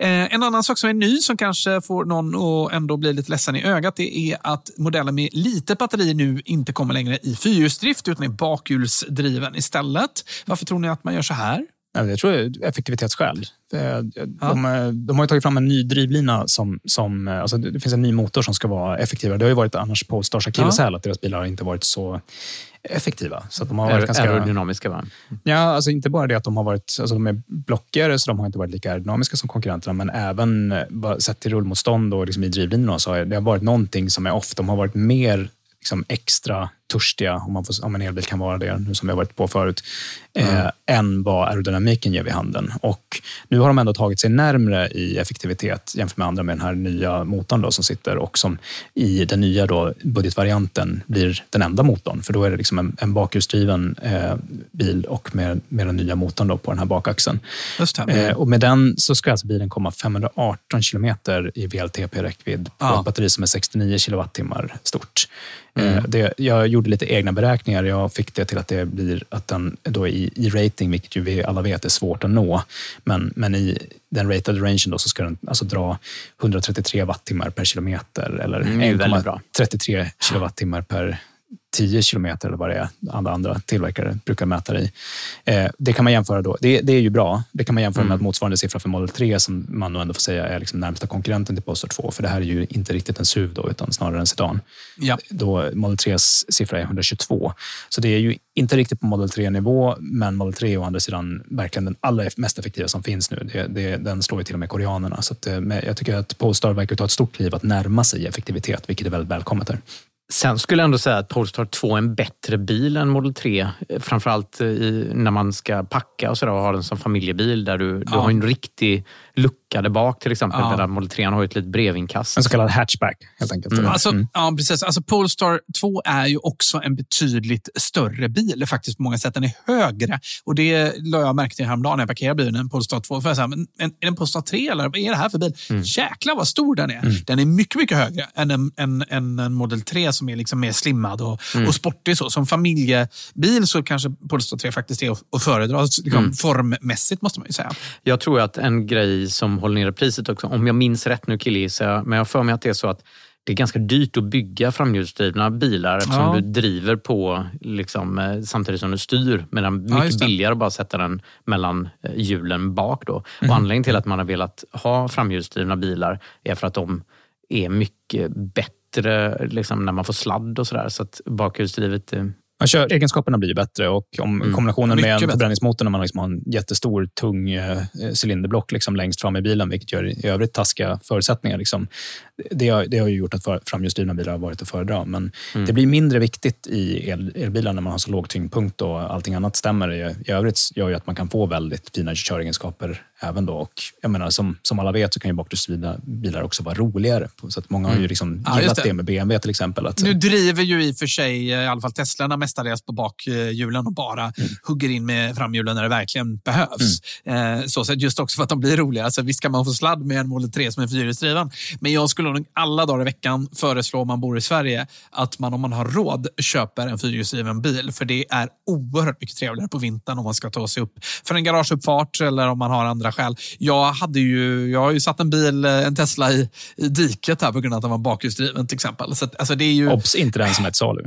Eh, En annan sak som är ny som kanske får någon att ändå bli lite ledsen i ögat det är att modellen med litet batteri nu inte kommer längre i fyrhjulsdrift utan är bakhjulsdriven istället. Varför tror ni att man gör så här? Ja, Jag tror det är effektivitetsskäl. De, eh, de har ju tagit fram en ny drivlina. Som, som, eh, alltså det finns en ny motor som ska vara effektivare. Det har ju varit annars Polestars akilleshäl att deras bilar har inte varit så effektiva. Så de har varit ganska... Aerodynamiska va? Ja, alltså inte bara det att de har varit alltså de är blockigare, så de har inte varit lika aerodynamiska som konkurrenterna, men även sett till rullmotstånd och liksom i drivlinorna så har det har varit någonting som är off. De har varit mer liksom extra törstiga, om, man får, om en elbil kan vara det, nu som vi har varit på förut, eh, än vad aerodynamiken ger vid handen. Och nu har de ändå tagit sig närmre i effektivitet jämfört med andra med den här nya motorn då, som sitter och som i den nya då, budgetvarianten blir den enda motorn. För då är det liksom en, en bakhjulsdriven eh, bil och med, med den nya motorn då på den här bakaxeln. Eh, och med den så ska alltså bilen komma 518 kilometer i VLTP-räckvidd på Ja. ett batteri som är 69 kilowattimmar stort. Mm. Eh, Det, jag gjorde lite egna beräkningar. Jag fick det till att det blir att den då i, i rating, vilket ju vi alla vet är svårt att nå, men, men i den ratade rangen då så ska den alltså dra 133 wattimmar per kilometer eller Mm, det är väldigt bra. 1,33 kilowattimmar per 10 kilometer eller vad det är alla andra tillverkare brukar mäta det i. Eh, det kan man jämföra då. Det, det är ju bra. Det kan man jämföra med att motsvarande siffra för Model 3 som man nog ändå får säga är liksom närmsta konkurrenten till Polestar 2. För det här är ju inte riktigt en SUV då, utan snarare en sedan. Ja. Då Model 3s siffra är 122. Så det är ju inte riktigt på Model 3-nivå, men Model 3 är å andra sidan verkligen den allra mest effektiva som finns nu. Det, det, den slår ju till och med koreanerna. Så att, eh, jag tycker att Polestar verkar ta ett stort kliv att närma sig effektivitet, vilket är väldigt välkommet. Här. Sen skulle jag ändå säga att Polestar 2 är en bättre bil än Model 3. eh, Framförallt i, när man ska packa och, så och ha den som familjebil. Där du, du Ja. har en riktig lucka där bak till exempel. Ja. Där Model 3 har ju ett litet brevinkast. En så kallad hatchback, helt enkelt. Mm. Alltså, Mm. ja, precis. Alltså, Polestar 2 är ju också en betydligt större bil faktiskt på många sätt. Den är högre och det la jag märke till häromdagen när jag parkerade bilen, en Polestar 2. För jag sa, men, en, är det en Polestar 3 eller vad är det här för bil? Mm. Jäklar vad stor den är. Den är mycket, mycket högre än en, en, en, en Model 3 som är liksom mer slimmad och, Mm. och sportig. Så. Som familjebil så kanske Polestar 3 faktiskt är att, att föredra. Liksom, Mm. Formmässigt måste man ju säga. Jag tror att en grej som håller nere priset också, om jag minns rätt nu killgissar men jag för mig att det är så att det är ganska dyrt att bygga framhjulsdrivna bilar eftersom Ja. du driver på liksom, eh, samtidigt som du styr. Medan Ja, mycket billigare att bara sätta den mellan eh, hjulen bak. Då. Och anledningen till att man har velat ha framhjulsdrivna bilar är för att de är mycket bättre liksom, när man får sladd och sådär. Så att bakhjulsdrivet eh, Ja, kör, egenskaperna blir bättre och om Mm. kombinationen med en förbränningsmotor när man liksom har en jättestor, tung eh, cylinderblock liksom längst fram i bilen, vilket gör i övrigt taskiga förutsättningar. Liksom. Det, har, det har ju gjort att för, framhjulsdrivna bilar har varit att föredra. Men Mm. det blir mindre viktigt i el, elbilar när man har så låg tyngdpunkt och allting annat stämmer. I, I övrigt gör ju att man kan få väldigt fina köregenskaper även då. Och jag menar, som, som alla vet så kan ju bakhjulsdrivna bilar också vara roligare. Så att många har ju liksom Mm. Ja, just gillat det. det. med BMW till exempel. Att, Nu driver ju i och för sig eh, i alla fall Teslorna mestadels på bakhjulen och bara Mm. hugger in med framhjulen när det verkligen behövs. Eh, så just också för att de blir roliga. Alltså, visst kan man få sladd med en Model 3 som är fyrhjulsdriven, men jag skulle nog alla dagar i veckan föreslå om man bor i Sverige att man om man har råd köper en fyrhjulsdriven bil. För det är oerhört mycket trevligare på vintern om man ska ta sig upp för en garageuppfart eller om man har andra skäl. Jag, hade ju, jag har ju satt en bil, eh, en Tesla i, i diket här på grund av att den var bakhjulsdriven till exempel. Så att, alltså, det är ju... Obs, inte den som är ett salu.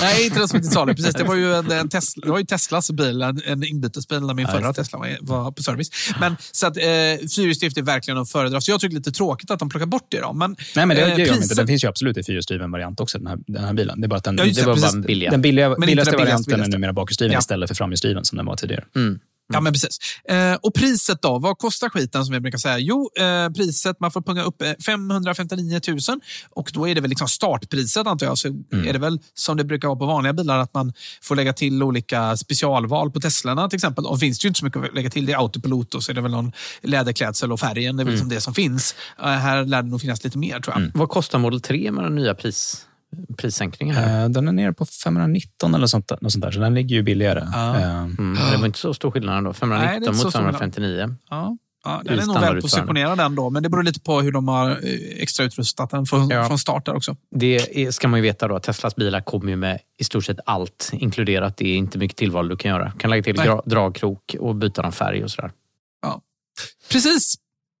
Nej, inte den som är till salu. Precis, det var ju, en, en Tesla, det var ju Teslas bil, en, en inbytesbil när min Ja, förra det. Tesla var, var på service. Men, så att, eh, fyrhjulsdrift är verkligen att föredra. Så jag tycker det är lite tråkigt att de plockar bort det. Då. Men, Nej, men det, eh, det gör de inte. priset- Den finns ju absolut i fyrhjulsdriven variant också, den här, den här bilen. Det är bara att den, Ja, just det var precis. bara billiga. den billiga, billigaste billigaste, varianten är billigaste. numera bakhjulsdriven Ja. istället för framhjulsdriven som den var tidigare. Ja, men precis. Eh, och priset då? Vad kostar skiten som vi brukar säga? Jo, eh, priset, man får punga upp eh, 559 000 och då är det väl liksom startpriset antar jag. Så är det väl som det brukar vara på vanliga bilar att man får lägga till olika specialval på Teslorna till exempel. Och finns det ju inte så mycket att lägga till. Det är autopilot och så är det väl någon läderklädsel och färgen. Det är väl liksom det som finns. Eh, här lär det nog finnas lite mer tror jag. Vad kostar Model 3 med den nya pris, prissänkningen? Här? Eh, Den är nere på 519 eller sånt, där- något sånt där, så den ligger ju billigare. Ja. Eh, Mm, det var inte så stor skillnad ändå. Nej, det 519 är inte så mot stor skillnad. 559. Ja. Ja, den är nog väl positionerad den då, men det beror lite på hur de har eh, extra utrustat den från, Ja. från start där också. Det är, ska man ju veta då Teslas bilar kommer ju med i stort sett allt inkluderat. Det är inte mycket tillval du kan göra. Du kan lägga till Nej. dra, dragkrok och byta någon färg och sådär. Precis.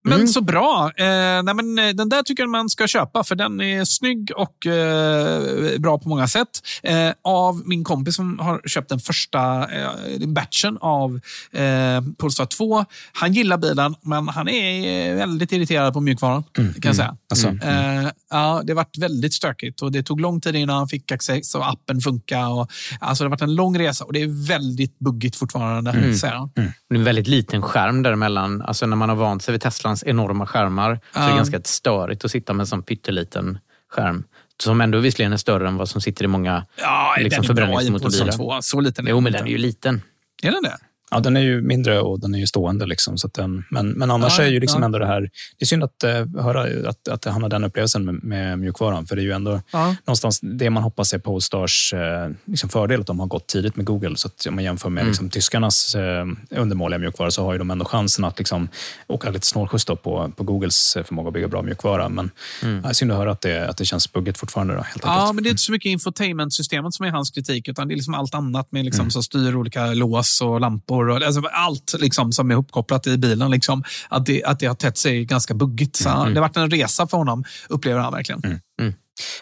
Men Mm. så bra. Eh, nej, men, eh, den där tycker jag man ska köpa för den är snygg och eh, bra på många sätt. Eh, av min kompis som har köpt den första eh, batchen av eh, Polestar 2. Han gillar bilen, men han är eh, väldigt irriterad på mjukvaran. kan jag säga. alltså, Eh, ja, det varit väldigt stökigt och det tog lång tid innan han fick access och appen funka. Och, alltså, det har varit en lång resa och det är väldigt buggigt fortfarande, säger han. Det är en väldigt liten skärm däremellan. Alltså när man har vant sig vid Teslans enorma skärmar så är det Ja. ganska störigt att sitta med en sån pytteliten skärm. som ändå visserligen är större än vad som sitter i många Ja, liksom, den är bra i en förbränningsmotorbilar. Polestar 2. Så liten är Jo, men den är ju liten. Är den det? Ja, den är ju mindre och den är ju stående. Liksom, så den, men, men annars Ja, är ju liksom ja. ändå det här... Det är synd att eh, höra att, att han har den upplevelsen med, med mjukvaran. För det är ju ändå Ja. någonstans det man hoppas är Polestars eh, liksom fördel, att de har gått tidigt med Google. Så att om man jämför med Mm. liksom, tyskarnas eh, undermåliga mjukvara så har ju de ändå chansen att liksom, åka lite snålskjuts på, på Googles eh, förmåga att bygga bra mjukvara. Men Mm. ja, synd att höra att det, att det känns buggigt fortfarande. Då, helt enkelt. Ja, men det är inte så mycket infotainmentsystemet som är hans kritik, utan det är liksom allt annat med liksom, Mm. som styr olika lås och lampor. Och, alltså, allt liksom, som är uppkopplat i bilen. Liksom, att, det, att det har tätt sig ganska buggigt. Så, Mm. Det har varit en resa för honom, upplever han verkligen.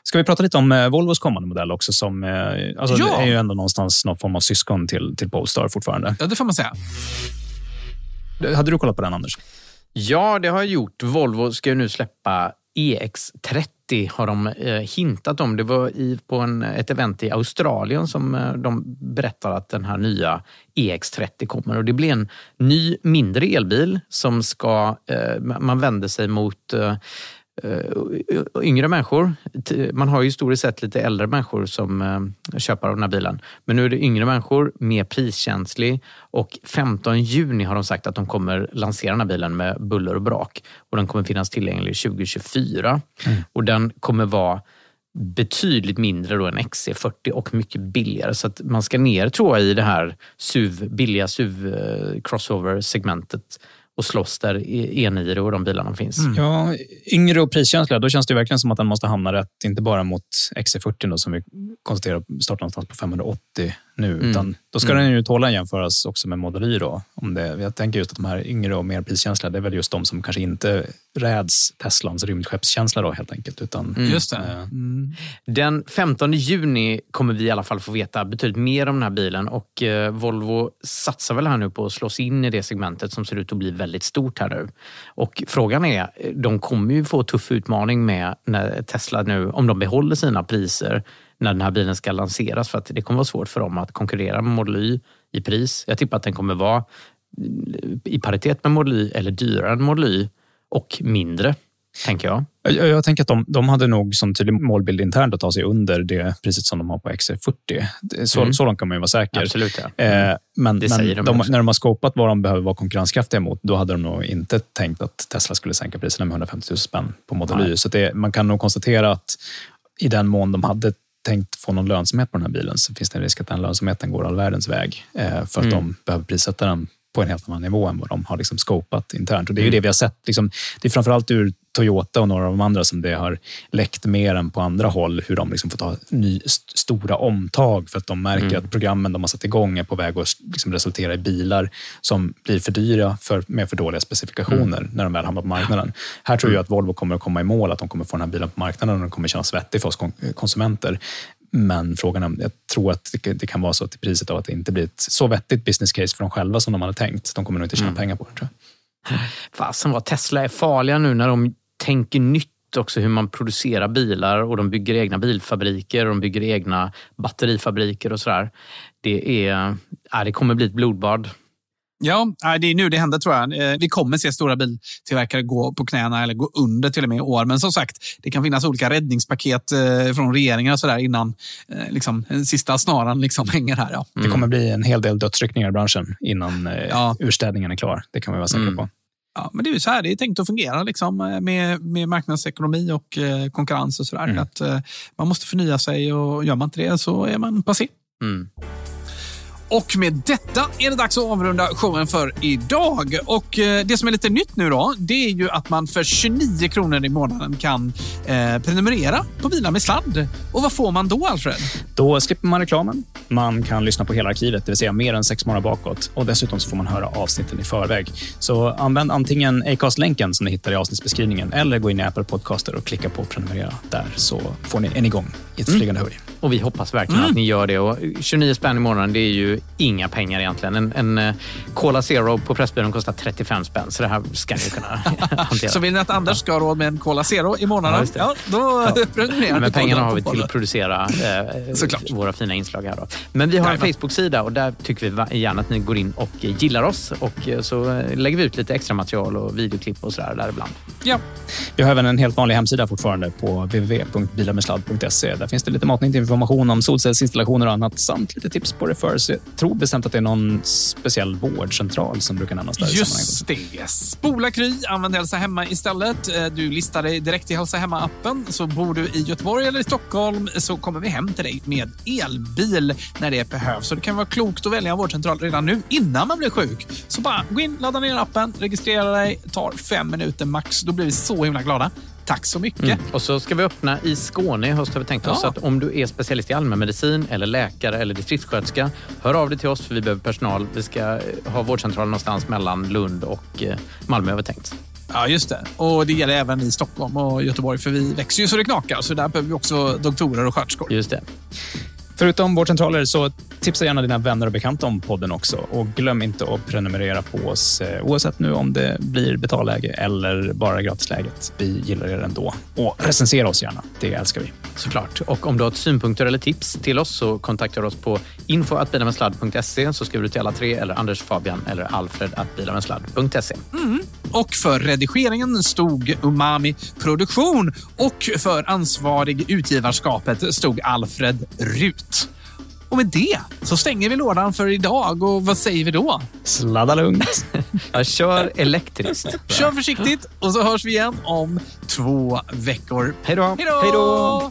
Ska vi prata lite om eh, Volvos kommande modell också? Som, eh, alltså, Ja. Det är ju ändå någonstans någon form av syskon till, till Polestar fortfarande. Ja, det får man säga. Hade du kollat på den, Anders? Ja, det har jag gjort. Volvo ska ju nu släppa EX30 har de eh, hintat om. Det var i, på en, ett event i Australien som eh, de berättar att den här nya EX30 kommer. Och Det blir en ny, mindre elbil som ska... Eh, man vänder sig mot yngre människor. Man har ju historiskt sett lite äldre människor som eh, köper av den här bilen. Men nu är det yngre människor, mer priskänslig och 15 juni har de sagt att de kommer lansera den här bilen med buller och brak. Och den kommer finnas tillgänglig 2024. Och den kommer vara betydligt mindre då än XC40 och mycket billigare. Så att man ska ner tror jag i det här SUV, billiga SUV eh, crossover-segmentet och slåss där E9 och de bilarna finns. Ja, yngre och priskänsliga, då känns det verkligen som att den måste hamna rätt, inte bara mot XC40 då, som vi konstaterar startar någonstans på 580 nu, Mm. utan då ska Mm. den ju tåla jämföras också med Model Y. Då, om det, jag tänker just att de här yngre och mer priskänsliga, det är väl just de som kanske inte räds Teslans rymdskeppskänsla då helt enkelt. Utan, Mm. Just det. eh, Mm. Den 15 juni kommer vi i alla fall få veta betydligt mer om den här bilen och eh, Volvo satsar väl här nu på att slå sig in i det segmentet som ser ut att bli väldigt stort här nu. Och frågan är, de kommer ju få tuff utmaning med när Tesla nu, om de behåller sina priser när den här bilen ska lanseras för att det kommer vara svårt för dem att konkurrera med Model Y i pris. Jag tippar att den kommer vara i paritet med Model Y eller dyrare än Model Y och mindre, tänker jag. Jag, jag tänker att de, de hade nog som tydlig målbild internt att ta sig under det priset som de har på XC40. Det- Så, Mm. så långt kan man ju vara säker. Absolut, ja. Eh, men Det men säger de de, när de har skopat vad de behöver vara konkurrenskraftiga mot, då hade de nog inte tänkt att Tesla skulle sänka priserna med 150 000 spänn på Model Nej. Y. Så det, man kan nog konstatera att i den mån de hade tänkt få någon lönsamhet på den här bilen så finns det en risk att den lönsamheten går all världens väg. Eh, för att Mm. de behöver prissätta den på en helt annan nivå än vad de har liksom skopat internt. Och det är ju Mm. det vi har sett. Liksom, det är framförallt ur Toyota och några av de andra som det har läckt mer än på andra håll. Hur de liksom får ta ny, st- stora omtag för att de märker Mm. att programmen de har satt igång är på väg att liksom resultera i bilar som blir för dyra för, med för dåliga specifikationer Mm. när de väl hamnar på marknaden. Här tror jag att Volvo kommer att komma i mål, att de kommer få den här bilen på marknaden och den kommer kännas vettig för oss kon- konsumenter. Men frågan är, jag tror att det, kan vara så till priset av att det inte blir ett så vettigt business case för dem själva som de hade tänkt. De kommer nog inte tjäna Mm. pengar på det. Tror jag. Fasen vad Tesla är farliga nu när de tänker nytt också hur man producerar bilar och de bygger egna bilfabriker och de bygger egna batterifabriker och sådär. Det, är, ja, det kommer bli ett blodbad. Ja, det är nu det händer tror jag. Eh, Vi kommer se stora biltillverkare gå på knäna eller gå under till och med i år. Men som sagt, det kan finnas olika räddningspaket eh, från regeringen och så där innan eh, liksom, sista snaran liksom [laughs] hänger här. Ja. Det kommer bli en hel del dödsryckningar i branschen innan Ja. urstädningen är klar. Det kan vi vara säkra Mm. på. Ja, men det är ju så här det är tänkt att fungera liksom, med, med marknadsekonomi och eh, konkurrens och sådär. Mm. Att, eh, man måste förnya sig och gör man inte det så är man passé. Mm. Och med detta är det dags att avrunda showen för idag. Och eh, det som är lite nytt nu då, det är ju att man för 29 kronor i månaden kan eh, prenumerera på bilar med sladd. Och vad får man då, Alfred? Då slipper man reklamen. Man kan lyssna på hela arkivet, det vill säga mer än sex månader bakåt. Och Dessutom så får man höra avsnitten i förväg. Så använd antingen Acast-länken som ni hittar i avsnittsbeskrivningen eller gå in i Apple Podcaster och klicka på prenumerera där så får ni en igång i ett flygande hurj. Och vi hoppas verkligen Mm. att ni gör det. Och 29 spänn i månaden, det är ju inga pengar egentligen. En, en eh, Cola Zero på Pressbyrån kostar 35 spänn, så det här ska ni kunna [laughs] hantera. Så vill ni att Anders ska ha råd med en Cola Zero i Ja, månaden, just det. ja, då prenumererar [laughs] Men pengarna har vi till att producera eh, våra fina inslag här. Då. Men vi har en. Facebook-sida och där tycker vi gärna att ni går in och gillar oss. Och eh, så eh, lägger vi ut lite extra material och videoklipp och sådär där ibland. Ja. Vi har även en helt vanlig hemsida fortfarande på www.bilarmedsladd.se. Där finns det lite matning till information om solcellsinstallationer och annat samt lite tips på Refurbs. Tror bestämt att det är någon speciell vårdcentral som brukar nämnas där. Just det. Spola Kry, använd Hälsa Hemma istället. Eh, Du listar dig direkt i Hälsa Hemma-appen. Så bor du i Göteborg eller i Stockholm så kommer vi hem till dig med elbil när det behövs. Så det kan vara klokt att välja en vårdcentral redan nu innan man blir sjuk. Så bara gå in, ladda ner appen, registrera dig. tar fem minuter max. Då blir vi så himla glada. Tack så mycket. Mm. Och så ska vi öppna i Skåne i höst har vi tänkt oss. Ja. att om du är specialist i allmänmedicin eller läkare eller distriktssköterska, hör av dig till oss för vi behöver personal. Vi ska eh, ha vårdcentral någonstans mellan Lund och eh, Malmö har vi tänkt. Ja, just det. Och det gäller även i Stockholm och Göteborg, för vi växer ju så det knakar. Så där behöver vi också doktorer och sköterskor. Just det. Förutom vårdcentraler så tipsa gärna dina vänner och bekanta om podden också. Och glöm inte att prenumerera på oss eh, oavsett nu om det blir betalläge eller bara gratisläget. Vi gillar er ändå. Och recensera oss gärna. Det älskar vi. Såklart. Och om du har synpunkter eller tips till oss så kontaktar du oss på info.bilamedsladd.se så skriver du till alla tre eller Anders, Fabian eller Alfred att bilamedsladd.se. Mm. Och för redigeringen stod Umami Produktion och för ansvarig utgivarskapet stod Alfred Rut. Och med det så stänger vi lådan för idag och vad säger vi då? Sladda lugnt. [laughs] Jag kör elektriskt. Kör försiktigt och så hörs vi igen om två veckor. Då! Hej då!